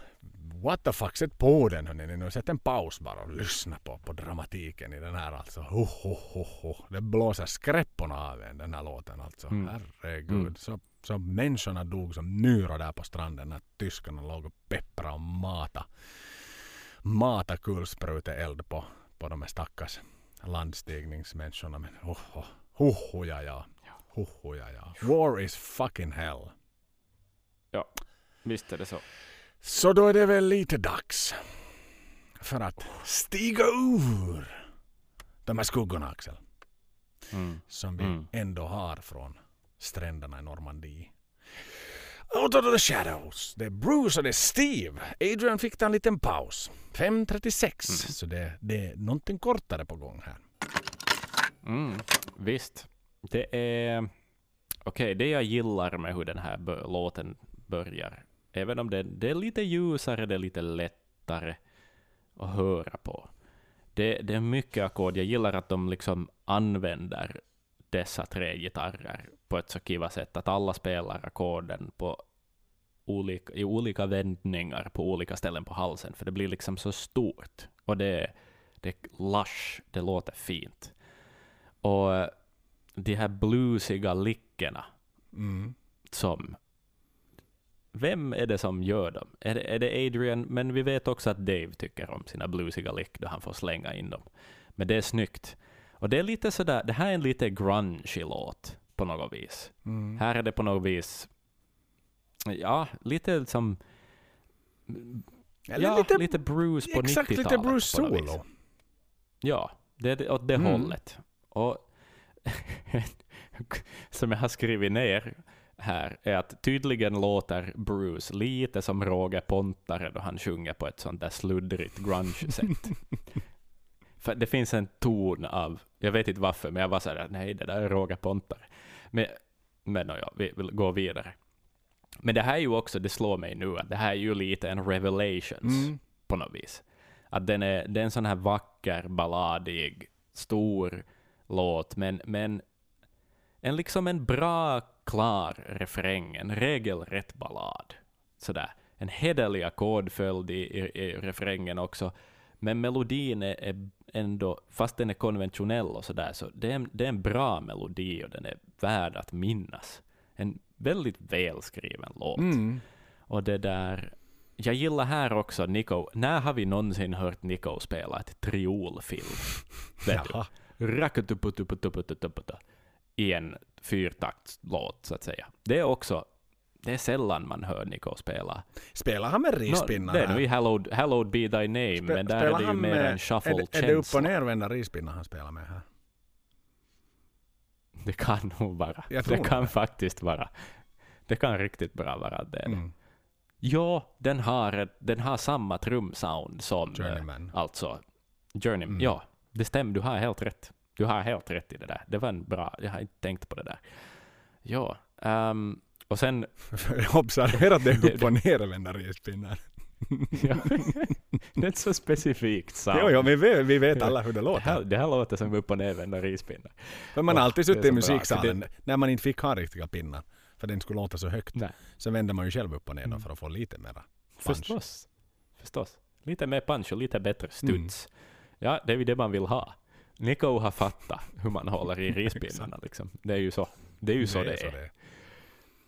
What the fuck, sätt på den hörni nu. Sätt en paus bara och lyssna på, på dramatiken i den här alltså. Ho, ho, ho, ho. Det blåser skräpporna av en den här låten alltså. Mm. Herregud. Mm. Så, så människorna dog som nyror där på stranden när tyskarna låg och peppra och mata. Mata kulspruteeld på, på de här stackars landstigningsmänniskorna. Men oh, ho, ho, ja, ja. Ho, ho, ja, ja. War is fucking hell. Visst är det så. Så då är det väl lite dags för att stiga ur de här skuggorna Axel. Mm. Som vi Mm. ändå har från stränderna i Normandie. Out of the shadows. Det är Bruce och det är Steve. Adrian fick ta en liten paus. 5.36. Mm. Så det, det är någonting kortare på gång här. Mm. Visst. Det är... Okej, det jag gillar med hur den här låten börjar, även om det, det är lite ljusare, det är lite lättare att höra på. Det, det är mycket ackord. Jag gillar att de liksom använder dessa tre gitarrer på ett så kiva sätt, att alla spelar ackorden på olika, i olika vändningar på olika ställen på halsen, för det blir liksom så stort. Och det, det är lush, det låter fint. Och de här bluesiga lickorna Mm. som... Vem är det som gör dem? Är det, är det Adrian? Men vi vet också att Dave tycker om sina bluesiga lick då han får slänga in dem. Men det är snyggt. Och det är lite sådär, det här är en lite grungy låt på något vis. Mm. Här är det på något vis, ja, lite som... Eller ja, lite, lite, Bruce på 90-talet. exakt lite Bruce. Solo. Ja, det är åt det Mm. hållet. Och som jag har skrivit ner här är att tydligen låter Bruce lite som Roger Pontare då han sjunger på ett sånt där sluddrigt grunge-sätt. För det finns en ton av, jag vet inte varför, men jag var sådär, nej det där är Roger Pontare. Men, men ja, vi vill gå vidare. Men det här är ju också, det slår mig nu, att det här är ju lite en revelations Mm. på något vis. Att den är, det är en sån här vacker, balladig, stor låt, men, men en liksom en bra, klar refräng, en regelrätt ballad. Sådär. En hederlig ackordföljd i, i, i refrängen också. Men melodin är, är, ändå, fast den är konventionell och sådär, så det är, en, det är en bra melodi och den är värd att minnas. En väldigt välskriven låt. Mm. Och det där, jag gillar här också Nico, när har vi någonsin hört Nico spela ett triolfill? Vet du? I en fyrtaktslåt, så att säga. Det är också, det är sällan man hör Nico spela. Spelar han med rispinnar? det är nog i Hallowed, Hallowed Be Thy Name, Spe- men där är det ju mer med- en shuffle är, det- är det upp och nervända rispinnar han spelar med här? Det kan nog vara. Det kan det. faktiskt vara. Det kan riktigt bra vara det. Mm. Ja, den har, den har samma trumsound som eh, Journeyman. alltså Journey. Mm. Ja, det stämmer. Du har helt rätt. Du har helt rätt i det där. Det var en bra, jag har inte tänkt på det där. Ja, ehm, och sen, Observera att det är Det- upp och nervända rispinnar. ja, det är inte så specifikt sound. Jo, jo, vi vet, vi vet alla hur det det, låter. här, det här låter som upp och nervända rispinnar. För man har alltid det suttit i musiksalen när man inte fick ha riktiga pinnar. För den skulle låta så högt. Nej. Så vände man ju själv upp och ner Mm. för att få lite mera. Punch. Förstås. Förstås. Lite mer punch och lite bättre Mm. studs. Ja, det är ju det man vill ha. Nico har fattat hur man håller i rispinnarna. liksom. Det är ju så. Det är ju så det är.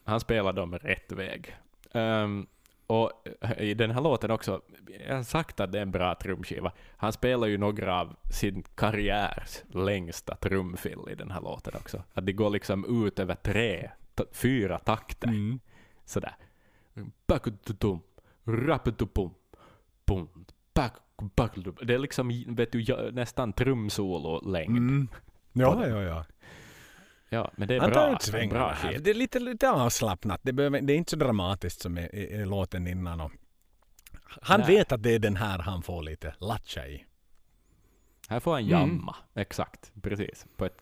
Han spelar dem rätt väg. Ehm, och eh, i den här låten också, jag har sagt att det är en bra trumskiva. Han spelar ju några av sin karriärs längsta trumfill i den här låten också. Att det går liksom ut över tre, fyra takter. Mm. Sådär. Bakututum, raputupum, pum, bak, bakutup. Det är liksom, vet du, nästan trumsolo-längd. Mm. Ja, ja, ja. Ja, men det är Han bra. tar ut svängarna bra här. Det är lite, lite avslappnat. Det, behöver, det är inte så dramatiskt som i, i, i låten innan. Och han Nej. vet att det är den här han får lite latcha i. Här får han Mm. jamma. Exakt, precis. På ett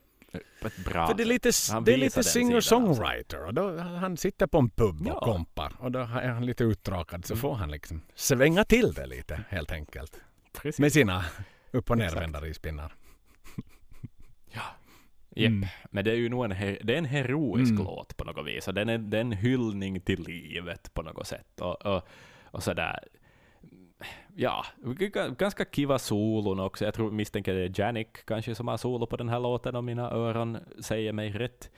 bra För det är lite, Han det är lite singer-songwriter. Och då, han sitter på en pub Ja. och kompar. Och då är han lite uttråkad. Så Mm. får han liksom svänga till det lite helt enkelt. Precis. Med sina upp och nervända rispinnar. Ja. Japp. Mm. Men det är ju nog en, her- det är en heroisk Mm. låt på något vis. Och den är, det är en hyllning till livet på något sätt. Och, och, och sådär. Ja, ganska kiva solon också. Jag tror, misstänker det är Janik kanske som har solo på den här låten om mina öron säger mig rätt.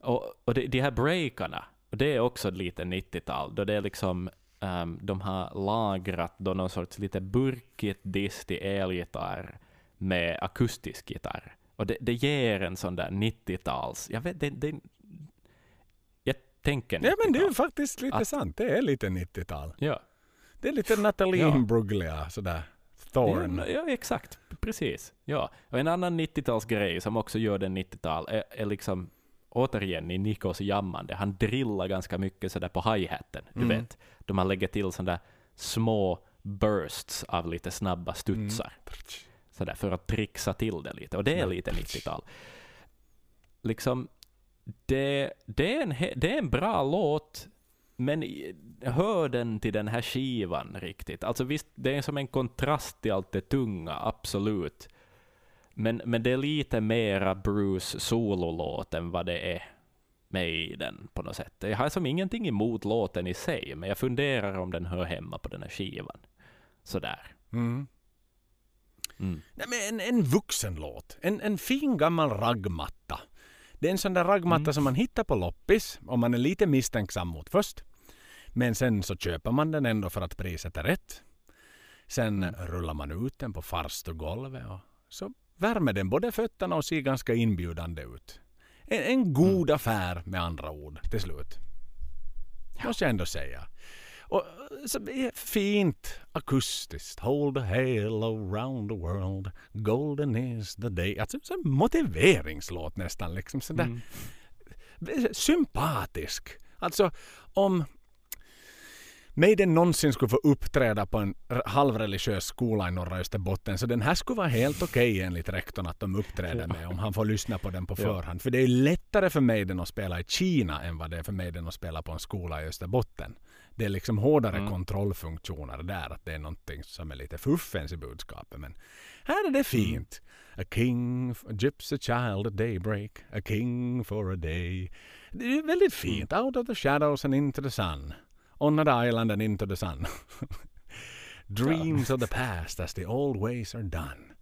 Och, och det, de här breakarna, och det är också lite 90-tal, då det är liksom ehm, de har lagrat då någon sorts lite burkigt distig elgitarr med akustisk gitarr. Och det, det ger en sån där 90-tals... Jag vet, det, det, jag tänker 90-tal. Ja men det är faktiskt lite Att- sant. Det är lite 90-tal. Ja. Det är lite Nathalie Ja. Imbruglia sådär. Thorn. Ja, ja, exakt. Precis. Ja. Och en annan 90-talsgrej som också gör den 90-tal är, är liksom återigen i Nikos jammande. Han drillar ganska mycket sådär på hi-haten, du Mm. vet. Då man lägger till sådana små bursts av lite snabba studsar. Sådär för att trixa till det lite. Och det är lite 90-tal. Liksom, det, det, är en, det är en bra låt, men hör den till den här skivan riktigt? Alltså visst, det är som en kontrast till allt det tunga, absolut. Men, men det är lite mera Bruce sololåt än vad det är med i den på något sätt. Jag har som ingenting emot låten i sig, men jag funderar om den hör hemma på den här skivan. Sådär. Mm. Mm. Nej, men en, en vuxenlåt. En, en fin gammal raggmatta. Det är en sån där raggmatta Mm. som man hittar på loppis om man är lite misstänksam mot först. Men sen så köper man den ändå för att priset är rätt. Sen Mm. rullar man ut den på farstugolvet och så värmer den både fötterna och ser ganska inbjudande ut. En, en god affär med andra ord till slut. Måste jag ändå säga. Och så det är fint akustiskt. Hold a halo round the world. Golden is the day. Alltså så en motiveringslåt nästan. Liksom sådär Mm. sympatisk. Alltså om Maiden någonsin skulle få uppträda på en halvreligiös skola i norra Österbotten så den här skulle vara helt okej enligt rektorn att de uppträder med om han får lyssna på den på förhand. För det är lättare för Maiden att spela i Kina än vad det är för Maiden att spela på en skola i Österbotten. Det är liksom hårdare Mm. kontrollfunktioner där, att det är någonting som är lite fuffens i budskapet. Men här är det fint. A king, a gypsy child at daybreak, a king for a day. Det är väldigt fint. Out of the shadows and into the sun. On an island and into the sun. Dreams of the past as the old ways are done.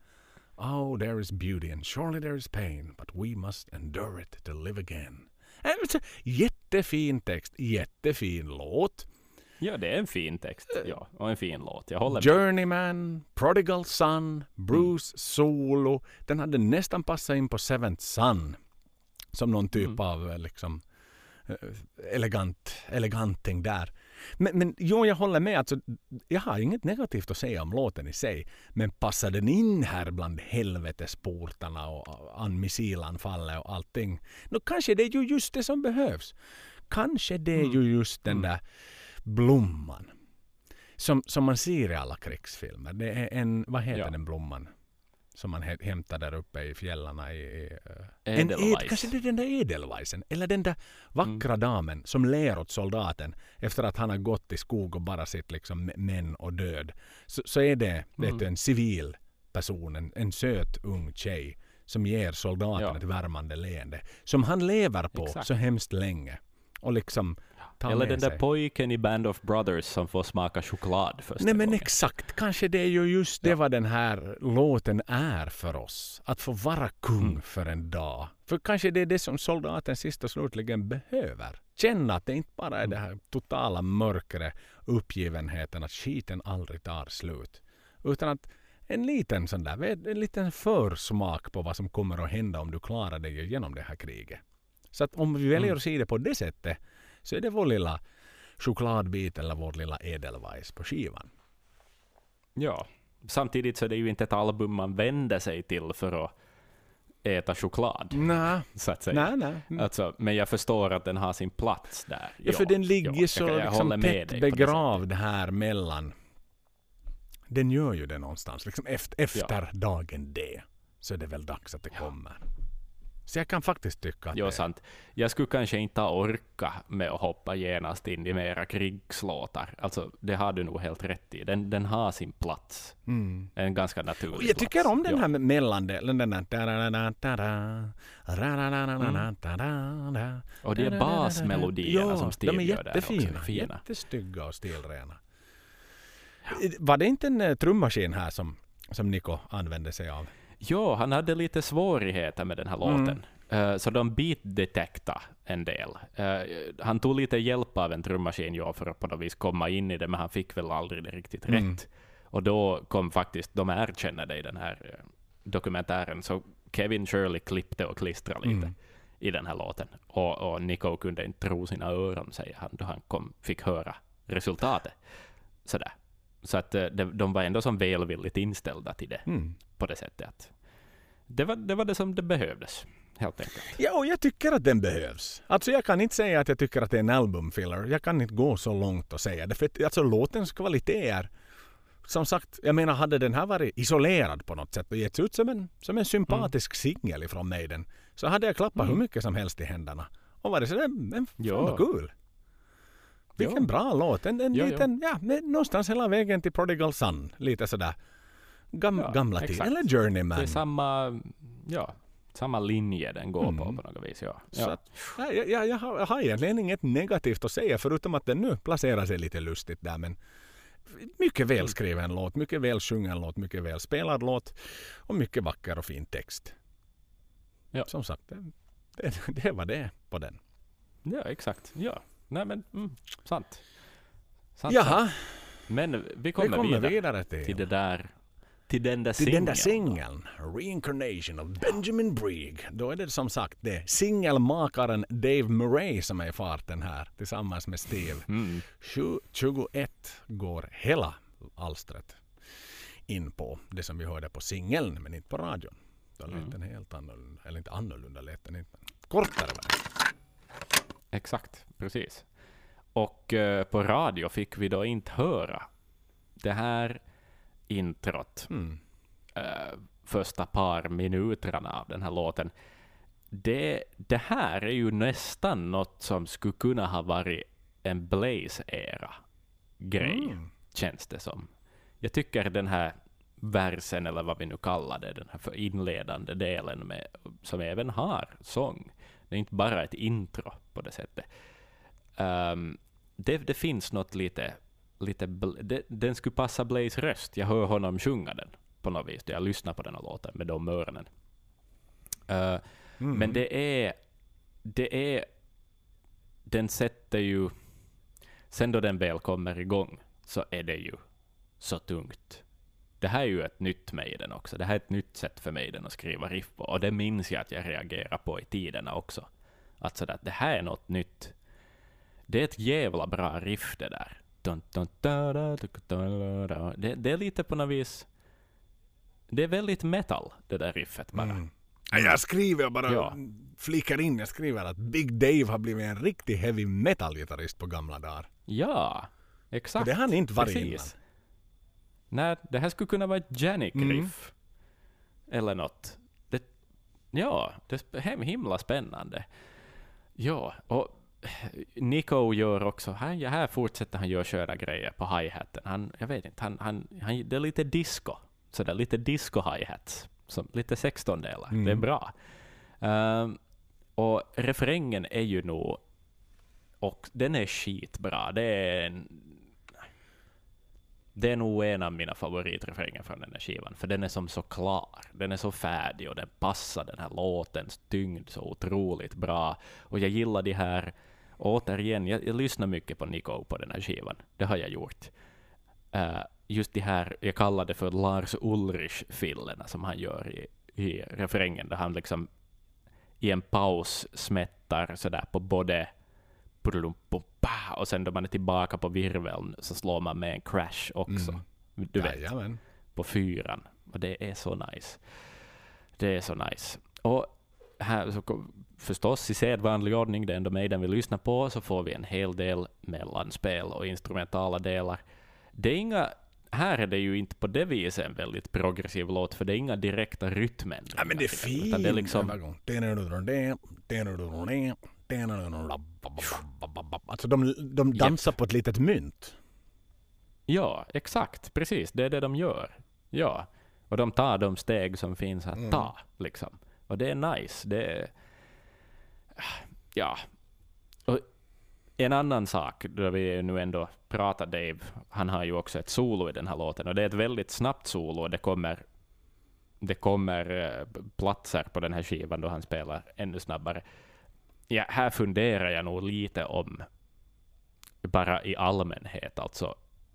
Oh, there is beauty and surely there is pain, but we must endure it to live again. Äh, Jättefin text, jättefin låt. Ja, det är en fin text. Ja, och en fin låt. Jag håller med. Journeyman, Prodigal Son, Bruce Solo. Den hade nästan passat in på Seventh Son. Som någon typ Mm. av eh, liksom eh, elegant, eleganting där. Men, men jo, jag håller med. Alltså, jag har inget negativt att säga om låten i sig. Men passar den in här bland helvetesportarna och an missilanfallet och allting. Nå, kanske det är ju just det som behövs. Kanske det är ju just den Mm. där blomman. Som, som man ser i alla krigsfilmer. Det är en, vad heter Ja. den blomman? Som man hä- hämtar där uppe i fjällarna i... i eh, en ed, kanske det är den där edelweisen. Eller den där vackra damen som ler åt soldaten efter att han har gått i skog och bara sett liksom män och död. Så, så är det Mm. du, en civil person, en, en söt ung tjej som ger soldaten Ja. ett värmande leende. Som han lever på Exakt. så hemskt länge. Och liksom tar Eller med den där sig. pojken i Band of Brothers som får smaka choklad första Nej men gången. exakt, kanske det är ju just det vad den här låten är för oss. Att få vara kung Mm. för en dag. För kanske det är det som soldaten sist och slutligen behöver. Känna att det inte bara är det här totala mörkret, uppgivenheten, att skiten aldrig tar slut. Utan att en liten sån där, en liten försmak på vad som kommer att hända om du klarar dig igenom det här kriget. Så att om vi väljer Mm. att se det på det sättet så är det vår lilla chokladbit eller vår lilla edelweiss på skivan. Ja. Samtidigt så är det ju inte ett album man vänder sig till för att äta choklad, Nej, så att säga. nej, nej. Alltså, men jag förstår att den har sin plats där. Ja, för den ligger ja, så jag, jag liksom tätt begravd här mellan. Den gör ju det någonstans. Liksom efter, efter dagen D så är det väl dags att det kommer. Så jag kan faktiskt tycka att Jo, det sant. Jag skulle kanske inte ha orkat med att hoppa genast in i mera krigslåtar. Alltså, det har du nog helt rätt i. Den, den har sin plats. Mm. En ganska naturlig Och jag tycker plats. om den Ja. här mellandelen. Den där... ra-ra-ra-ra-ra-ra-ra-ra. Och de basmelodierna ja, som Steve de är gör där också är jättefina. fina. Jättestygga och stilrena. Var det inte en eh, trummaskin här som, som Niko använde sig av? Jo, han hade lite svårigheter med den här Mm. låten. Eh, så de beat-detekta en del. Eh, han tog lite hjälp av en trummaskin ja, för att på något vis komma in i det, men han fick väl aldrig det riktigt Mm. rätt. Och då kom faktiskt, de erkänner det i den här eh, dokumentären, så Kevin Shirley klippte och klistrade lite Mm. i den här låten. Och, och Nico kunde inte tro sina öron, säger han, då han kom, fick höra resultatet. Sådär. Så att eh, de, var ändå som välvilligt inställda till det Mm. på det sättet att det var, det var det som det behövdes, helt enkelt. Ja, och jag tycker att den behövs. Alltså jag kan inte säga att jag tycker att det är en albumfiller. Jag kan inte gå så långt och säga det. För att, alltså låtens kvalitet är... Som sagt, jag menar hade den här varit isolerad på något sätt och getts ut som en, som en sympatisk singel ifrån Maiden så hade jag klappat Mm. hur mycket som helst i händerna. Och varit sådär, men fan Ja. vad kul. Vilken Ja. bra låt. En, en Ja, ja. liten, ja, men någonstans hela vägen till Prodigal Son. Lite sådär gam, Ja, gamla tid. exakt. Eller Journeyman. Det är samma, ja, samma linje den går Mm. på på något vis. Ja. Så Ja. att, ja, jag, jag, jag, har, jag har egentligen inget negativt att säga förutom att den nu placerar sig lite lustigt där. Men mycket Mm. välskriven låt, mycket väl sjungen låt, mycket väl spelad låt och mycket vacker och fin text. Ja. Som sagt, det, det, det var det på den. ja, exakt. Ja. Nej men, mm, sant. sant. sant. Jaha, Men vi vi kommer, kommer vidare, vidare till, till det där, till den där till den där singeln. singeln. Reincarnation of Benjamin Brigg. Då är det som sagt det singelmakaren Dave Murray som är i farten här tillsammans med Steve. Mm. 21 går hela alstret in på det som vi hörde på singeln men inte på radion. Då lät Mm. den helt annorlunda. Eller inte annorlunda lät den inte. Kortare var. Exakt, precis. Och eh, på radio fick vi då inte höra det här introt, Mm. eh, första par minuterna av den här låten. Det, det här är ju nästan något som skulle kunna ha varit en Blaze-era-grej, Mm. känns det som. Jag tycker den här versen, eller vad vi nu kallar det, den här för inledande delen, med, som även har sång. Det är inte bara ett intro på det sättet. Ehm, det, det finns något lite, lite det, den skulle passa Blaze röst. Jag hör honom sjunga den. på något vis. Jag lyssnar på den här låten med de öronen. Uh, Mm. Men det är, det är, den sätter ju, sen då den väl kommer igång, så är det ju så tungt. Det här är ju ett nytt Maiden också. Det här är ett nytt sätt för Maiden att skriva riff på. Och det minns jag att jag reagerar på i tiderna också. Att sådär, det här är något nytt. Det är ett jävla bra riff det där. Det, det är lite på något vis... Det är väldigt metal, det där riffet bara. Mm. Ja, Jag skriver bara, Ja. flikar in, jag skriver att Big Dave har blivit en riktig heavy metal-gitarrist på gamla dagar. Ja, exakt. det har han inte varit Precis. innan. Nej, det här skulle kunna vara ett Janik-riff. Eller något. Det, ja, det är himla spännande. Ja, och Nico gör också, här, ja, här fortsätter han göra sköna grejer på hi-haten. Han, jag vet inte, han, han, han, det är lite disco. Så det är lite disco hi-hats. Som, lite 16-delar. Mm. Det är bra. Ehm, och refrängen är ju nog, och den är skitbra. Det är en, det är nog en av mina favoritrefränger från den här skivan, för den är som så klar. Den är så färdig och den passar den här låtens tyngd så otroligt bra. Och jag gillar de här, återigen, jag, jag lyssnar mycket på Nico på den här skivan. Det har jag gjort. Uh, just de här, jag kallar det för Lars Ulrich-fillerna som han gör i, i refrängen, där han liksom i en paus smättar sådär på både och sen då man är tillbaka på virveln så slår man med en crash också. Mm. Du vet, Jajamän. på fyran. Och det är så nice. Det är så nice. Och här så förstås i sedvanlig ordning, det är ändå mig den vill lyssna på, så får vi en hel del mellanspel och instrumentala delar. Det är inga, här är det ju inte på det viset en väldigt progressiv låt, för det är inga direkta rytmändringar. Ja, men det är fint Det är liksom. Alltså de, de dansar på ett litet mynt. Ja, exakt. Precis. Det är det de gör. Ja. Och de tar de steg som finns att Mm. ta. Liksom. Och det är nice. Det är... Ja. Och en annan sak, då vi nu ändå pratar Dave, han har ju också ett solo i den här låten. Och det är ett väldigt snabbt solo. och Det kommer, det kommer eh, platser på den här skivan då han spelar ännu snabbare. Ja, här funderar jag nog lite om bara i allmänhet, alltså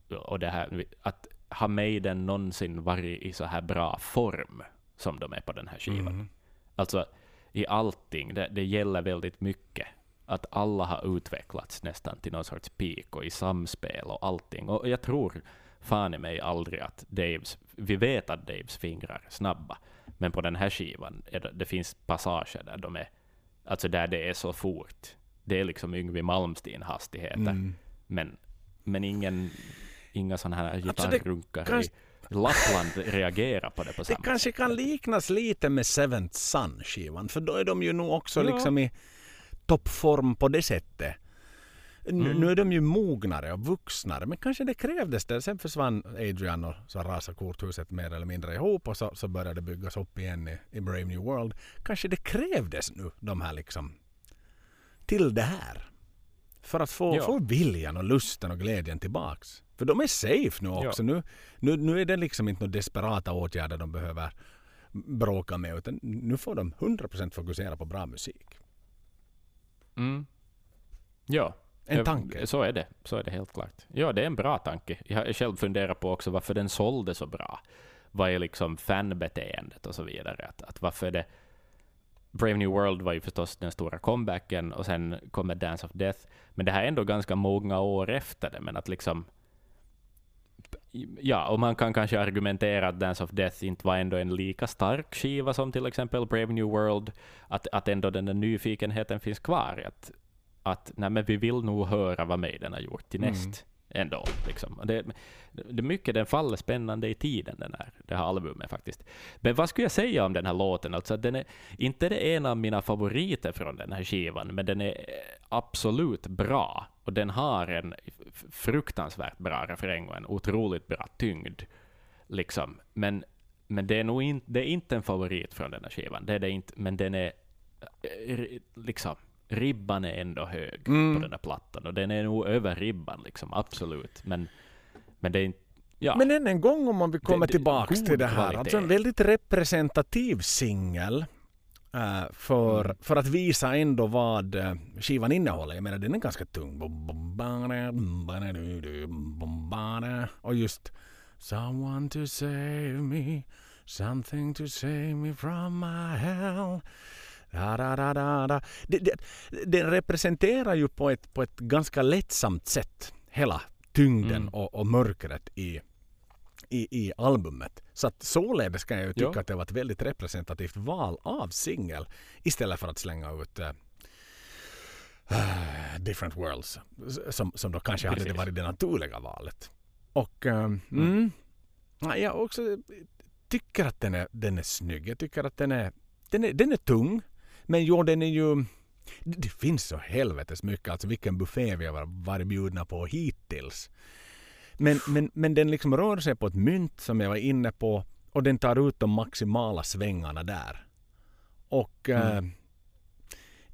och det här, att har Maiden någonsin varit i så här bra form som de är på den här skivan? Mm. Alltså i allting, det, det gäller väldigt mycket. Att alla har utvecklats nästan till någon sorts peak och i samspel och allting. Och jag tror fan i mig aldrig att Daves, vi vet att Daves fingrar är snabba, men på den här skivan, det, det finns passager där de är, alltså där det är så fort. Det är liksom Yngwie Malmsteen-hastigheter. Mm. Men, men ingen, inga sådana här Alltså, det kan- i Lappland reagerar på det på Det samma kanske sätt. kan liknas lite med Seventh Sun-skivan, för då är de ju nog också Ja. liksom i toppform på det sättet. N- Mm. Nu är de ju mognare och vuxnare, men kanske det krävdes det. Sen försvann Adrian och så rasade korthuset mer eller mindre ihop och så, så började det byggas upp igen i, i Brave New World. Kanske det krävdes nu, de här liksom, till det här. För att få, Ja. få viljan och lusten och glädjen tillbaks. För de är safe nu också. Nu, nu, nu är det liksom inte några desperata åtgärder de behöver bråka med, utan nu får de 100% fokusera på bra musik. Mm. Ja. En tanke. Så är det. Så är det helt klart. Ja, det är en bra tanke. Jag har själv funderat på också varför den sålde så bra. Vad är liksom fanbeteendet och så vidare. Att, att varför det... Brave New World var ju förstås den stora comebacken och sen kommer Dance of Death. Men det här är ändå ganska många år efter det. Men att liksom... Ja, och man kan kanske argumentera att Dance of Death inte var ändå en lika stark skiva som till exempel Brave New World. Att, att ändå den där nyfikenheten finns kvar. Att, att nej, men vi vill nog höra vad Maiden har gjort till Mm. näst. Ändå. Liksom. Det, det är mycket, den faller spännande i tiden, den här, det här albumet faktiskt. Men vad skulle jag säga om den här låten? Alltså, den är inte det en av mina favoriter från den här skivan, men den är absolut bra. Och den har en fruktansvärt bra refräng och en otroligt bra tyngd. Liksom. Men, men det är nog in, det är inte en favorit från den här skivan. Det är det inte, men den är eh, liksom ribban är ändå hög Mm. på den här plattan och den är nog över ribban liksom, absolut. Men, men det är inte, Ja, Men än en gång om man vill komma Det- det- tillbaks god till det här. kvalitet. Alltså en väldigt representativ singel. eh, för, Mm. för att visa ändå vad eh, skivan innehåller. Jag menar den är ganska tung. Och just Someone to save me Something to save me from my hell Da, da, da, da, da. Det, det, den representerar ju på ett, på ett ganska lättsamt sätt hela tyngden Mm. och, och mörkret i, i, i albumet. Så att således kan jag ju tycka Ja. att det var ett väldigt representativt val av singel istället för att slänga ut eh, Different Worlds som, som då kanske hade det Precis. varit det naturliga valet. Och eh, mm. Nej, jag också tycker att den är, den är snygg. Jag tycker att den är, den är, den är tung. Men jo, den är ju... Det, finns så helvetes mycket. Alltså vilken buffé vi har varit bjudna på hittills. Men, men, men den liksom rör sig på ett mynt som jag var inne på. Och den tar ut de maximala svängarna där. Och... Mm. eh,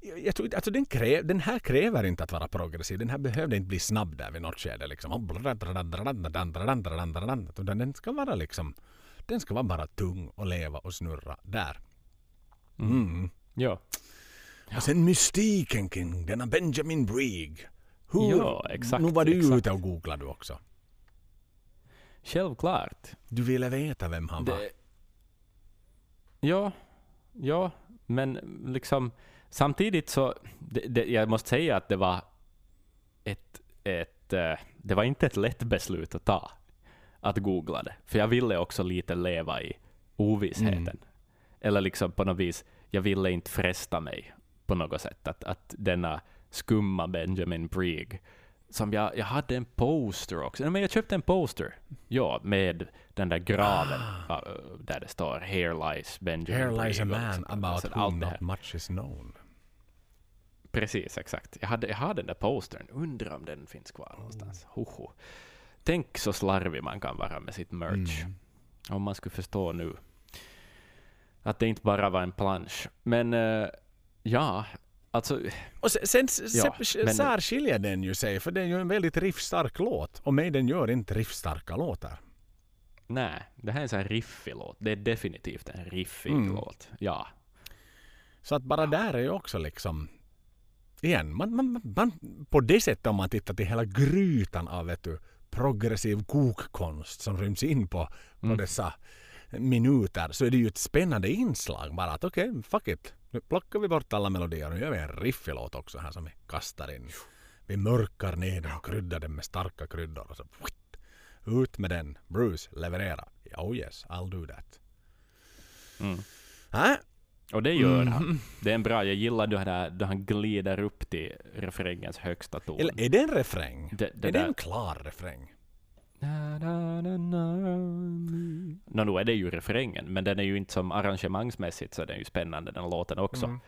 jag, jag tror, alltså den, kräv, den här kräver inte att vara progressiv. Den här behövde inte bli snabb där vid något skede. Liksom. Utan den ska vara liksom... Den ska vara bara tung och leva och snurra där. Mm. Ja. Och sen mystiken kring denna Benjamin Brigg. Hur, Ja, exakt, Nu var du exakt. ute och googlade också. Självklart. Du ville veta vem han var. Det... Ja, ja, men liksom samtidigt så, det, det, jag måste säga att det var ett, ett, eh, det var inte ett lätt beslut att ta, att googla det. För jag ville också lite leva i ovissheten. Mm. Eller liksom på något vis, jag ville inte fresta mig på något sätt. Att, att denna skumma Benjamin Brigg, som jag, jag hade en poster också. Nej, Men jag köpte en poster, ja, med den där graven Ah. där det står “Here lies Benjamin Here lies a Brigg” och man about så whom not much is known. Precis, exakt. Jag hade, jag hade den där postern. Undrar om den finns kvar någonstans. Hoho. Tänk så slarvig man kan vara med sitt merch. Mm. Om man skulle förstå nu att det inte bara var en plansch. Men eh, ja, alltså Och sen, sen Ja, men- särskiljer den ju sig för det är ju en väldigt riffstark låt. Och Maiden gör inte riffstarka låtar. nej, det här är en sån här riffig låt. Det är definitivt en riffig Mm. låt. Ja. Så att bara där är ju också liksom... Igen, man, man, man, på det sättet om man tittar till hela grytan av vet du, progressiv kokkonst som ryms in på, på Mm. dessa minuter så är det ju ett spännande inslag bara att okej, fuck it. Nu plockar vi bort alla melodier och nu gör vi en riffig låt också här som vi kastar in. Vi mörkar ner den och kryddar den med starka kryddor och så whitt, ut med den. Bruce, leverera. Oh yes, I'll do that. Mm. Äh? Och det gör Mhm. han. Det är en bra, jag gillar det här då han glider upp till refrängens högsta ton. Eller är det en refräng? det, det är det där, en klar refräng? Nå, nu är det ju refrängen, men den är ju inte som arrangemangsmässigt så är den ju spännande den låten också. Mm.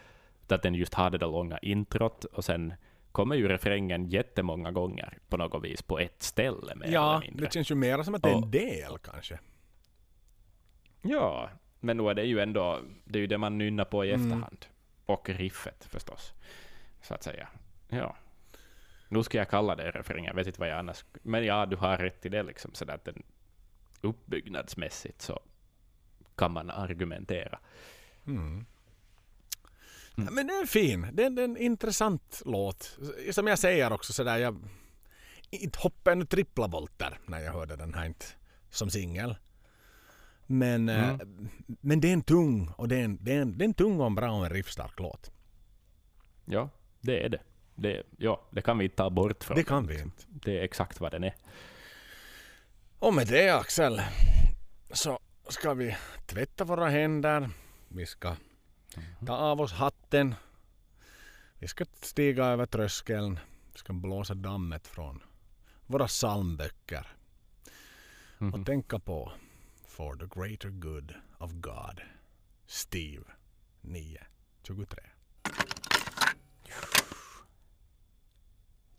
Att den just har det där långa introt och sen kommer ju refrängen jättemånga gånger på något vis på ett ställe mer Ja, eller mindre. det känns ju mer som att det är en del kanske. Ja, men nu är det ju ändå, det är ju det man nynnar på i Mm. efterhand. Och riffet förstås, så att säga. Ja. Nu ska jag kalla det refräng, jag vet inte vad jag annars... Men ja, du har rätt i det liksom, så att den uppbyggnadsmässigt så kan man argumentera. Mm. Ja, men den är fin. Det är, en intressant låt. Som jag säger också sådär, jag inte hoppade nu trippla volter när jag hörde den här inte som singel. Men, eh, Mm. men det är en tung och det är en, det är en, det är en tung och en bra och en riffstark låt. Ja, det är det. Det ja, det kan vi inte ta bort från Det kan vi inte. Det är exakt vad den är. Och med det Axel så ska vi tvätta våra händer. Vi ska ta av oss hatten. Vi ska stiga över tröskeln. Vi ska blåsa dammet från våra psalmböcker. Mhm. Och tänka på For the greater good of God. Steve 9.23.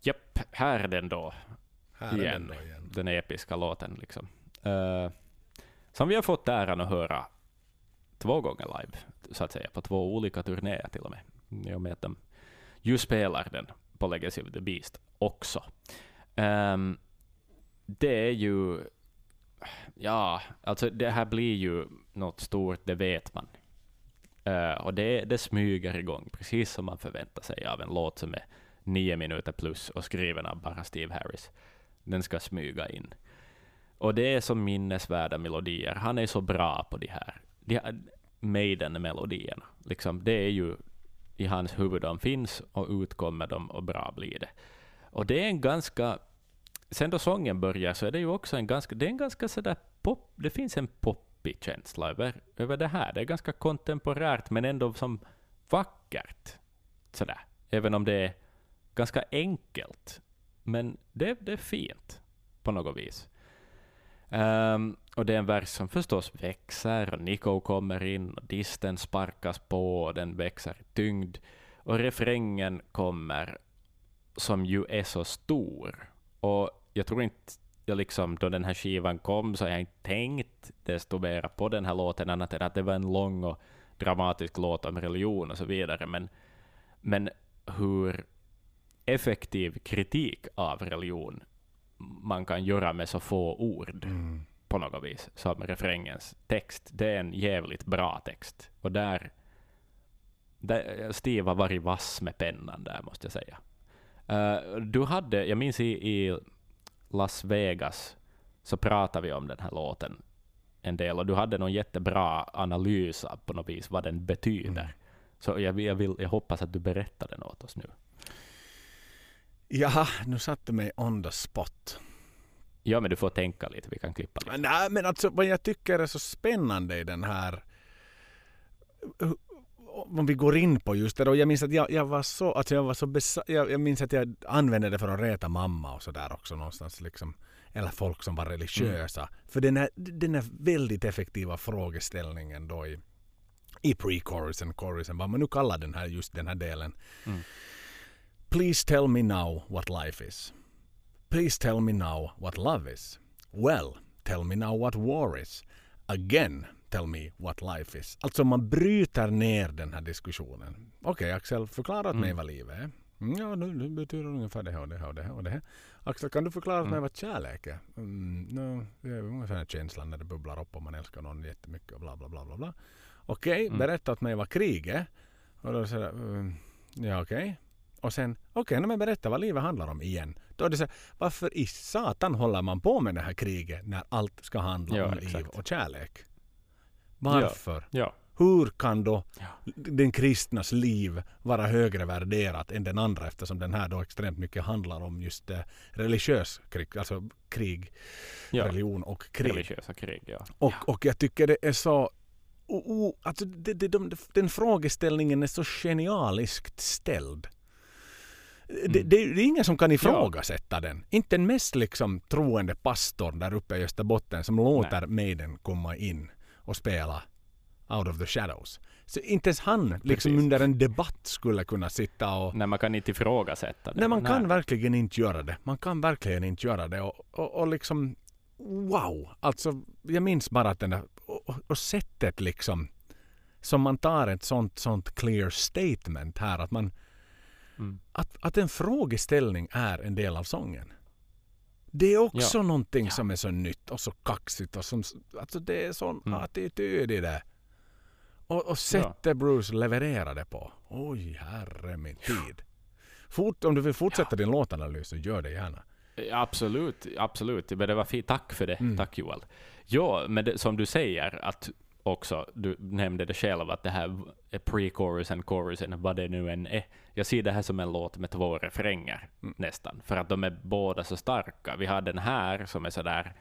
Japp, här är den då. Här är Igen. den då igen. den episka låten. Liksom. Eh, som vi har fått äran att höra två gånger live, så att säga, på två olika turnéer till och med. I och med att de ju spelar den på Legacy of the Beast också. Ehm, det är ju ja, alltså det här blir ju något stort, det vet man. Uh, och det, det smyger igång, precis som man förväntar sig av en låt som är nio minuter plus och skriven av bara Steve Harris. Den ska smyga in. Och det är så minnesvärda melodier. Han är så bra på de här, de här Maiden-melodierna. Liksom, det är ju i hans huvud de finns och utkommer de och bra blir det. Och det är en ganska... Sen då sången börjar så är det ju också en ganska... Det är en ganska sådär pop... Det finns en poppig känsla över, över det här. Det är ganska kontemporärt men ändå som vackert. Sådär. Även om det är ganska enkelt. Men det, det är fint på något vis. Um, och det är en vers som förstås växer och Nico kommer in och disten sparkas på och den växer i tyngd. Och refrängen kommer som ju är så stor. Och jag tror inte jag liksom, då den här skivan kom så har jag inte tänkt desto mer på den här låten annat än att det var en lång och dramatisk låt om religion och så vidare. Men, men hur effektiv kritik av religion man kan göra med så få ord mm. på något vis, som refrängens text. Det är en jävligt bra text. Och där, där Steve har varit vass med pennan där, måste jag säga. Uh, du hade, jag minns i, i Las Vegas, så pratade vi om den här låten en del, och du hade någon jättebra analys av på något vis vad den betyder. Mm. Så jag, jag, vill, jag hoppas att du berättar den åt oss nu. Jaha, nu satte mig on the spot. Ja, men du får tänka lite. Vi kan klippa lite. Nej, men alltså vad jag tycker är så spännande i den här om vi går in på just det då. Jag minns att jag, jag var så, alltså jag var så besatt, jag, jag, minns att jag använde det för att reta mamma och sådär också någonstans liksom. Eller folk som var religiösa. Mm. För den är, den är väldigt effektiva frågeställningen då i, i pre-chorusen, chorusen, vad man nu kallar den här, just den här delen. Mm. Please tell me now what life is. Please tell me now what love is. Well, tell me now what war is. Again, tell me what life is. Alltså man bryter ner den här diskussionen. Okej okay, Axel, förklara åt mm. mig vad livet är. Ja, nu, nu betyder det ungefär det här och det här och det här. Och det här. Axel, kan du förklara åt mm. mig vad kärlek är? Mm, no, det är ungefär den känslan när det bubblar upp och man älskar någon jättemycket och bla bla bla bla. bla. Okej, okay, mm. berätta åt mig vad krig är. Och då säger mm, ja okej. Okay. Och sen, okej, okay, men berätta vad livet handlar om igen. Då är det så varför i satan håller man på med det här kriget när allt ska handla ja, om exakt. liv och kärlek? Varför? Ja, ja. Hur kan då den kristnas liv vara högre värderat än den andra eftersom den här då extremt mycket handlar om just eh, religiös krig, alltså krig, religion och krig. Religiösa krig, ja. Och, och jag tycker det är så o, o, alltså det, det, de, den frågeställningen är så genialiskt ställd. Mm. Det, det, är ingen som kan ifrågasätta ja. den. Inte den mest liksom troende pastorn där uppe i Österbotten som låter Maiden komma in och spela Out of the Shadows. Så inte ens han liksom under en debatt skulle kunna sitta och... Nej, man kan inte ifrågasätta det. Nej, man Nej. kan verkligen inte göra det. Man kan verkligen inte göra det. Och, och, och liksom... Wow! Alltså, jag minns bara att den där... Och, och sättet liksom som man tar ett sånt, sånt clear statement här. Att man Mm. Att, att en frågeställning är en del av sången. Det är också ja. någonting ja. som är så nytt och så kaxigt. Och som, alltså det är sån mm. attityd i det. Och, och sättet ja. Bruce levererade på. Oj, herre min tid. Fort, om du vill fortsätta ja. din låtanalys så gör det gärna. Absolut, absolut. det var fint. Tack för det. Mm. Tack Joel. Ja, men det, som du säger, att också, du nämnde det själv, att det här är pre-chorusen, chorusen, vad det nu än är. Jag ser det här som en låt med två refränger mm. nästan, för att de är båda så starka. Vi har den här som är sådär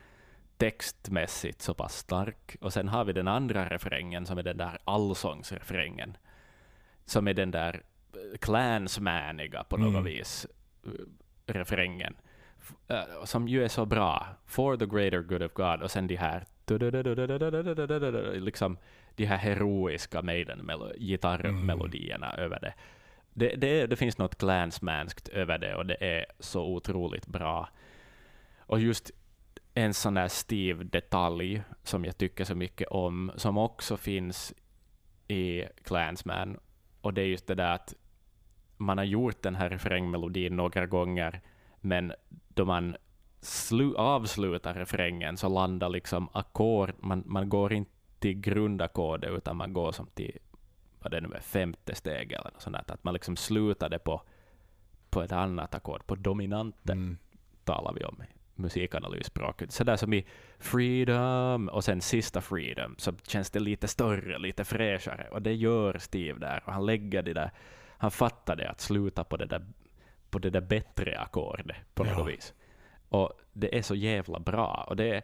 textmässigt så pass stark, och sen har vi den andra refrängen som är den där allsångsrefrängen, som är den där clansmaniga på något mm. vis, refrängen, som ju är så bra. For the greater good of God, och sen de här liksom de här heroiska Maiden-gitarrmelodierna över det. Det, det. det finns något clansmanskt över det och det är så otroligt bra. Och just en sån där stiv detalj som jag tycker så mycket om, som också finns i Clansman, och det är just det där att man har gjort den här refrängmelodin några gånger, men då man slu, avslutar refrängen så landar liksom ackord, man, man går inte till grundackordet utan man går som till vad det nu är, femte steg eller något sånt där, att man liksom slutar det på, på ett annat ackord, på dominanten Mm. talar vi om i musikanalysspråket. Sådär som i Freedom och sen sista Freedom så känns det lite större, lite fräschare och det gör Steve där och han lägger det där, han fattar det att sluta på det där, på det där bättre ackordet på något Ja. vis. Och det är så jävla bra och det är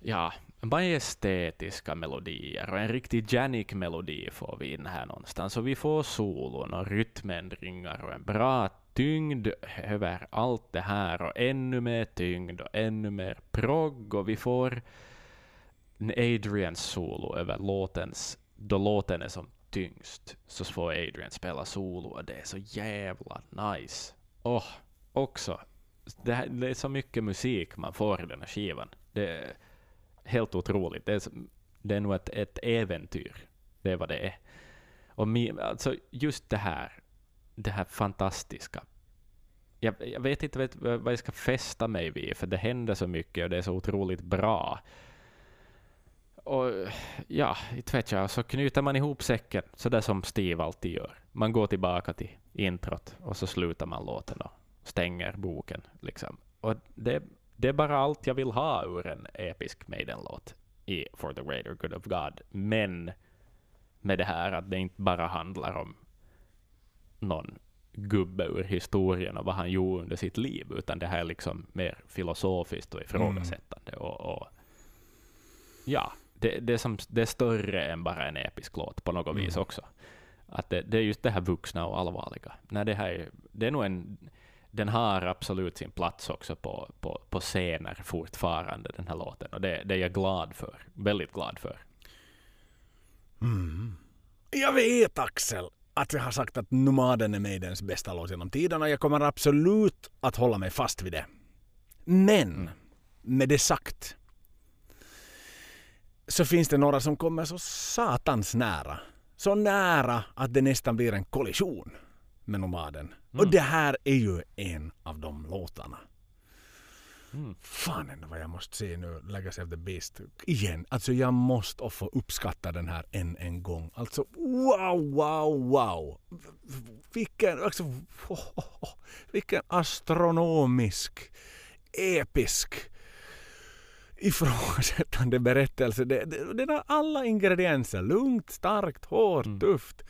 ja, majestätiska melodier och en riktig Janik-melodi får vi in här någonstans. Och vi får solon och rytmändringar och en bra tyngd över allt det här och ännu mer tyngd och ännu mer progg och vi får en Adrians solo över låtens, då låten är som tyngst så får Adrian spela solo och det är så jävla nice. Åh, också. Det, här, det är så mycket musik man får i den här skivan. Det är helt otroligt. Det är, det är nog ett, ett äventyr. Det är vad det är. Och mi, alltså just det här, det här fantastiska. Jag, jag vet inte vet, vad jag ska fästa mig vid, för det händer så mycket och det är så otroligt bra. Och ja, inte vet jag, så knyter man ihop säcken, så där som Steve alltid gör. Man går tillbaka till introt och så slutar man låten och stänger boken. Liksom. Och det, det är bara allt jag vill ha ur en episk Maiden-låt i For the Greater Good of God. Men med det här att det inte bara handlar om någon gubbe ur historien och vad han gjorde under sitt liv, utan det här är liksom mer filosofiskt och ifrågasättande. Och, och ja, det, det, är som, det är större än bara en episk låt på något vis Mm. också. Att det, det är just det här vuxna och allvarliga. Nej, det, här är, det är nog en, den har absolut sin plats också på, på, på scener fortfarande, den här låten. Och det, det är jag glad för. Väldigt glad för. Mm. Jag vet Axel att jag har sagt att Nomaden är Maidens bästa låt genom tiderna. Jag kommer absolut att hålla mig fast vid det. Men med det sagt så finns det några som kommer så satans nära. Så nära att det nästan blir en kollision med Nomaden. Och Mm. det här är ju en av de låtarna. Mm. Fan ändå vad jag måste se nu Legacy of the Beast igen. Alltså jag måste få uppskatta den här än en gång. Alltså wow, wow, wow. Vilken, alltså, vilken astronomisk, episk ifrågasättande berättelse. Det, det, den har alla ingredienser. Lugnt, starkt, hårt, Mm. tufft,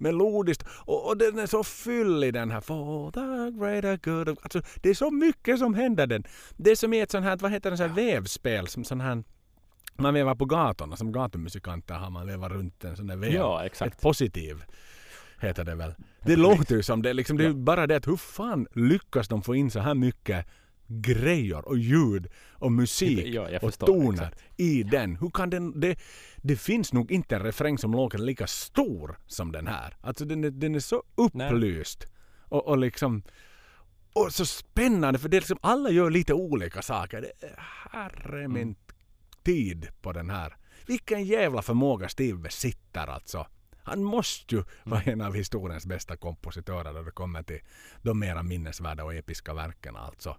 melodiskt. Och, och den är så fyllig den här. For the greater good of... Alltså, det är så mycket som händer den. Det är som i ett sånt här, vad heter det, sånt här vävspel. Som sån här, man vevar på gatorna. Som gatumusikanter har man vevat runt en sån där väv. Ja, Ett exakt. positiv heter det väl. Det låter ju som det. Liksom, det är bara det att hur fan lyckas de få in så här mycket grejer och ljud och musik Ja, och toner exakt. i den. Hur kan den... Det, det finns nog inte en refräng som låter lika stor som den här. Alltså den är, den är så upplyst. Och, och liksom... Och så spännande för det är liksom, alla gör lite olika saker. Det herre min Mm. tid på den här. Vilken jävla förmåga Steve besitter alltså. Han måste ju vara en av historiens bästa kompositörer när det kommer till de mera minnesvärda och episka verken alltså.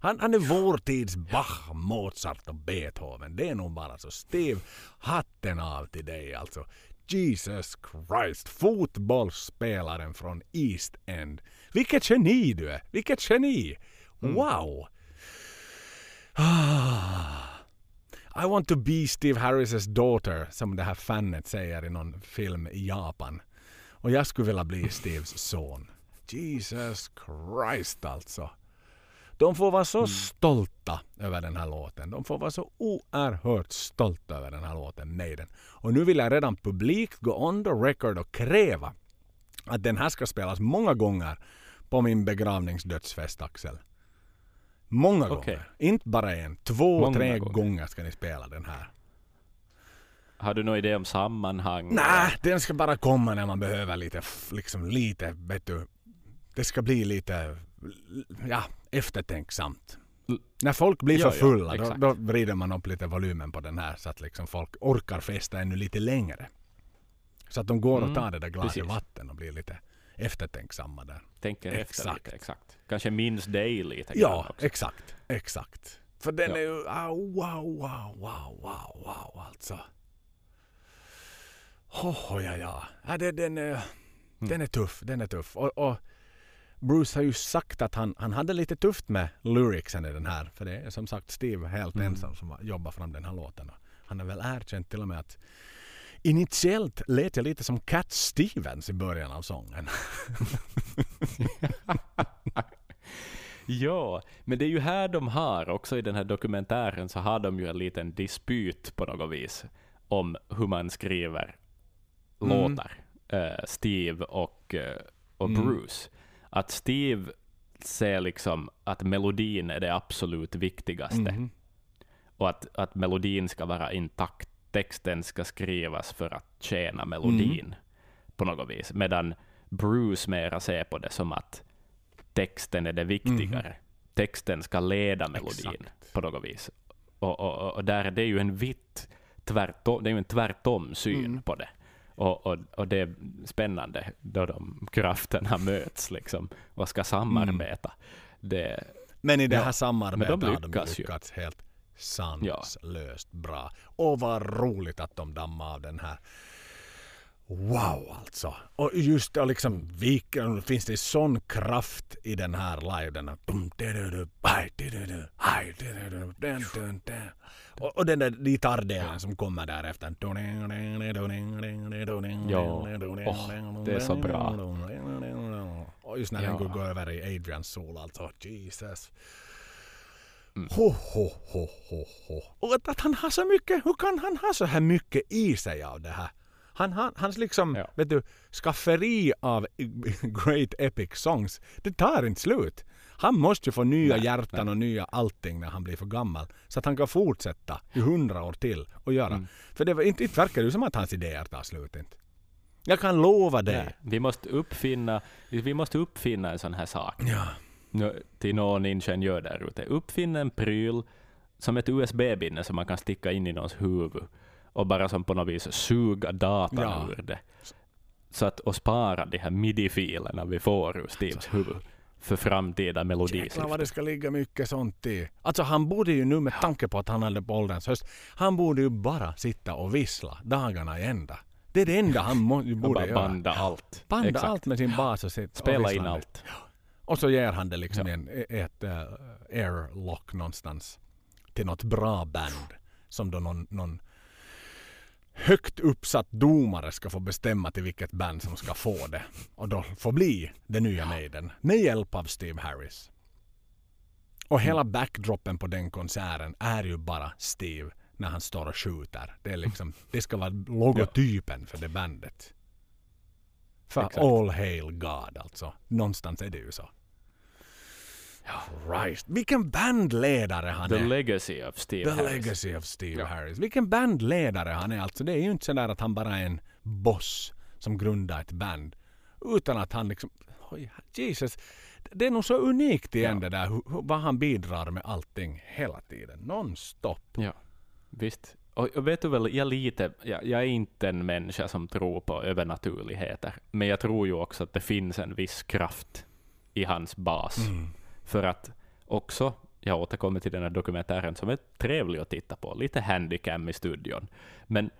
Han, han är vår tids Bach, Mozart och Beethoven. Det är nog bara så. Steve, hatten av till dig alltså. Jesus Christ, fotbollsspelaren från East End. Vilket geni du är! Vilket geni! Wow! Ah. I want to be Steve Harris' daughter, som det här fanet säger i någon film i Japan. Och jag skulle vilja bli Steves son. Jesus Christ alltså. De får vara så stolta över den här låten. De får vara så oerhört stolta över den här låten, Maiden. Och nu vill jag redan publikt gå on the record och kräva att den här ska spelas många gånger på min begravningsdödsfest, Axel. Många gånger. Inte bara en. Två, Många tre gånger. gånger ska ni spela den här. Har du någon idé om sammanhang? Nej, den ska bara komma när man behöver lite, liksom lite, vet du. Det ska bli lite, ja, eftertänksamt. När folk blir Ja, för ja, fulla, då, exakt. då vrider man upp lite volymen på den här så att liksom folk orkar festa ännu lite längre. Så att de går och Mm, tar det där glaset precis. vatten och blir lite eftertänksamma där. Tänker efter Exakt. lite, exakt. Kanske minns dig lite Ja, också. exakt. Exakt. För den Ja. är ju, ah, wow, wow, wow, wow, wow alltså. Oh, ja, ja. ja det, den, är, den är tuff, den är tuff. Och, och Bruce har ju sagt att han, han hade lite tufft med lyricsen i den här. För det är som sagt Steve helt Mm. ensam som har jobbat fram den här låten. Han har väl erkänt till och med att initiellt lät jag lite som Cat Stevens i början av sången. Ja, men det är ju här de har, också i den här dokumentären, så har de ju en liten dispyt på något vis om hur man skriver Mm. låtar, eh, Steve och, eh, och Mm. Bruce. Att Steve ser liksom att melodin är det absolut viktigaste Mhm. och att, att melodin ska vara intakt. Texten ska skrivas för att tjäna melodin Mm. på något vis. Medan Bruce mera ser på det som att texten är det viktigare. Texten ska leda melodin. Exakt. på något vis. Och, och, och- där är det ju en vitt tvärtom, det är ju en tvärtom syn Mm. på det. Och, och, och det är spännande då de krafterna möts liksom och ska samarbeta. Det, Men i det Ja, här samarbetet de har de lyckas ju. lyckats helt sanslöst bra. Och vad roligt att de dammade av den här. Wow alltså. Och just det liksom, vilken, finns det sån kraft i den här live. Den här, och, och den där gitarrdelen som kommer därefter. Ja. Åh, det är så bra. Och just när Ja. den går över i Adrians sol alltså. Jesus. Mm. Ho, ho, ho, ho, ho. Och att, att han har så mycket, hur kan han ha så här mycket i sig av det här? Han, han, hans liksom, Ja. vet du, skafferi av great epic songs, det tar inte slut. Han måste ju få nya Nej, hjärtan och nya allting när han blir för gammal. Så att han kan fortsätta i hundra år till och göra. Mm. För det var inte, inte verkar ju som att hans idéer tar slut inte. Jag kan lova dig. Nej, vi, måste uppfinna, vi måste uppfinna en sån här sak. Ja. Nu, till någon ingenjör där ute. Uppfinna en pryl som ett USB-minne som man kan sticka in i någons huvud och bara som på något vis suga datan Ja. ur det. Så att, och spara de här midi-filerna vi får ur Steves huvud för framtida Jäklar vad det ska ligga mycket sånt i. Alltså han borde ju nu med tanke på att han hade på ålderns höst. Han borde ju bara sitta och vissla dagarna i ända. Det är det enda han må, Och borde bara göra. banda allt. Banda Exakt. allt med sin bas och sitt och Spela in visslande. allt. Och så ger han det liksom Ja. en, ett uh, airlock någonstans. Till något bra band. Som då någon, någon högt uppsatt domare ska få bestämma till vilket band som ska få det. Och då får bli det nya Maiden. Med hjälp av Steve Harris. Och hela backdropen på den konserten är ju bara Steve när han står och skjuter. Det, är liksom, det ska vara logotypen för det bandet. För Exakt. all hail God alltså. Någonstans är det ju så. Christ. Vilken bandledare han The är. legacy of Steve The Harris. legacy of Steve Ja. Harris. Vilken bandledare han är alltså. Det är ju inte sådär att han bara är en boss som grundar ett band. Utan att han liksom... Oj, Jesus. Det är nog så unikt igen Ja. det där hur, vad han bidrar med allting hela tiden. Non-stop. Ja, visst. Och, vet du väl, jag, lite, jag, jag är inte en människa som tror på övernaturligheter, men jag tror ju också att det finns en viss kraft i hans bas. För att också, jag återkommer till den här dokumentären som är trevlig att titta på, lite handicam i studion. Men,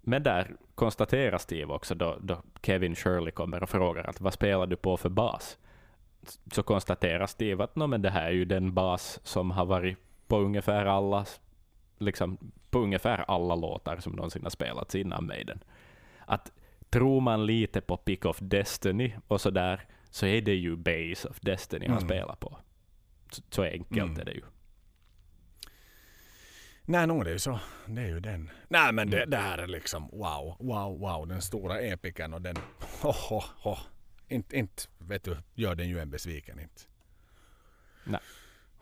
men där konstaterar Steve också, då, då Kevin Shirley kommer och frågar att vad spelar du på för bas? Så konstaterar Steve att men det här är ju den bas som har varit på ungefär alla, liksom, på ungefär alla låtar som någonsin har spelats innan Maiden. Att tror man lite på Pick of Destiny och sådär, så är det ju Base of Destiny han Mm. spelar på. Så, så enkelt Mm. är det ju. Nej, nog det är ju så. Det är ju den. Nej, men det, Mm. det här är liksom wow, wow, wow. Den stora epiken och den... Ho, ho, ho. Inte, inte, vet du, gör den ju en besviken inte. Nej.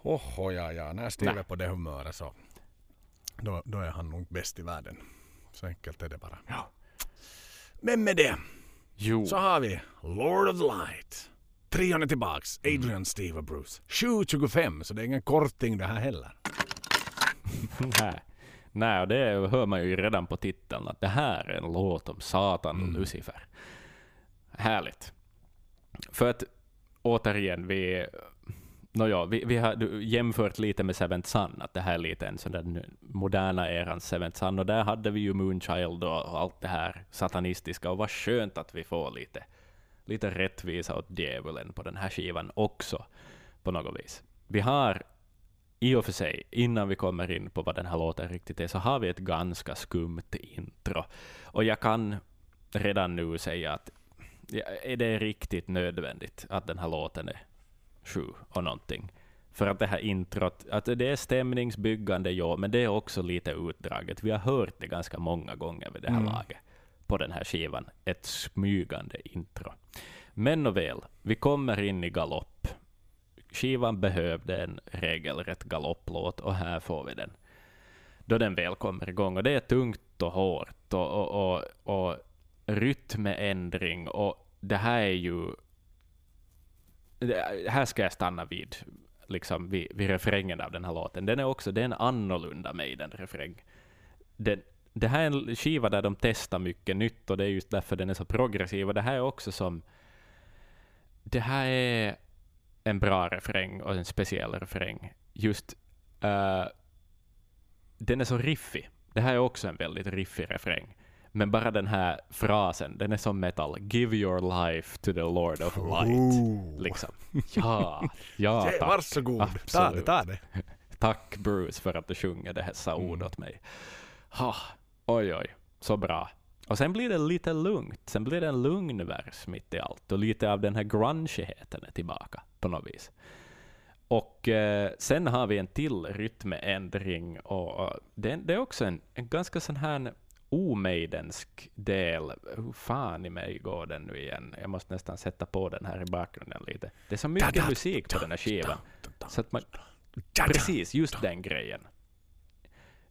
Oho, ja, ja. När Steve är på det humöret så då, då är han nog bäst i världen. Så enkelt är det bara. Ja. Men med det Jo, så har vi Lord of Light. Trion är tillbaks. Mm. Adrian, Steve och Bruce. 7.25 så det är ingen korting det här heller. nej. Nej, och det hör man ju redan på titeln, att det här är en låt om Satan och Mm. Lucifer. Härligt. För att återigen, vi, nåja, vi, vi har jämfört lite med Seventh Sun, att det här är lite en sån där moderna erans Seventh Sun, och där hade vi ju Moonchild och allt det här satanistiska, och vad skönt att vi får lite, lite rättvisa åt djävulen på den här skivan också, på något vis. Vi har i och för sig, innan vi kommer in på vad den här låten riktigt är, så har vi ett ganska skumt intro. Och jag kan redan nu säga att är det riktigt nödvändigt att den här låten är sju och någonting? För att det här introt, att det är stämningsbyggande, ja, men det är också lite utdraget. Vi har hört det ganska många gånger vid det här mm. laget på den här skivan. Ett smygande intro. Men och väl, vi kommer in i galopp skivan behövde en regelrätt galopplåt och här får vi den. Då den väl kommer igång. Och det är tungt och hårt och, och, och, och rytmändring och det här är ju... Det, här ska jag stanna vid, liksom vid, vid refrängen av den här låten. Den är också det är en annorlunda Maiden-refräng. Den, det här är en skiva där de testar mycket nytt och det är just därför den är så progressiv. Och det här är också som... Det här är en bra refräng och en speciell refräng. Just uh, den är så riffig. Det här är också en väldigt riffig refräng. Men bara den här frasen, den är som metal. Give your life to the Lord of Light. Oh. Liksom. Ja, ja tack. Varsågod, Absolut. ta det, ta det. Tack Bruce för att du sjunger dessa mm. ord åt mig. Ha, oj, oj, så bra. Och sen blir det lite lugnt. Sen blir det en lugn vers mitt i allt. Och lite av den här grungigheten är tillbaka på något vis. Och eh, sen har vi en till rytmändring. Och, och det, det, är också en, en ganska sån här omejdensk del. Hur fan i mig går den nu igen? Jag måste nästan sätta på den här i bakgrunden lite. Det är så mycket musik på den här skivan. Så att man, precis, just den grejen.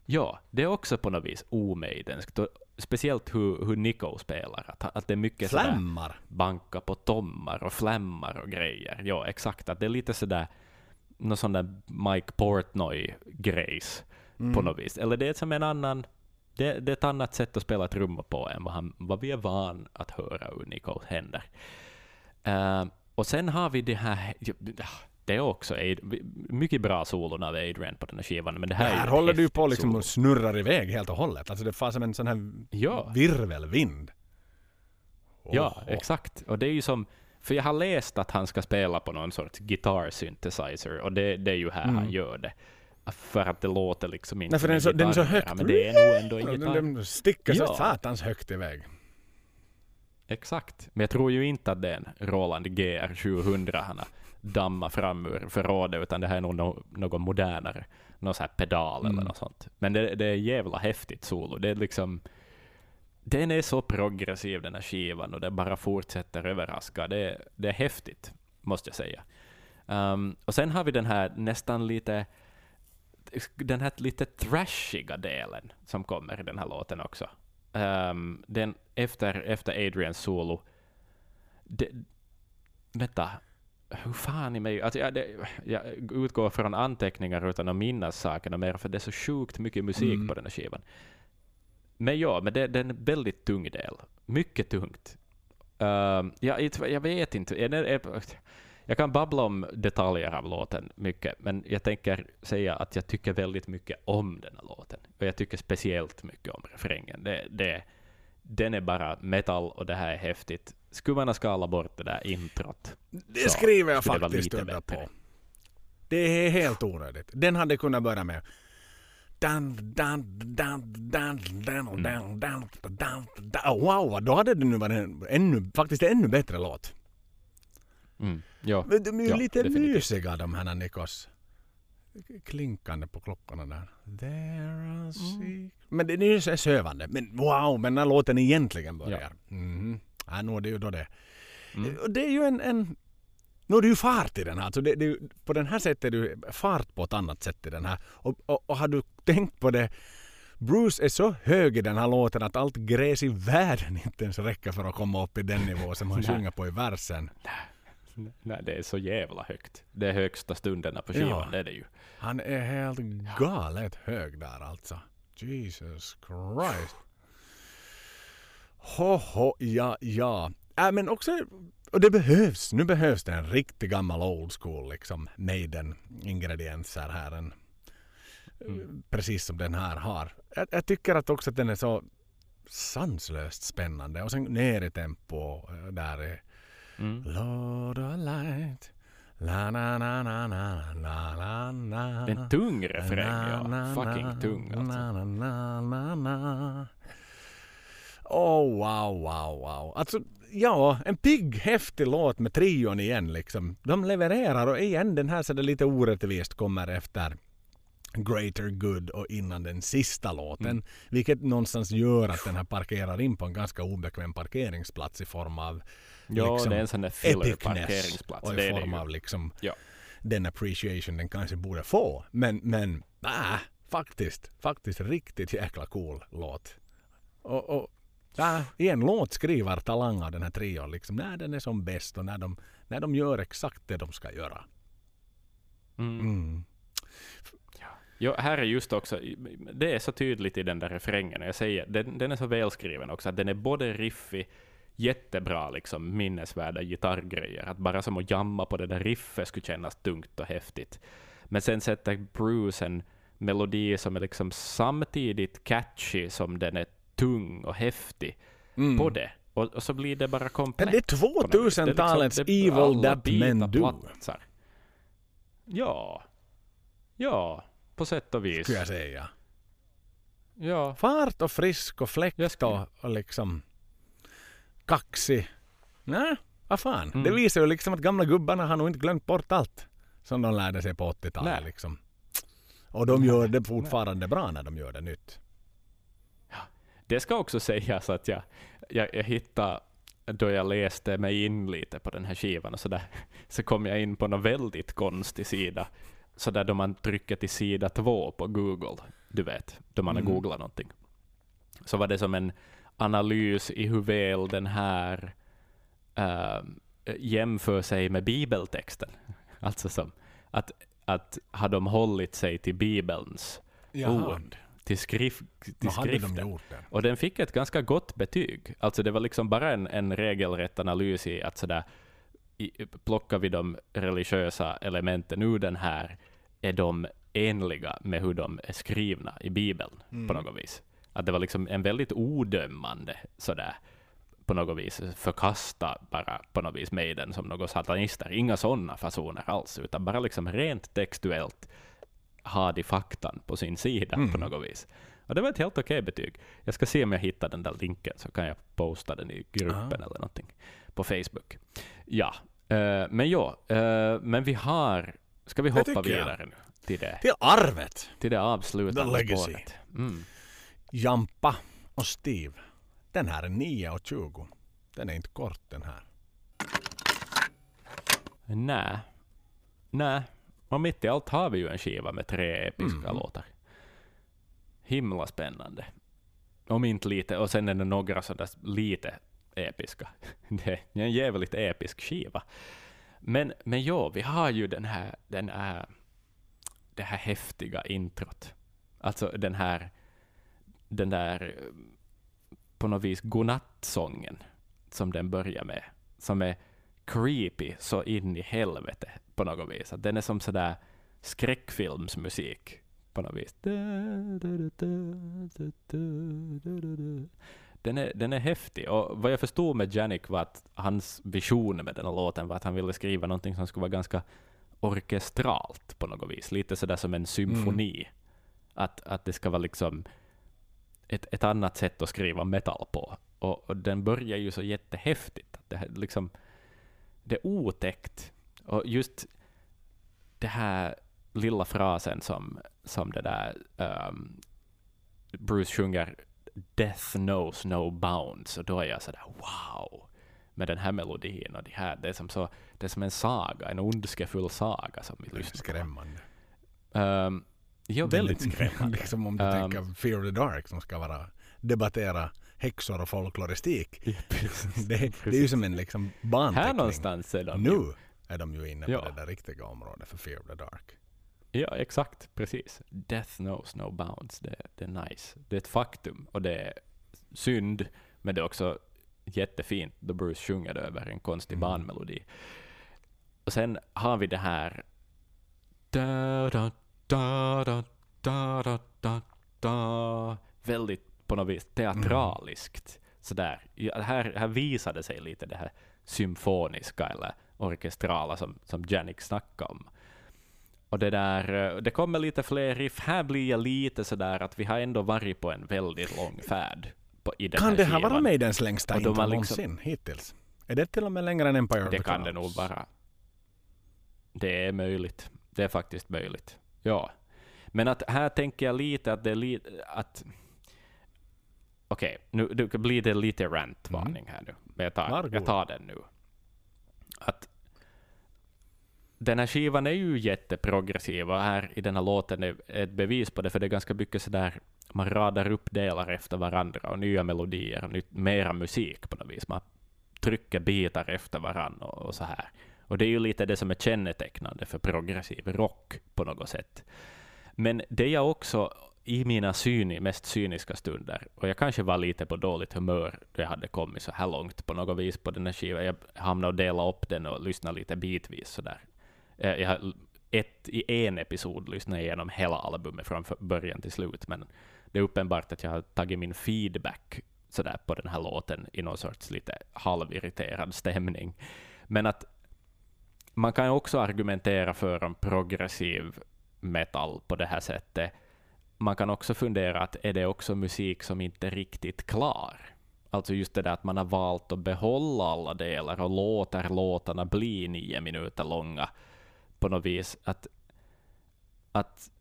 Ja, det är också på något vis omejdenskt. Speciellt hur, hur Nico spelar. Att, att det är mycket Flämmar? Sådär, banka på tommar och flämmar och grejer. Ja, exakt. Att det är lite sådär någon sån där Mike Portnoy-grejs mm. på något vis. Eller det är som en annan... Det, det, är ett annat sätt att spela trummor på än vad, han, vad vi är van att höra ur Nicos händer. Uh, och sen har vi det här det är också mycket bra solon av Adrian på den här skivan. Men det här, här håller du på liksom och snurrar iväg helt och hållet. Alltså det fanns som en sån här ja. virvelvind. Oh. Ja, exakt. Och det är ju som... För jag har läst att han ska spela på någon sorts guitar synthesizer och det, det är ju här mm. han gör det. För att det låter liksom inte Nej, för den så, den är så högt. Men det är nog ändå en gitarr. Den, den sticker ja. så satans högt iväg. Exakt. Men jag tror ju inte att det är en Roland GR 700 han har damma fram ur förrådet, utan det här är nog no något modernare. Någon så här pedal mm. eller något sånt. Men det, det är jävla häftigt solo. Det är liksom... Den är så progressiv den här skivan och den bara fortsätter överraska. Det, det är häftigt, måste jag säga. Um, och sen har vi den här nästan lite den här lite trashiga delen som kommer i den här låten också. Um, den efter, efter Adrians solo. Det, vänta, hur fan i mig... Alltså jag, det, jag utgår från anteckningar utan att minnas sakerna mer, för det är så sjukt mycket musik mm. på den här skivan. Men ja, men det, det är en väldigt tung del. Mycket tungt. Uh, jag, jag vet inte. Jag, jag kan babbla om detaljer av låten mycket, men jag tänker säga att jag tycker väldigt mycket om den här låten. Och jag tycker speciellt mycket om refrängen. Det, det, den är bara metal och det här är häftigt. Skulle man ha skalat bort det där introt? Det skriver jag faktiskt under på. Det är helt onödigt. Den hade kunnat börja med Wow, då hade det nu varit en ännu, faktiskt en ännu bättre låt. Mm, ja, de är ju ja, lite definitivt. mysiga de här Nikos. Klinkande på klockorna där. There mm. Men det är ju så sövande. Men wow, men när låten egentligen börjar. Ja. Mm. Ja, nu är det ju då det. Mm. Det är ju en, en nu är det ju fart i den här. Alltså det, det, på den här sättet är det fart på ett annat sätt i den här. Och, och, och har du tänkt på det? Bruce är så hög i den här låten att allt gräs i världen inte ens räcker för att komma upp i den nivå som han sjunger på i versen. Nej, det är så jävla högt. Det är högsta stunderna på skivan, ja. det är det ju. Han är helt galet hög där alltså. Jesus Christ. Hoho, ja, ja. Äh, men också och det behövs. Nu behövs det en riktig gammal old school liksom Maiden ingredienser här. En, Mm. Precis som den här har. Jag, jag tycker att också att den är så sanslöst spännande och sen ner i tempo eh, där är Mm. Lord of light La na na na na na na na Det är en tung refräng, ja. na, Fucking tung alltså. na, na, na, na. Oh, wow, wow, wow. Alltså, ja, en pigg, häftig låt med trion igen liksom. De levererar och igen den här så det lite orättvist kommer efter Greater Good och innan den sista låten. Mm. Vilket någonstans gör att den här parkerar in på en ganska obekväm parkeringsplats i form av Ja, liksom det är en sån där filler-parkeringsplats. och i form av liksom Ja. den appreciation den kanske borde få. Men, men äh, faktiskt, faktiskt riktigt jäkla cool låt. Och, och äh, igen, låtskrivartalang av den här trion. Liksom, när den är som bäst och när de, när de gör exakt det de ska göra. Mm. Mm. Jo, här är just också, det är så tydligt i den där refrängen, jag säger, den, den är så välskriven också, att den är både riffig, jättebra liksom minnesvärda gitarrgrejer, att bara som att jamma på det där riffet skulle kännas tungt och häftigt. Men sen sätter Bruce en melodi som är liksom samtidigt catchy som den är tung och häftig Mm. på det. Och, och så blir det bara komplett. Det är på något vis. Det är liksom- 2000-talets det är Evil That Men Do. platsar. Ja. Ja, på sätt och vis. Skulle jag säga. Ja, Fart och frisk och fläkt och, och liksom kaxig. Nej, vad fan. Mm. Det visar ju liksom att gamla gubbarna har nog inte glömt bort allt som de lärde sig på 80-talet. Nej. Liksom. Och de gör det fortfarande bra när de gör det nytt. det ska också sägas att jag, jag, jag hittade, då jag läste mig in lite på den här skivan och så där, så kom jag in på en väldigt konstig sida. Så där då man trycker till sida två på Google, du vet, då man har Mm. googlat någonting. Så var det som en analys i hur väl den här äh, jämför sig med bibeltexten. Alltså som att, att har de hållit sig till bibelns ord, till, skrif, till de skriften. det. Och den fick ett ganska gott betyg. Alltså det var liksom bara en, en regelrätt analys i att sådär, i, plockar vi de religiösa elementen ur den här, är de enliga med hur de är skrivna i Bibeln Mm. på något vis. Att det var liksom en väldigt odömande sådär, på något vis förkasta bara på något vis Maiden som några satanister. Inga sådana fasoner alls, utan bara liksom rent textuellt ha de faktan på sin sida Mm. på något vis. Och det var ett helt okej betyg. Jag ska se om jag hittar den där länken så kan jag posta den i gruppen Ah. eller någonting på Facebook. Ja, eh, men ja, eh, men vi har, ska vi hoppa tycker jag. vidare nu till det, Till arvet! till det avslutande The legacy. spåret. Mm. Jampa och Steve. Den här är 9.20. Den är inte kort den här. Nej, nej, och mitt i allt har vi ju en skiva med tre episka Mm. låtar. Himla spännande. Om inte lite, och sen är det några sådär lite episka. Det är en jävligt episk skiva. Men, men ja, vi har ju den här, den här, det här häftiga introt. Alltså den här, den där på något vis godnattsången som den börjar med, som är creepy så in i helvete på något vis. Att den är som sådär skräckfilmsmusik på något vis. Den är, den är häftig och vad jag förstod med Janik var att hans vision med den här låten var att han ville skriva någonting som skulle vara ganska orkestralt på något vis. Lite sådär som en symfoni. Att, att det ska vara liksom ett, ett annat sätt att skriva metal på. Och, och den börjar ju så jättehäftigt. Det, här liksom, det är otäckt. Och just det här lilla frasen som, som det där um, Bruce sjunger Death knows no bounds. Och då är jag sådär wow. Med den här melodin och det här. Det är som, så, det är som en saga, en ondskefull saga som vi lyssnar på. skrämmande. Um, ja, väldigt skrämmande. liksom om du Um, tänker Fear of the Dark som ska vara debattera häxor och folkloristik. Ja, precis. Det, det är ju som en liksom banteckning. Här någonstans är de ju. Nu är de ju inne på Ja. det där riktiga området för Fear of the Dark. Ja, exakt. Precis. Death knows no bounds. Det, det är nice. Det är ett faktum och det är synd, men det är också jättefint då Bruce sjunger det över en konstig Mm. barnmelodi. Och sen har vi det här da, da, da, da, da, da, da, da. väldigt på något vis teatraliskt. Sådär. Ja, här, här visade sig lite det här symfoniska eller orkestrala som, som Janik snackade om. Och det där, det kommer lite fler riff. Här blir jag lite sådär att vi har ändå varit på en väldigt lång färd på, i den Kan här det här skivan. vara Maidens längsta intro liksom- någonsin hittills? Är det till och med längre än Empire of Det the kan det Clouds? nog vara. Det är möjligt. Det är faktiskt möjligt. Ja. Men att här tänker jag lite att det är lite att... Okej, nu nu blir det lite rant-varning här nu. Men jag tar, Mm. Jag tar den nu. Att den här skivan är ju jätteprogressiv och här i den här låten är ett bevis på det, för det är ganska mycket sådär man radar upp delar efter varandra och nya melodier och nytt, mera musik på något vis. Man trycker bitar efter varandra och, och så här. Och det är ju lite det som är kännetecknande för progressiv rock på något sätt. Men det jag också i mina cyni, mest cyniska stunder, och jag kanske var lite på dåligt humör då jag hade kommit så här långt på något vis på den här skivan. Jag hamnade och delade upp den och lyssnade lite bitvis sådär. Eh, jag ett, I en episod lyssnade jag igenom hela albumet från början till slut, men det är uppenbart att jag har tagit min feedback sådär på den här låten i någon sorts lite halvirriterad stämning. Men att man kan också argumentera för en progressiv metal på det här sättet. Man kan också fundera att är det också musik som inte är riktigt klar? Alltså just det där att man har valt att behålla alla delar och låter låtarna bli nio minuter långa på något vis. Att, att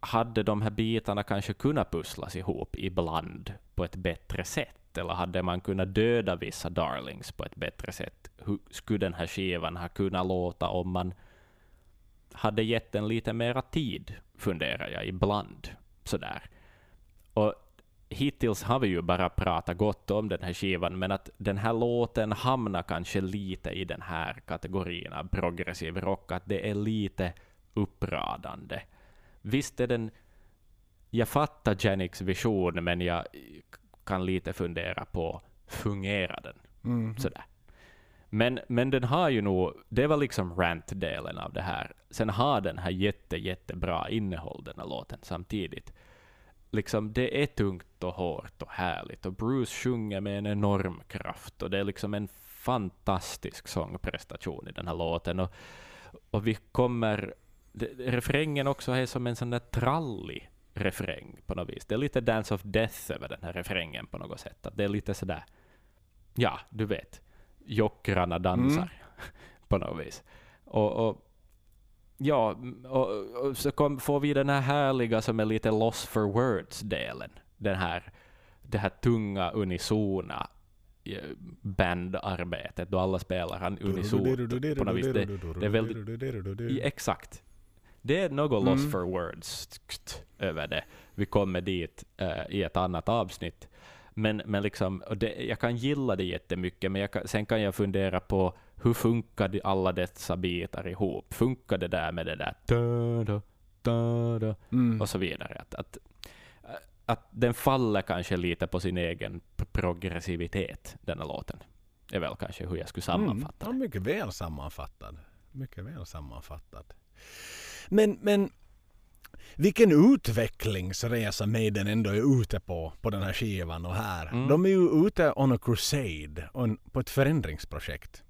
hade de här bitarna kanske kunnat pusslas ihop ibland på ett bättre sätt? Eller hade man kunnat döda vissa darlings på ett bättre sätt? Hur skulle den här skivan ha kunnat låta om man hade gett den lite mera tid, funderar jag ibland. Sådär. Och hittills har vi ju bara pratat gott om den här skivan, men att den här låten hamnar kanske lite i den här kategorin av progressiv rock, att det är lite uppradande. Visst är den... Jag fattar Janiks vision, men jag kan lite fundera på, fungerar den? Mm. Sådär. Men, men den har ju nog, det var liksom rant-delen av det här. Sen har den här jätte, jättebra innehåll, den här låten, samtidigt. Liksom, det är tungt och hårt och härligt, och Bruce sjunger med en enorm kraft, och det är liksom en fantastisk sångprestation i den här låten. Och, och vi kommer... Det, refrängen också är som en sån där trallig refräng på något vis. Det är lite Dance of Death över den här refrängen på något sätt. Att det är lite sådär, ja, du vet, jockrarna dansar på något vis. Och, och ja, och, och så kom, får vi den här härliga som är lite lost for words-delen. Den här, det här tunga unisona eh, bandarbetet då alla spelar han unisont på något vis. Det, det är väldigt- exakt. Det är något lost Mm. for words över det. Vi kommer dit eh, i ett annat avsnitt. Men, men liksom, och det, jag kan gilla det jättemycket, men jag kan, sen kan jag fundera på hur funkar de, alla dessa bitar ihop? Funkar det där med det där da, da, da, da, Mm. och så vidare? Att, att, att den faller kanske lite på sin egen progressivitet, den här låten. är väl kanske hur jag skulle sammanfatta Mm. Ja, mycket väl sammanfattad. Mycket väl sammanfattad. Men, men vilken utvecklingsresa Maiden ändå är ute på, på den här skivan och här. Mm. De är ju ute on a crusade, on, på ett förändringsprojekt.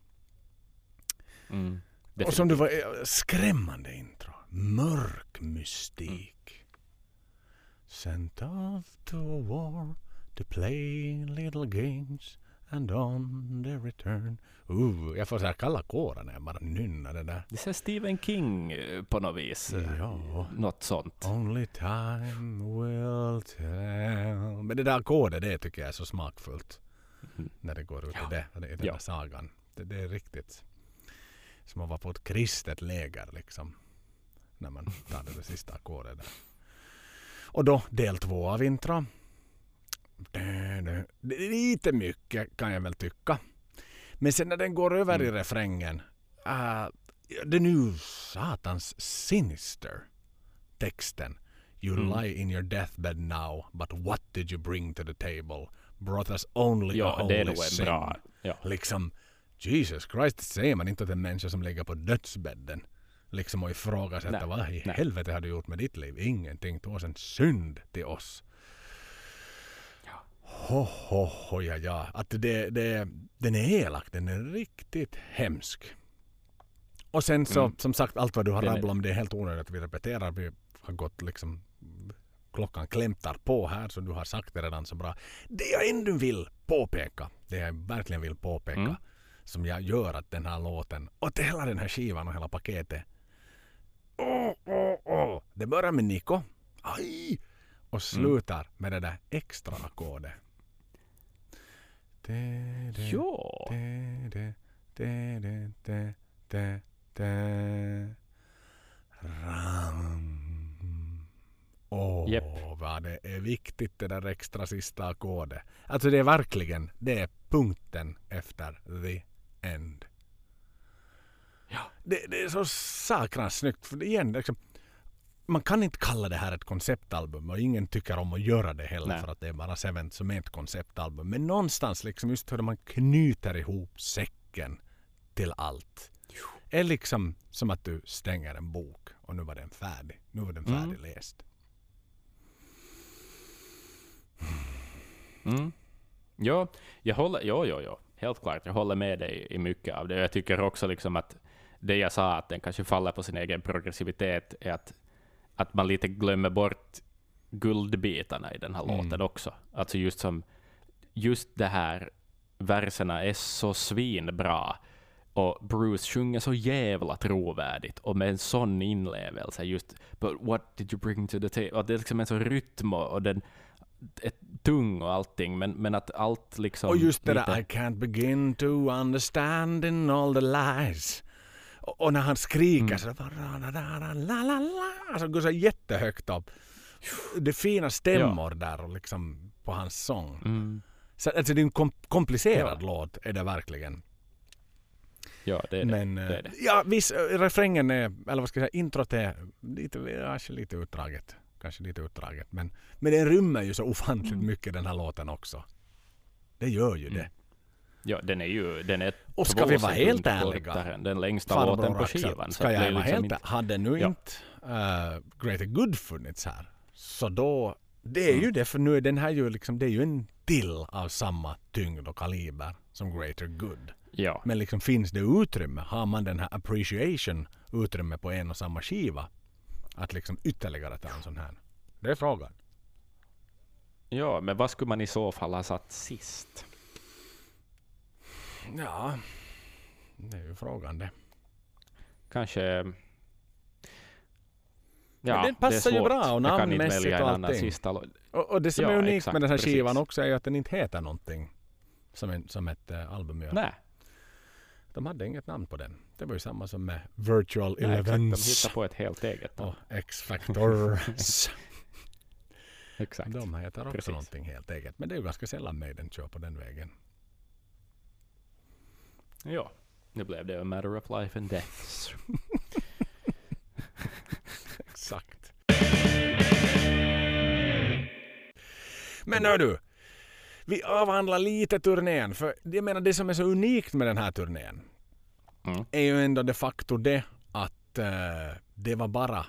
Mm. Och som du var, eh, skrämmande intro. Mörk mystik. Sent off to war to play little games and on the return. Uh, jag får så här kalla kårar när jag bara nynnar det där. Det är Stephen King eh, på något vis. eh, Ja. Något sånt. Only time will tell. Men det där ackordet det tycker jag är så smakfullt. Mm. När det går ut Ja. i, det, i den Ja. där sagan. Det, det är riktigt som att vara på ett kristet läger liksom. När man tar det, där sista ackordet där. Och då del två av intro. Det, det, det är lite mycket kan jag väl tycka. Men sen när den går över i Mm. refrängen. Uh, den är ju satans sinister texten. You Mm. lie in your deathbed now, but what did you bring to the table? Brothers only a Ja, det är holy nog sin. bra... Ja. Liksom, Jesus Christ, det säger man inte åt en människa som ligger på dödsbädden. Liksom och ifrågasätta Nej, vad i helvete har du gjort med ditt liv? Ingenting. Du oss en synd till oss. Ho, ho, ho, ja, ja. Att det, det, den är elak. Den är riktigt hemsk. Och sen så, Mm. som sagt, allt vad du har rabblat om det är helt onödigt att vi repeterar. Vi har gått liksom klockan klämtar på här så du har sagt det redan så bra. Det jag ändå vill påpeka, det jag verkligen vill påpeka Mm. som jag gör att den här låten och hela den här skivan och hela paketet. Åh, åh, åh. Det börjar med Nico. Aj! Och slutar med det där extra ackordet. Det, det, Ja. Ram. Åh, Japp. vad det är viktigt det där extra sista ackordet. Alltså det är verkligen, det är punkten efter the end. Ja. Det, det är så sakrans snyggt. För igen, liksom, man kan inte kalla det här ett konceptalbum och ingen tycker om att göra det heller Nej. för att det är bara Seventh som är ett konceptalbum. Men någonstans liksom just hur man knyter ihop säcken till allt. är liksom som att du stänger en bok och nu var den färdig. Nu var den Mm. färdigläst. Mm. Ja, jag håller, jo, jo, jo, helt klart. Jag håller med dig i mycket av det. Jag tycker också liksom att det jag sa, att den kanske faller på sin egen progressivitet, är att, att man lite glömmer bort guldbitarna i den här Mm. låten också. Alltså just som, just det här, verserna är så svinbra. Och Bruce sjunger så jävla trovärdigt och med en sån inlevelse. Just But what did you bring to the table? Och det är liksom en sån rytm och den är tung och allting, men, men att allt liksom... Och just det lite- där I can't begin to understand in all the lies. Och, när han skriker Mm. så la la la la la la. Alltså går så jättehögt upp. Det är fina stämmor där och liksom på hans sång. Mm, Så, alltså det är en kom komplicerad Ja. låt är det verkligen. ja, det är det. Men det eh, är det. ja, viss eh, refrängen är, eller vad ska jag säga, introt är lite, kanske lite utdraget. Kanske lite utdraget. Men, men den rymmer ju så ofantligt mycket den här låten också. Det gör ju det. Ja, den är ju... Den är Och ska vi vara helt ärliga? Den längsta Farbror låten på skivan. Ska jag vara liksom helt inte- Hade nu Ja. inte uh, Greater Good funnits här så då det är ju Mm. det för nu är den här ju liksom det är ju en till av samma tyngd och kaliber som Greater Good. Ja, Men liksom finns det utrymme? Har man den här appreciation utrymme på en och samma skiva? Att liksom ytterligare ta en sån här? Det är frågan. ja, men vad skulle man i så fall ha satt sist? Ja, det är ju frågan det. Kanske... Ja, den passar ju bra och namnmässigt och allting. Och, och det som Ja, är unikt exakt, med den här precis. skivan också är ju att den inte heter någonting som, en, som ett uh, album gör. Nej, De hade inget namn på den. Det var ju samma som med Virtual nej exakt. De Elevens hittar på ett helt eget. och X-Factors. Exakt. De heter också Precis. någonting helt eget. Men det är ju ganska sällan Maiden kör på den vägen. Ja, nu blev det a matter of life and death. Exakt. Men hör du. Vi avhandlar lite turnén. För jag menar det som är så unikt med den här turnén Mm. är ju ändå de facto det att eh, det var bara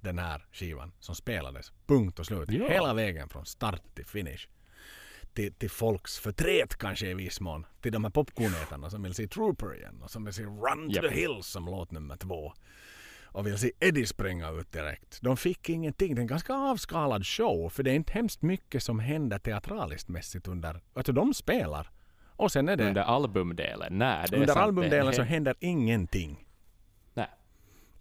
den här skivan som spelades. Punkt och slut. Ja. Hela vägen från start till finish. Till, till folks förtret kanske i viss mån. Till de här popcornätarna som vill se Trooper igen och som vill se Run to Japp. the Hills som låt nummer två. Och vill se Eddie springa ut direkt. De fick ingenting. Det är en ganska avskalad show för det är inte hemskt mycket som händer teatraliskt mässigt under... Alltså de spelar. Och sen är det... Under albumdelen? Nej, det är under sant. albumdelen det, så händer ingenting.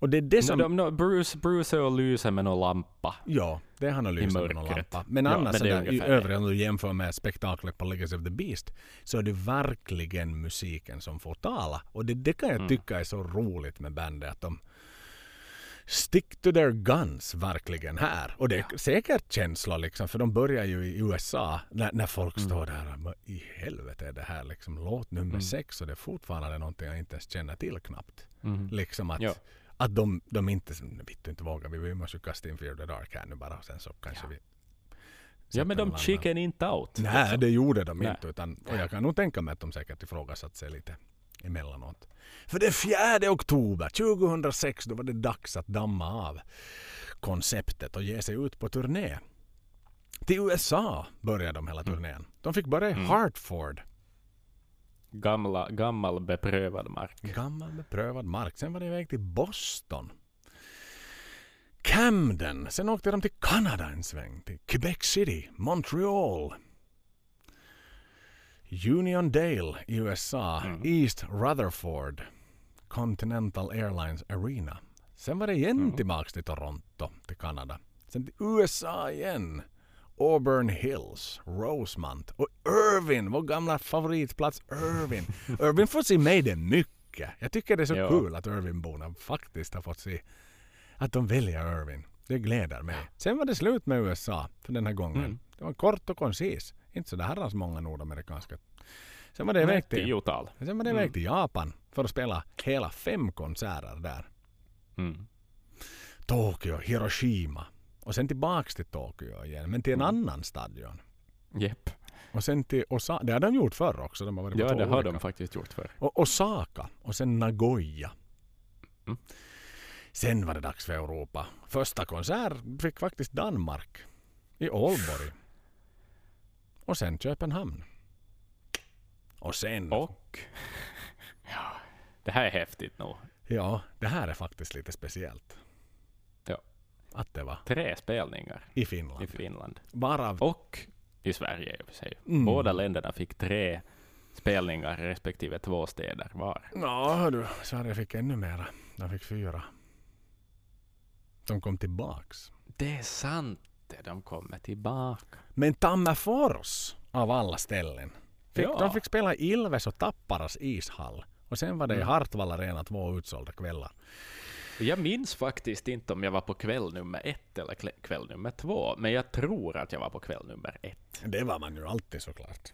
Och det är det som... De, de, Bruce, Bruce är och lyser med någon lampa. Ja, det är han och lyser med någon mörkret. lampa. Men Ja, annars men det är sådär, i övrigt om du jämför med spektaklet på Legacy of the Beast så är det verkligen musiken som får tala. Och det, det kan jag Mm. tycka är så roligt med bandet att de stick to their guns verkligen här. Och det är säkert känslor liksom för de börjar ju i USA när, när folk Mm. står där och i helvete är det här liksom låt nummer Mm. sex och det är fortfarande någonting jag inte ens känner till knappt. Mm. Liksom att, Ja. Att de, de inte, du inte vågar, vi, vi måste ju kasta in Fear the Dark här nu bara och sen så kanske Ja. vi Ja, men de chicken inte out. Nej, liksom. det gjorde de Nej. inte. Utan, och jag kan nog tänka mig att de säkert ifrågasatt sig lite emellanåt. För det 4 oktober 2006 då var det dags att damma av konceptet och ge sig ut på turné. Till USA började de hela turnén. De fick börja i Mm. Hartford. Gamla, gammal beprövad mark. Gammal beprövad mark. Sen var det iväg till Boston. Camden. Sen åkte de till Kanada en sväng. Till Quebec City, Montreal. Uniondale i USA. Mm. East Rutherford. Continental Airlines Arena. Sen var det igen Mm. tillbaks till Toronto, till Kanada. Sen till USA igen. Auburn Hills, Rosemont och Irvin, vår gamla favoritplats Irvin. Irvin får se Maiden mycket. Jag tycker det är så Ja. kul att Irvinborna faktiskt har fått se att de väljer Irvin. Det gläder mig. Sen var det slut med USA för den här gången. Mm. Det var kort och koncis. Inte så där herrans många nordamerikanska. Sen var det iväg till, sen var det Mm. iväg till Japan för att spela hela fem konserter där. Mm. Tokyo, Hiroshima. Och sen tillbaks till Tokyo igen, men till en Mm. annan stadion. Jepp. Och sen till Osaka. Det har de gjort förr också. De har varit på Ja, det har olika. de faktiskt gjort för. Och Osaka. Och sen Nagoya. Mm. Sen var det dags för Europa. Första konsert fick faktiskt Danmark. I Ålborg. Och sen Köpenhamn. Och sen... Och... Ja, det här är häftigt nog. Ja, det här är faktiskt lite speciellt. Att det var Tre spelningar i Finland. i Finland. Varav... Och i Sverige i och för sig. Mm. Båda länderna fick tre spelningar respektive två städer var. Ja, du. Sverige fick ännu mera. De fick fyra. De kom tillbaks. Det är sant. De kommer tillbaka. Men Tammerfors av alla ställen. Fick, Ja. De fick spela i Ilves och Tapparas ishall. Och sen var det i Mm. Hartwall Arena två utsålda kvällar. Jag minns faktiskt inte om jag var på kväll nummer ett eller kväll nummer två, men jag tror att jag var på kväll nummer ett. Det var man ju alltid såklart.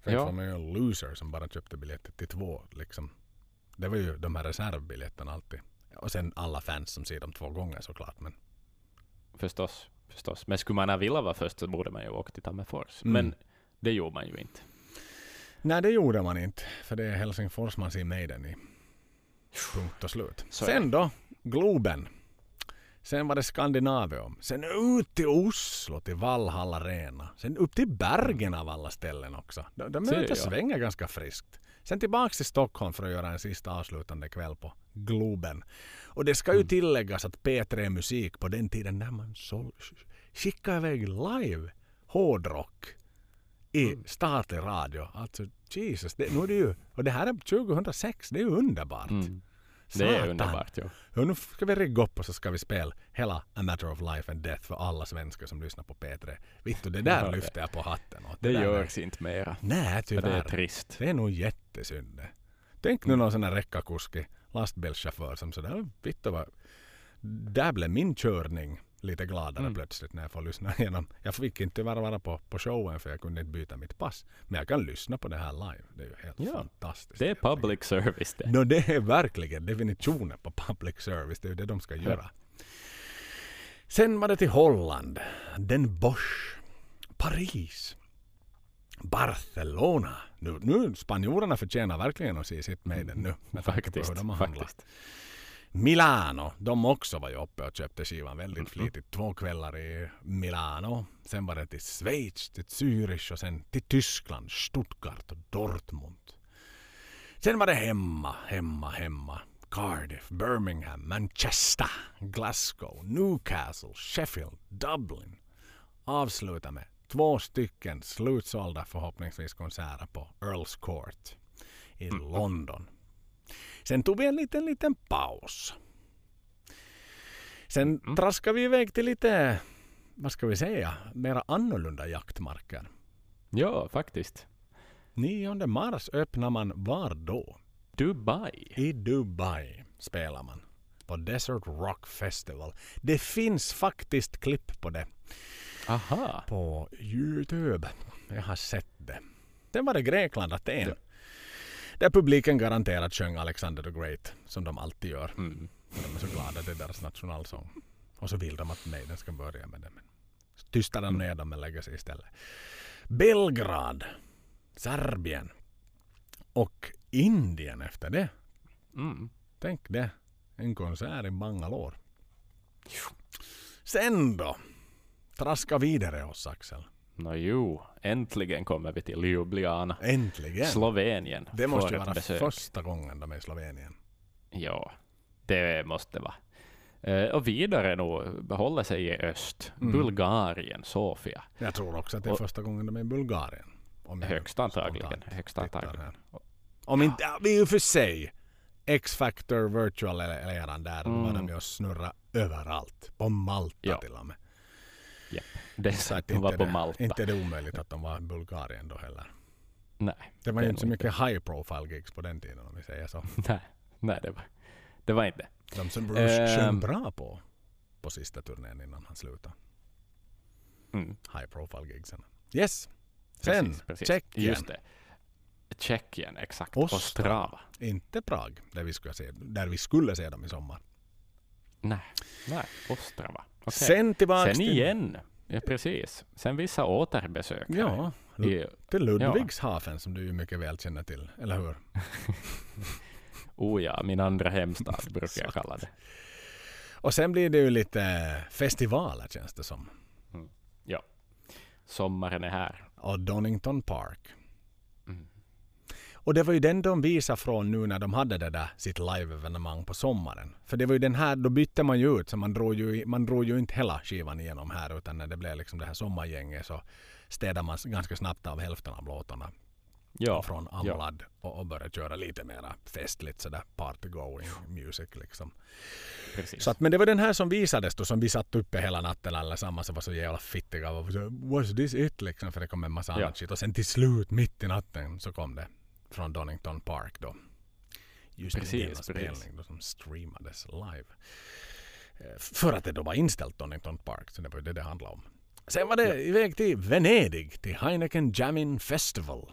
För Ja. var man ju en loser som bara köpte biljetter till två. Liksom. Det var ju de här reservbiljetterna alltid. Och sen alla fans som ser dem två gånger såklart. Men Förstås, förstås. Men skulle man ha velat vara först så borde man ju åka till Tammerfors. Mm. Men det gjorde man ju inte. Nej, det gjorde man inte. För det är Helsingfors man ser Maiden i. Punkt och slut. Så Sen då, Globen. Sen var det Skandinavium. Sen ut till Oslo, till Valhall Arena. Sen upp till Bergen av alla ställen också. De, de är ute och svänger ganska friskt. Sen tillbaks till Stockholm för att göra en sista avslutande kväll på Globen. Och det ska ju Mm. tilläggas att P3 Musik på den tiden när man skickade iväg live hårdrock i Mm. statlig radio. Alltså Jesus, det, nu är det ju, och det här är 2006, det är ju underbart. Mm. Det är underbart. Ja. Ja, nu ska vi rigga upp och så ska vi spela hela A Matter of Life and Death för alla svenskar som lyssnar på P3. Vittu, det där Ja, det- lyfter jag på hatten åt. Det där görs inte mera. Nej, För det är tyvärr. trist. Det är nog jättesynd det. Tänk nu någon sån här räckakuski, lastbilschaufför som sådär, vittu vad... Där blev min körning lite gladare Mm. plötsligt när jag får lyssna igenom. Jag fick inte tyvärr vara på, på showen för jag kunde inte byta mitt pass. Men jag kan lyssna på det här live. Det är ju helt Ja, fantastiskt. Det är public service det. No, det är verkligen definitionen på public service. Det är ju det de ska göra. Sen var det till Holland. Den Bosch. Paris. Barcelona. Nu, nu spanjorerna förtjänar verkligen att se sitt Maiden nu. Med tanke på hur Faktiskt. de har handlat. Milano. De också var ju uppe och köpte skivan väldigt Mhm. flitigt. Två kvällar i Milano. Sen var det till Schweiz, till Zürich och sen till Tyskland, Stuttgart och Dortmund. Sen var det hemma, hemma, hemma. Cardiff, Birmingham, Manchester, Glasgow, Newcastle, Sheffield, Dublin. Avsluta med två stycken slutsålda förhoppningsvis konserter på Earls Court i Mm. London. Sen tog vi en liten, liten paus. Sen Mm. traskade vi iväg till lite, vad ska vi säga, mera annorlunda jaktmarker. Ja, faktiskt. 9 mars öppnar man var då? Dubai. I Dubai spelar man. På Desert Rock Festival. Det finns faktiskt klipp på det. Aha. På Youtube. Jag har sett det. Sen var det Grekland, Aten. Där publiken garanterat sjöng Alexander the Great. Som de alltid gör. Mm. De är så glada, det är deras nationalsång. Och så vill de att Maiden ska börja med det. Men tystar de ner dem men lägger sig istället. Belgrad, Serbien och Indien efter det. Mm. Tänk det. En konsert i Bangalore. Sen då? Traska vidare oss Axel. Nå jo, äntligen kommer vi till Ljubljana. Äntligen. Slovenien. det måste ju vara besök. första gången de är i Slovenien. Ja, det måste vara. Eh, och vidare nu behåller sig i öst. Mm. Bulgarien, Sofia. Jag tror också att det är första gången de är i Bulgarien. Om Högst antagligen. Högst antagligen. Om inte, ja, i och för sig. X-Factor Virtual eller eran där Mm. var de ju snurra överallt. På Malta Ja. till och med. Det är Så att de var inte på det, Malta. Inte är det omöjligt att de var i Bulgarien då heller. Nej, Det var ju inte så mycket high profile gigs på den tiden om vi säger så. nej, nej det, var, det var inte. De som Bruce Ehm. sjöng bra på på sista turnén innan han slutade. Mm, High profile gigsen. Yes. Sen precis, precis. Tjeckien. Just det. Tjeckien, exakt. Ostrava. Inte Prag där vi, skulle se, där vi skulle se dem i sommar. Nej, nej, Ostrava. Okej. Sen tillbaks Sen igen. Ja, precis. Sen vissa återbesök. här ja, I, till Ludwigshafen som du ju mycket väl känner till. Eller hur? oh ja, min andra hemstad brukar jag kalla det. Och sen blir det ju lite festivaler känns det som. Sommaren är här. Och Donington Park. Och det var ju den de visade från nu när de hade det där sitt live-evenemang på sommaren. För det var ju den här, då bytte man ju ut så man drog ju, man drog ju inte hela skivan igenom här utan när det blev liksom det här sommargänget så städade man ganska snabbt av hälften av låtarna Ja, från ja. Amlad och, och började köra lite mera festligt sådär party going music liksom. precis. Så att, men det var den här som visades då som vi satt uppe hela natten allesammans och var så jävla fittiga och så, was this it liksom för det kom en massa Ja. annat shit och sen till slut mitt i natten så kom det från Donington Park då. Just Precis, precis. spelning då som streamades live. Eh, För att det då var inställt Donington Park så det var ju det det handlade om. Sen var det iväg till Venedig till Heineken Jamming Festival.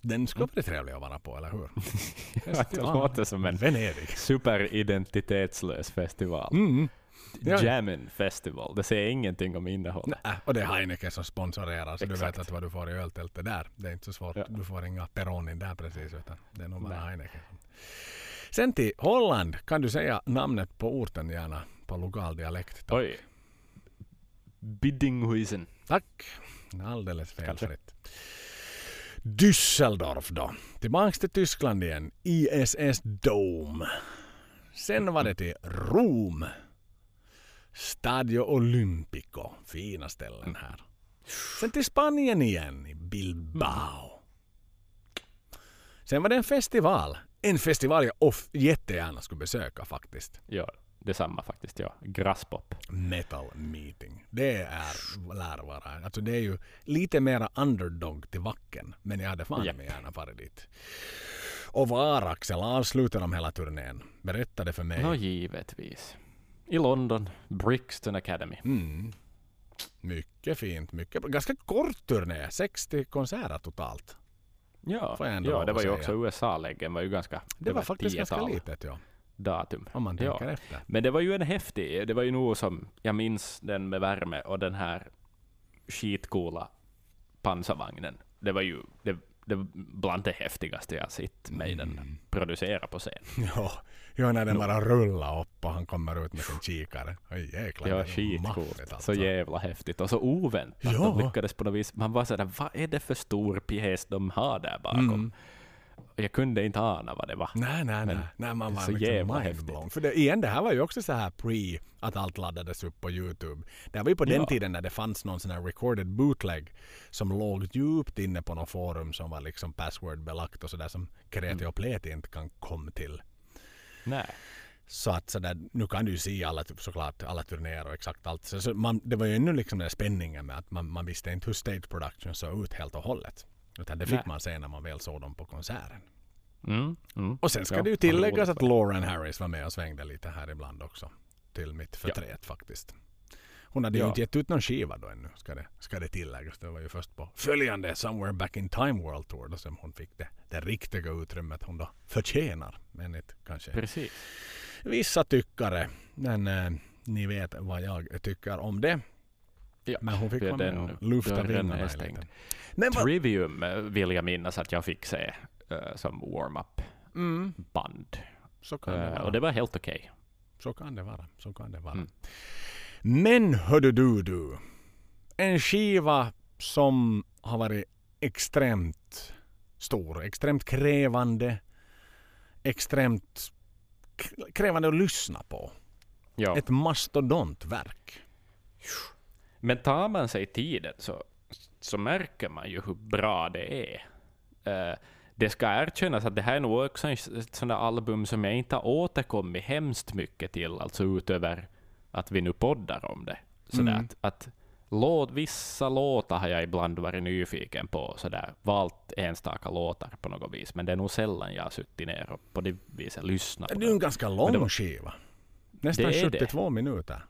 Den skulle bli trevlig att vara på, eller hur? Ja, det låter som en Venedig. superidentitetslös festival. Mm. Ja. Jammin festival. Det säger ingenting om innehållet. Nej, och det är Heineken som sponsorerar så du Exakt. vet att vad du får i öltältet där. Det är inte så svårt. Ja. Du får inga Peronin där precis utan det är nog bara. Heineken. Sen till Holland kan du säga namnet på orten gärna på lokal dialekt. Tack. Oj. Biddinghuisen. Tack. Alldeles felfritt. Düsseldorf då. Tillbaks till Tyskland igen. ISS Dome. Sen var det till Rom. Stadio Olimpico. Fina ställen här. Sen till Spanien igen i Bilbao. Sen var det en festival. En festival jag off- jättegärna skulle besöka faktiskt. Ja, detsamma faktiskt. Ja. Grasspop. Metal Meeting. Det är lär vara. Alltså det är ju lite mera underdog till Vacken. Men jag hade fan Japp. med gärna varit dit. Och var Axel avslutade de hela turnén? Berättade för mig. Nå, givetvis. I London, Brixton Academy. Mm. Mycket fint. Mycket bra. Ganska kort turné. 60 konserter totalt. Ja, ja det var ju också USA-läggen var ju ganska Det var faktiskt ganska litet ja. datum. Om man Ja. tänker efter. Men det var ju en häftig, det var ju nog som, jag minns den med värme och den här skitcoola pansarvagnen. Det var ju det, det bland det häftigaste jag sett Maiden Mm. producera på scen. Ja, ja när den bara rullar upp och han kommer ut med sin kikare. Oj jäklar. Är skitcoolt. alltså. Så jävla häftigt och så oväntat. Ja. De lyckades på något vis, man var sådär, vad är det för stor pjäs de har där bakom? Mm. Jag kunde inte ana vad det var. Nej, nej, Men nej. nej man var så liksom jävla mindblown. häftigt. För det, igen, det här var ju också så här pre att allt laddades upp på Youtube. Det var ju på den Ja. tiden när det fanns någon sån här recorded bootleg som låg djupt inne på något forum som var liksom passwordbelagt och sådär som Kreti och Pleti inte kan komma till. Nej. Så att sådär, nu kan du ju se alla, typ, såklart alla turnéer och exakt allt. Så, så man, det var ju ännu liksom den där spänningen med att man, man visste inte hur stage production såg ut helt och hållet. Utan det fick Nej. man se när man väl såg dem på konserten. Mm, mm. Och sen ska Ja, det ju tilläggas att Lauren Harris var med och svängde lite här ibland också. Till mitt förtret faktiskt. Hon hade ju Ja. inte gett ut någon skiva då ännu, ska det, ska det tilläggas. Det var ju först på följande Somewhere Back in Time World Tour då som hon fick det, det riktiga utrymmet hon då förtjänar. Enligt kanske Precis. vissa tyckare. Men eh, ni vet vad jag tycker om det. Ja, Men hon fick vara med och lufta vingarna liten. Men vad... Trivium eh, vill jag minnas att jag fick se eh, som warm-up Mm, band. så kan det vara. och det var helt okej. Så kan det vara. Så kan det vara. Mm. Men hördu du du. En skiva som har varit extremt stor, extremt krävande, extremt krävande att lyssna på. Ja. Ett mastodontverk. Men tar man sig tiden så, så märker man ju hur bra det är. Eh, det ska erkännas att det här är nog också ett sånt album som jag inte har återkommit hemskt mycket till, alltså utöver att vi nu poddar om det. Sådär Mm. att, att låt, vissa låtar har jag ibland varit nyfiken på, sådär, valt enstaka låtar på något vis, men det är nog sällan jag har suttit ner och på det viset lyssnat på Det är en ganska lång det skiva. Nästan Det är det. 72 minuter.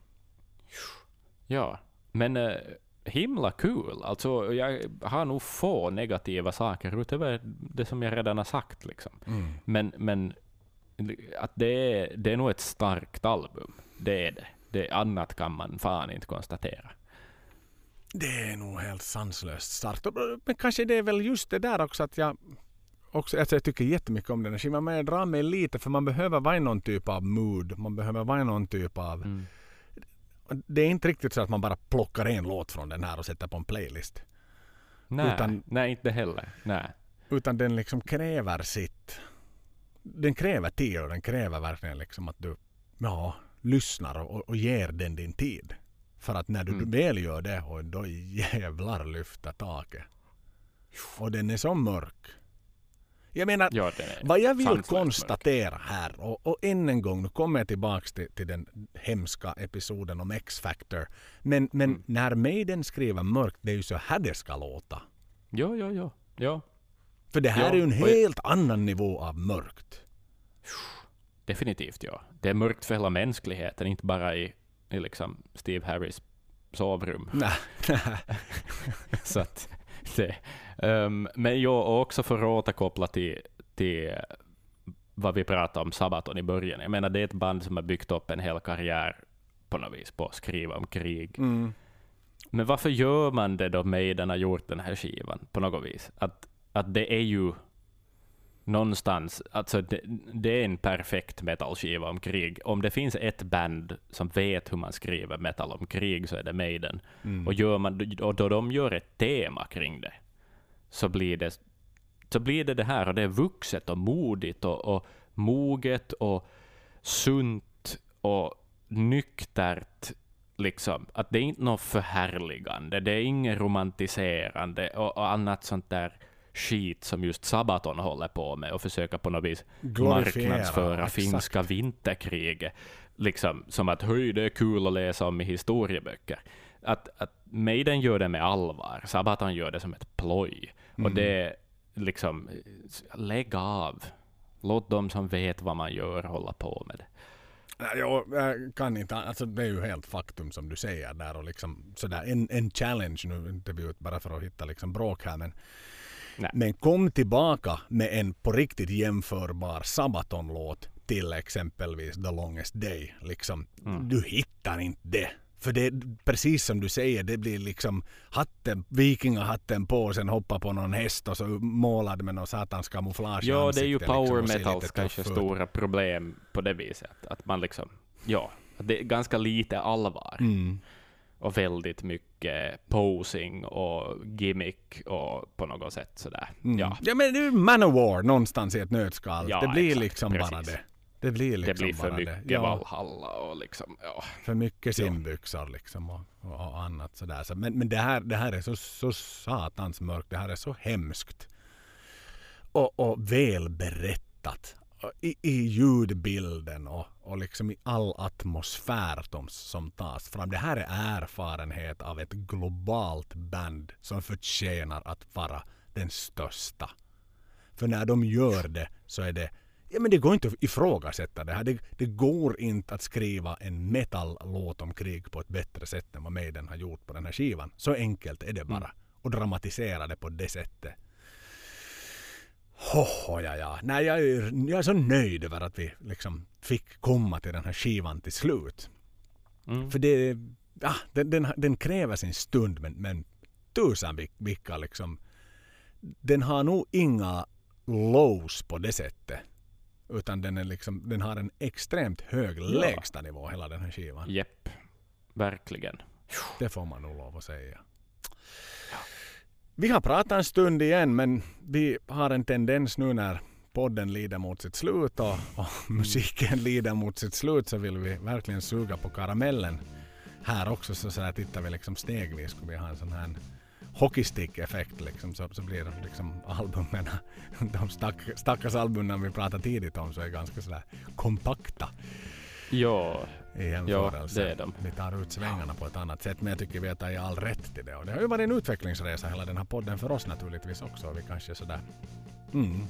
Ja, men eh, himla kul. Alltså, jag har nog få negativa saker utöver det som jag redan har sagt. Liksom. Mm. Men, men att det, är, det är nog ett starkt album. Det är det. Det. Annat kan man fan inte konstatera. Det är nog helt sanslöst starkt. Men kanske det är väl just det där också att jag också, alltså jag tycker jättemycket om den här skivan men jag drar mig lite för man behöver vara någon typ av mood. Man behöver vara någon typ av... Mm. Det är inte riktigt så att man bara plockar en låt från den här och sätter på en playlist. Nej, Utan- nej, inte heller. Nej. Utan den liksom kräver sitt... Den kräver tid och den kräver verkligen liksom att du ja, lyssnar och, och ger den din tid. För att när du Mm. väl gör det, och då jävlar lyfter taket. Och den är så mörk. Jag menar, Ja, vad jag vill sanslöst mörk. konstatera här och, och än en gång, nu kommer jag tillbaks till, till den hemska episoden om X-Factor. Men, men Mm. när Maiden skriver mörkt, det är ju så här det ska låta. Ja, ja, ja. ja. För det här Ja, är ju en och jag- helt annan nivå av mörkt. Definitivt, ja. Det är mörkt för hela mänskligheten, inte bara i, i liksom Steve Harris sovrum. Nej, Så att det, um, men jag också för att återkoppla till, till vad vi pratade om Sabaton i början. Jag menar, det är ett band som har byggt upp en hel karriär på något vis på att skriva om krig. mm. Men varför gör man det då Maiden har gjort den här skivan på något vis? Att, att det är ju någonstans, alltså det, det är en perfekt metalskiva om krig. Om det finns ett band som vet hur man skriver metal om krig så är det Maiden. Mm. Och, gör man, och då de gör ett tema kring det, så blir det, så blir det det här, och det är vuxet och modigt och, och moget och sunt och nyktert. Liksom. Att det är inte något förhärligande, det är inget romantiserande och, och annat sånt där skit som just Sabaton håller på med och försöka på något vis Glorifiera, marknadsföra exakt. finska vinterkriget. Liksom som att höj, det är kul att läsa om i historieböcker. Att, att Maiden gör det med allvar, Sabaton gör det som ett ploj. Och Mm. det är liksom, lägg av. Låt de som vet vad man gör hålla på med det. Jag, jag kan inte, alltså det är ju helt faktum som du säger där och liksom sådär en, en challenge nu, inte vi ut bara för att hitta liksom bråk här men Nej. Men kom tillbaka med en på riktigt jämförbar Sabaton-låt till exempelvis The Longest Day. Liksom, Mm. Du hittar inte det. För det är precis som du säger, det blir liksom hatten, vikingahatten på och sen hoppa på någon häst och så målad med någon satans kamouflage Ja, det är ju liksom, power ser metals kanske ut. stora problem på det viset. Att man liksom, ja, det är ganska lite allvar. Mm. Och väldigt mycket posing och gimmick och på något sätt sådär. Mm. Ja, ja men det är ju Manowar någonstans i ett nötskal. Ja, det blir exakt, liksom bara precis. det. Det blir liksom det blir för bara mycket det. Valhalla och liksom, ja. för mycket simbyxor liksom och, och, och annat sådär. Så, men men det, här, det här är så, så satans mörkt. Det här är så hemskt. Och, och väl berättat. Och I, I ljudbilden och, och liksom i all atmosfär som, som tas fram. Det här är erfarenhet av ett globalt band som förtjänar att vara den största. För när de gör det så är det Ja, men det går inte att ifrågasätta det här. Det, det går inte att skriva en metallåt om krig på ett bättre sätt än vad Maiden har gjort på den här skivan. Så enkelt är det bara. Mm. Och dramatisera det på det sättet. Hoho, ja, ja. Nej, jag är, jag är så nöjd över att vi liksom fick komma till den här skivan till slut. Mm. För det, ja, den, den, den kräver sin stund men, men tusan vil- vilka liksom den har nog inga lows på det sättet. Utan den, är liksom, den har en extremt hög Ja. lägsta nivå hela den här skivan. Jepp, verkligen. Det får man nog lov att säga. Vi har pratat en stund igen men vi har en tendens nu när podden lider mot sitt slut och, och musiken lider mot sitt slut så vill vi verkligen suga på karamellen. Här också så, så här tittar vi liksom stegvis. Skulle vi ha en sån här hockeystick-effekt liksom, så, så blir liksom albumen, de stack, stackars albumen vi pratade tidigt om så är ganska sådär kompakta Ja, i jämförelse. det är de. Vi tar ut svängarna på ett annat sätt men jag tycker vi har tagit all rätt till det. Och det har ju varit en utvecklingsresa hela den här podden för oss naturligtvis också. Vi kanske sådär... Mm.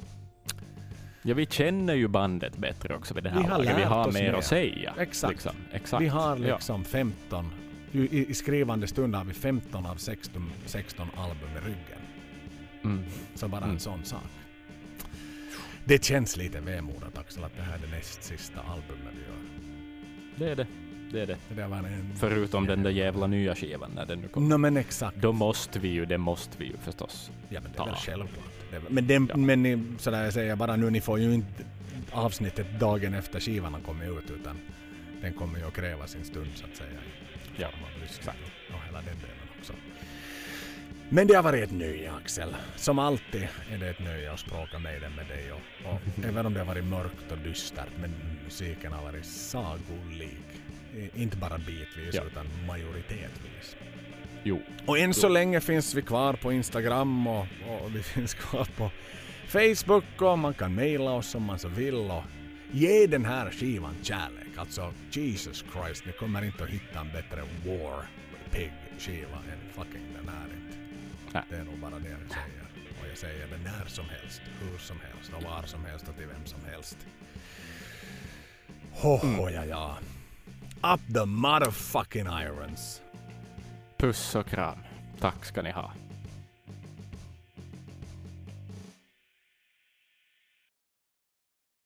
ja, vi känner ju bandet bättre också vid det här Vi har laget. Vi har mer att säga. Exakt. Liksom. Exakt. Vi har Ja. liksom 15... I, I skrivande stund har vi 15 av 16, 16 album i ryggen. Mm. Så bara Mm. en sån sak. Det känns lite vemodat Axel att det här är det näst sista albumet vi gör. Det är det. Det är det. Det var en... Förutom den där jävla nya skivan när den nu kommer. No, men exakt. Då måste vi ju, det måste vi ju förstås. Ja men det är väl självklart. Det är väl- Men, den, Ja. men ni- sådär jag säger bara nu, ni får ju inte avsnittet dagen efter skivan har kommit ut utan den kommer ju att kräva sin stund så att säga. Ja, lyssning och- hela den delen. Men det har varit ett nöje Axel. Som alltid är det ett nöje att språka med den med dig. Och, och även om det har varit mörkt och dystert men musiken har varit sagolik. I- Inte bara bitvis Ja. utan majoritetsvis. Jo. Och än så länge finns vi kvar på Instagram och, och vi finns kvar på Facebook och man kan mejla oss om man så vill och ge den här skivan kärlek. Alltså Jesus Christ, ni kommer inte att hitta en bättre War Pig skiva än fucking den här. Nej. Det är nog bara det jag säger. Och jag säger det när som helst, hur som helst och var som helst och till vem som helst. Ho, ho, ja, ja. Up the motherfucking irons. Puss och kram. Tack ska ni ha.